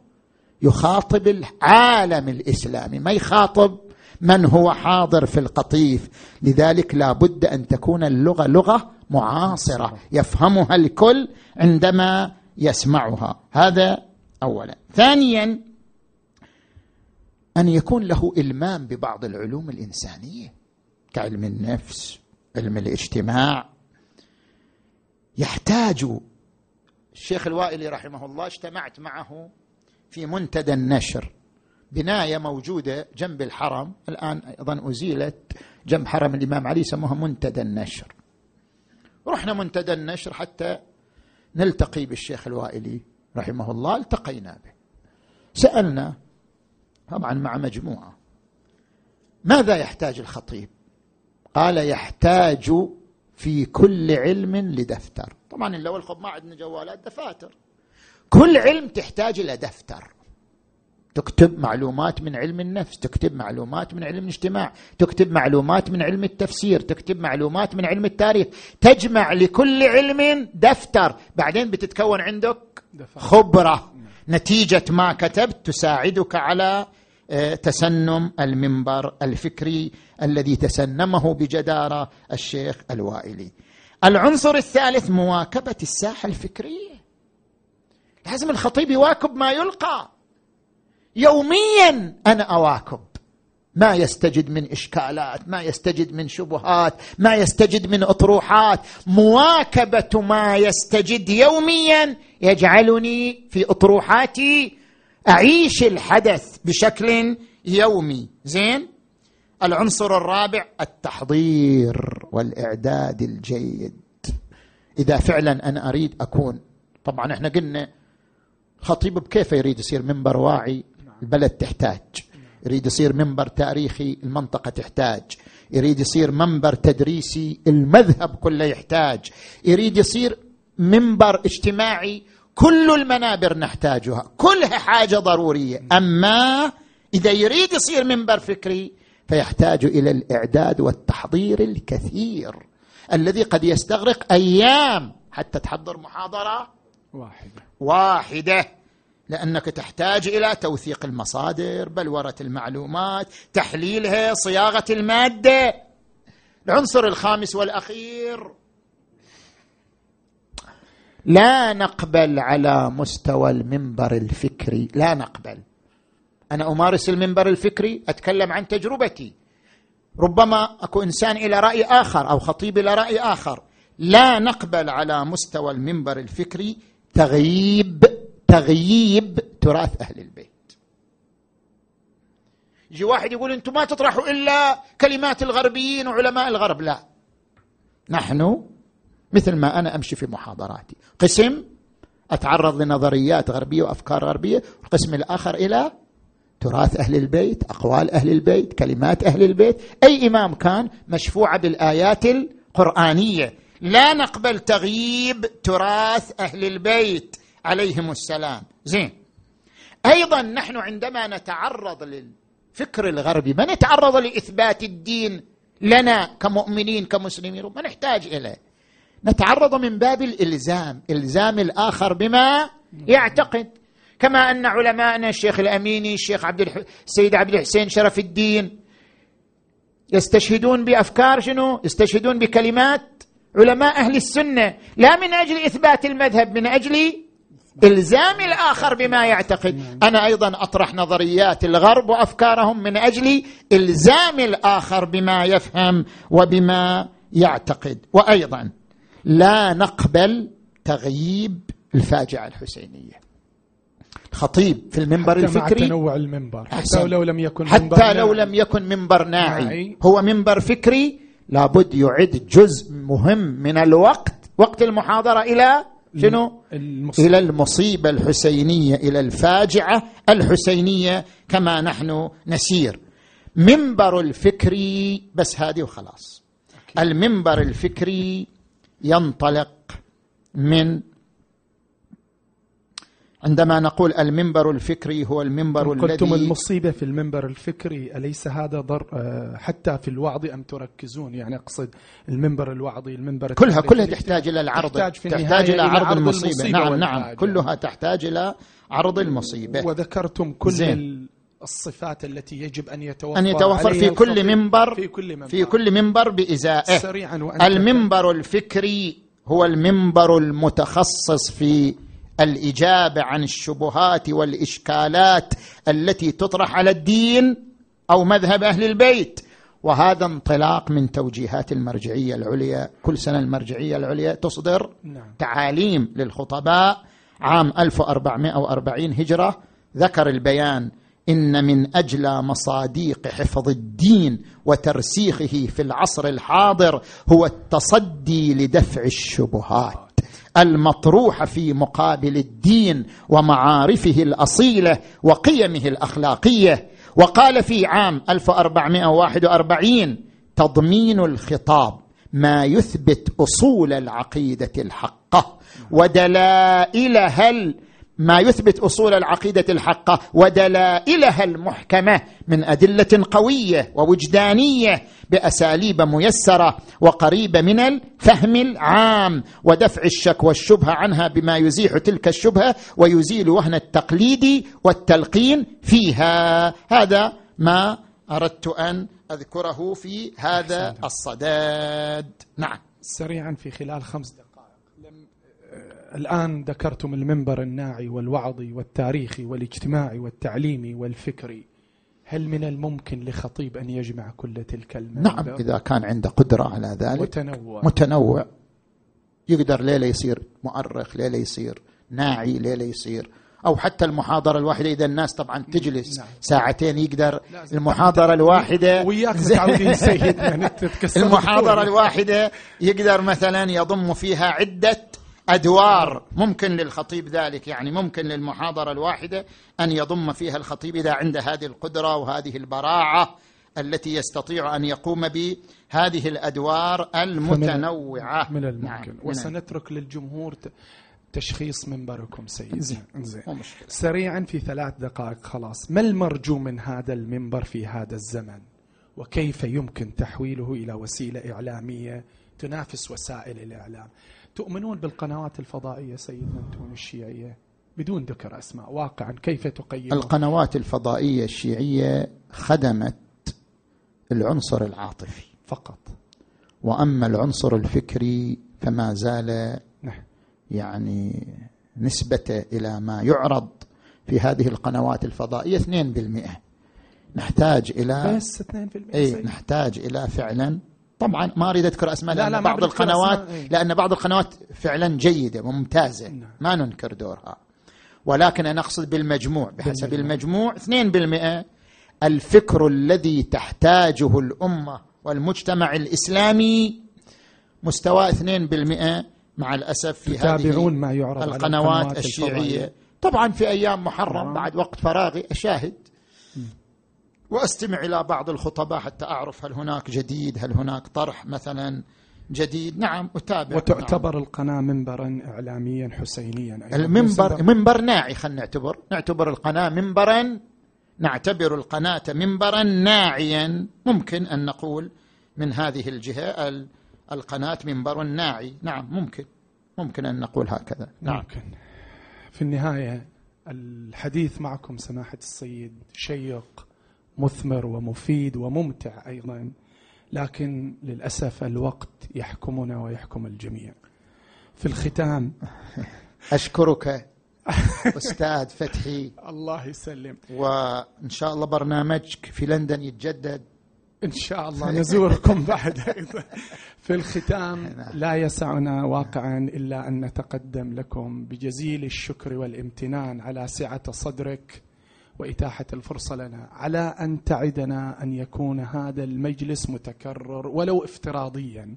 يخاطب العالم الإسلامي. ما يخاطب من هو حاضر في القطيف. لذلك لا بد أن تكون اللغة لغة معاصرة. يفهمها الكل عندما يسمعها. هذا اولا. ثانيا أن يكون له إلمام ببعض العلوم الإنسانية كعلم النفس علم الاجتماع. يحتاج. الشيخ الوائلي رحمه الله اجتمعت معه في منتدى النشر. بناية موجودة جنب الحرم. الآن أيضا أزيلت جنب حرم الإمام علي سموها منتدى النشر. رحنا منتدى النشر حتى نلتقي بالشيخ الوائلي رحمه الله التقينا به. سألنا طبعا مع مجموعة ماذا يحتاج الخطيب؟ قال يحتاج في كل علم لدفتر. طبعا إلا والخب ما عندنا جوالات دفاتر. كل علم تحتاج إلى دفتر. تكتب معلومات من علم النفس تكتب معلومات من علم الاجتماع تكتب معلومات من علم التفسير تكتب معلومات من علم التاريخ. تجمع لكل علم دفتر. بعدين بتتكون عندك خبرة. نتيجة ما كتبت تساعدك على آه، تسنم المنبر الفكري الذي تسنمه بجدارة الشيخ الوائلي. العنصر الثالث مواكبة الساحة الفكرية. لازم الخطيب يواكب ما يلقى. يوميا أنا أواكب. ما يستجد من إشكالات ما يستجد من شبهات ما يستجد من أطروحات. مواكبة ما يستجد يوميا يجعلني في أطروحاتي أعيش الحدث بشكل يومي. زين؟ العنصر الرابع التحضير والإعداد الجيد. إذا فعلا أنا أريد أكون طبعا إحنا قلنا خطيب بكيف يريد يصير منبر واعي؟ البلد تحتاج. يريد يصير منبر تاريخي المنطقة تحتاج. يريد يصير منبر تدريسي المذهب كله يحتاج. يريد يصير منبر اجتماعي كل المنابر نحتاجها. كلها حاجة ضرورية. أما إذا يريد يصير منبر فكري فيحتاج إلى الإعداد والتحضير الكثير. الذي قد يستغرق أيام حتى تحضر محاضرة واحدة. واحدة. لأنك تحتاج إلى توثيق المصادر بلورة المعلومات تحليلها صياغة المادة. العنصر الخامس والأخير. لا نقبل على مستوى المنبر الفكري. لا نقبل. أنا أمارس المنبر الفكري أتكلم عن تجربتي. ربما أكو إنسان إلى رأي آخر أو خطيب إلى رأي آخر. لا نقبل على مستوى المنبر الفكري. تغييب تغييب تراث أهل البيت. يجي واحد يقول أنتم ما تطرحوا إلا كلمات الغربيين وعلماء الغرب لا. نحن مثل ما أنا أمشي في محاضراتي. قسم أتعرض لنظريات غربية وأفكار غربية والقسم الآخر إلى تراث أهل البيت أقوال أهل البيت كلمات أهل البيت. أي إمام كان مشفوعه بالآيات القرآنية لا نقبل تغييب تراث أهل البيت. عليهم السلام. زين. أيضا نحن عندما نتعرض للفكر الغربي ما نتعرض لإثبات الدين لنا كمؤمنين كمسلمين ما نحتاج إليه. نتعرض من باب الإلزام. إلزام الآخر بما يعتقد. كما أن علماءنا الشيخ الأميني الشيخ عبد الح... السيد عبد الحسين شرف الدين يستشهدون بأفكار شنو؟ يستشهدون بكلمات علماء أهل السنة لا من أجل إثبات المذهب من أجل إلزام الآخر بما يعتقد. أنا أيضا أطرح نظريات الغرب وأفكارهم من أجل إلزام الآخر بما يفهم وبما يعتقد. وأيضا لا نقبل تغييب الفاجعة الحسينية. خطيب في المنبر حتى الفكري. مع تنوع المنبر. حتى لو لم يكن حتى منبر لو لم يكن منبر ناعي, ناعي هو منبر فكري لابد يعد جزء مهم من الوقت وقت المحاضرة إلى شنو المصيبة. إلى المصيبة الحسينية إلى الفاجعة الحسينية كما نحن نسير منبر الفكري بس هذه وخلاص. المنبر الفكري ينطلق من عندما نقول المنبر الفكري هو المنبر الذي قلتم المصيبة في المنبر الفكري أليس هذا ضر آه، حتى في الوعظ أم تركزون؟ يعني أقصد المنبر الوعظي المنبر كلها كلها تحتاج إلى العرض تحتاج, في تحتاج إلى عرض, عرض المصيبة, المصيبة نعم نعم. كلها تحتاج إلى عرض المصيبة. وذكرتم كل زين. الصفات التي يجب أن يتوفر أن يتوفر في كل منبر في كل منبر. في كل منبر بإزائه. سريعا المنبر الفكري هو المنبر المتخصص في الإجابة عن الشبهات والإشكالات التي تطرح على الدين أو مذهب أهل البيت. وهذا انطلاق من توجيهات المرجعية العليا. كل سنة المرجعية العليا تصدر نعم. تعاليم للخطباء عام 1440 هجرة. ذكر البيان إن من أجلى مصاديق حفظ الدين وترسيخه في العصر الحاضر هو التصدي لدفع الشبهات. المطروحه في مقابل الدين ومعارفه الأصيلة وقيمه الأخلاقية. وقال في عام 1441 تضمين الخطاب ما يثبت أصول العقيدة الحقة ودلائلها ما يثبت أصول العقيدة الحقه ودلائلها المحكمة من أدلة قوية ووجدانية بأساليب ميسرة وقريبة من الفهم العام ودفع الشك والشبهة عنها بما يزيح تلك الشبهة ويزيل وهن التقليد والتلقين فيها. هذا ما أردت أن أذكره في هذا الصداد نعم. سريعا في خلال خمس دقائق. الآن ذكرتم المنبر الناعي والوعظي والتاريخي والاجتماعي والتعليمي والفكري هل من الممكن لخطيب أن يجمع كل تلك المنبر؟ نعم إذا كان عنده قدرة على ذلك. متنوع. متنوع. يقدر ليلة يصير مؤرخ ليلة يصير ناعي ليلة يصير. أو حتى المحاضرة الواحدة إذا الناس طبعا تجلس نعم. ساعتين يقدر. المحاضرة الواحدة وياك متعودين سيدنا المحاضرة الواحدة يقدر مثلا يضم فيها عدة أدوار. ممكن للخطيب ذلك يعني ممكن للمحاضرة الواحدة أن يضم فيها الخطيب إذا عنده هذه القدرة وهذه البراعة التي يستطيع أن يقوم بهذه الأدوار المتنوعة. من الممكن. نعم. وسنترك للجمهور تشخيص منبركم سيدي. زين سريعا في ثلاث دقائق خلاص. ما المرجو من هذا المنبر في هذا الزمن؟ وكيف يمكن تحويله إلى وسيلة إعلامية تنافس وسائل الإعلام؟ تؤمنون بالقنوات الفضائية سيدنا أنتم الشيعية؟ بدون ذكر أسماء واقعا كيف تقيمون؟ القنوات الفضائية الشيعية خدمت العنصر العاطفي. فقط. وأما العنصر الفكري فما زال نعم. يعني نسبة إلى ما يعرض في هذه القنوات الفضائية 2% نحتاج إلى بس 2% أي نحتاج إلى فعلا طبعا ما أريد أذكر أسماء لا لا بعض القنوات إيه. لأن بعض القنوات فعلا جيدة وممتازه نعم. ما ننكر دورها. ولكن أنا أقصد بالمجموع بحسب المجموع 2% الفكر الذي تحتاجه الأمة والمجتمع الإسلامي مستوى 2% مع الأسف في هذه ما يعرض القنوات الشيعية. طبعا في أيام محرم بعد وقت فراغي أشاهد وأستمع إلى بعض الخطباء حتى أعرف هل هناك جديد هل هناك طرح مثلا جديد. نعم أتابع. وتعتبر نعم. القناة منبرا اعلاميا حسينيا أيضا. المنبر منبر ناعي خلينا نعتبر. نعتبر القناة منبرا نعتبر القناة منبرا ناعيا. ممكن أن نقول من هذه الجهة القناة منبر ناعي. نعم ممكن. ممكن أن نقول هكذا. نعم. ممكن. في النهاية الحديث معكم سماحة السيد شيق مثمر ومفيد وممتع أيضا لكن للأسف الوقت يحكمنا ويحكم الجميع. في الختام أشكرك أستاذ فتحي. الله يسلم. وإن شاء الله برنامجك في لندن يتجدد. إن شاء الله نزوركم بعد. أيضا في الختام نعم. لا يسعنا واقعا إلا أن نتقدم لكم بجزيل الشكر والامتنان على سعة صدرك. وإتاحة الفرصة لنا على أن تعدنا أن يكون هذا المجلس متكرر ولو افتراضيا.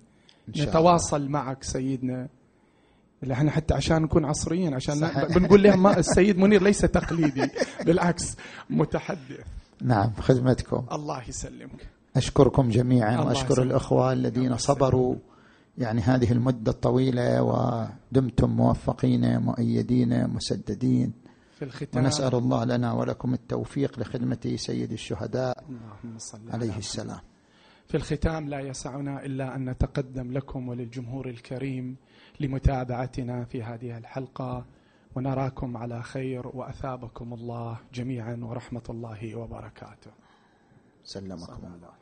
نتواصل الله. معك سيدنا. إحنا حتى عشان نكون عصريين عشان بنقول لهم ما السيد منير ليس تقليدي بالعكس متحدث. نعم خدمتكم. الله يسلمك. أشكركم جميعا وأشكر الأخوة الذين صبروا. يعني هذه المدة الطويلة ودمتم موفقين مؤيدين مسددين. في الختام. ونسأل الله لنا ولكم التوفيق لخدمة سيد الشهداء عليه السلام. في الختام لا يسعنا إلا أن نتقدم لكم وللجمهور الكريم لمتابعتنا في هذه الحلقة ونراكم على خير وأثابكم الله جميعا ورحمة الله وبركاته. سلمكم الله.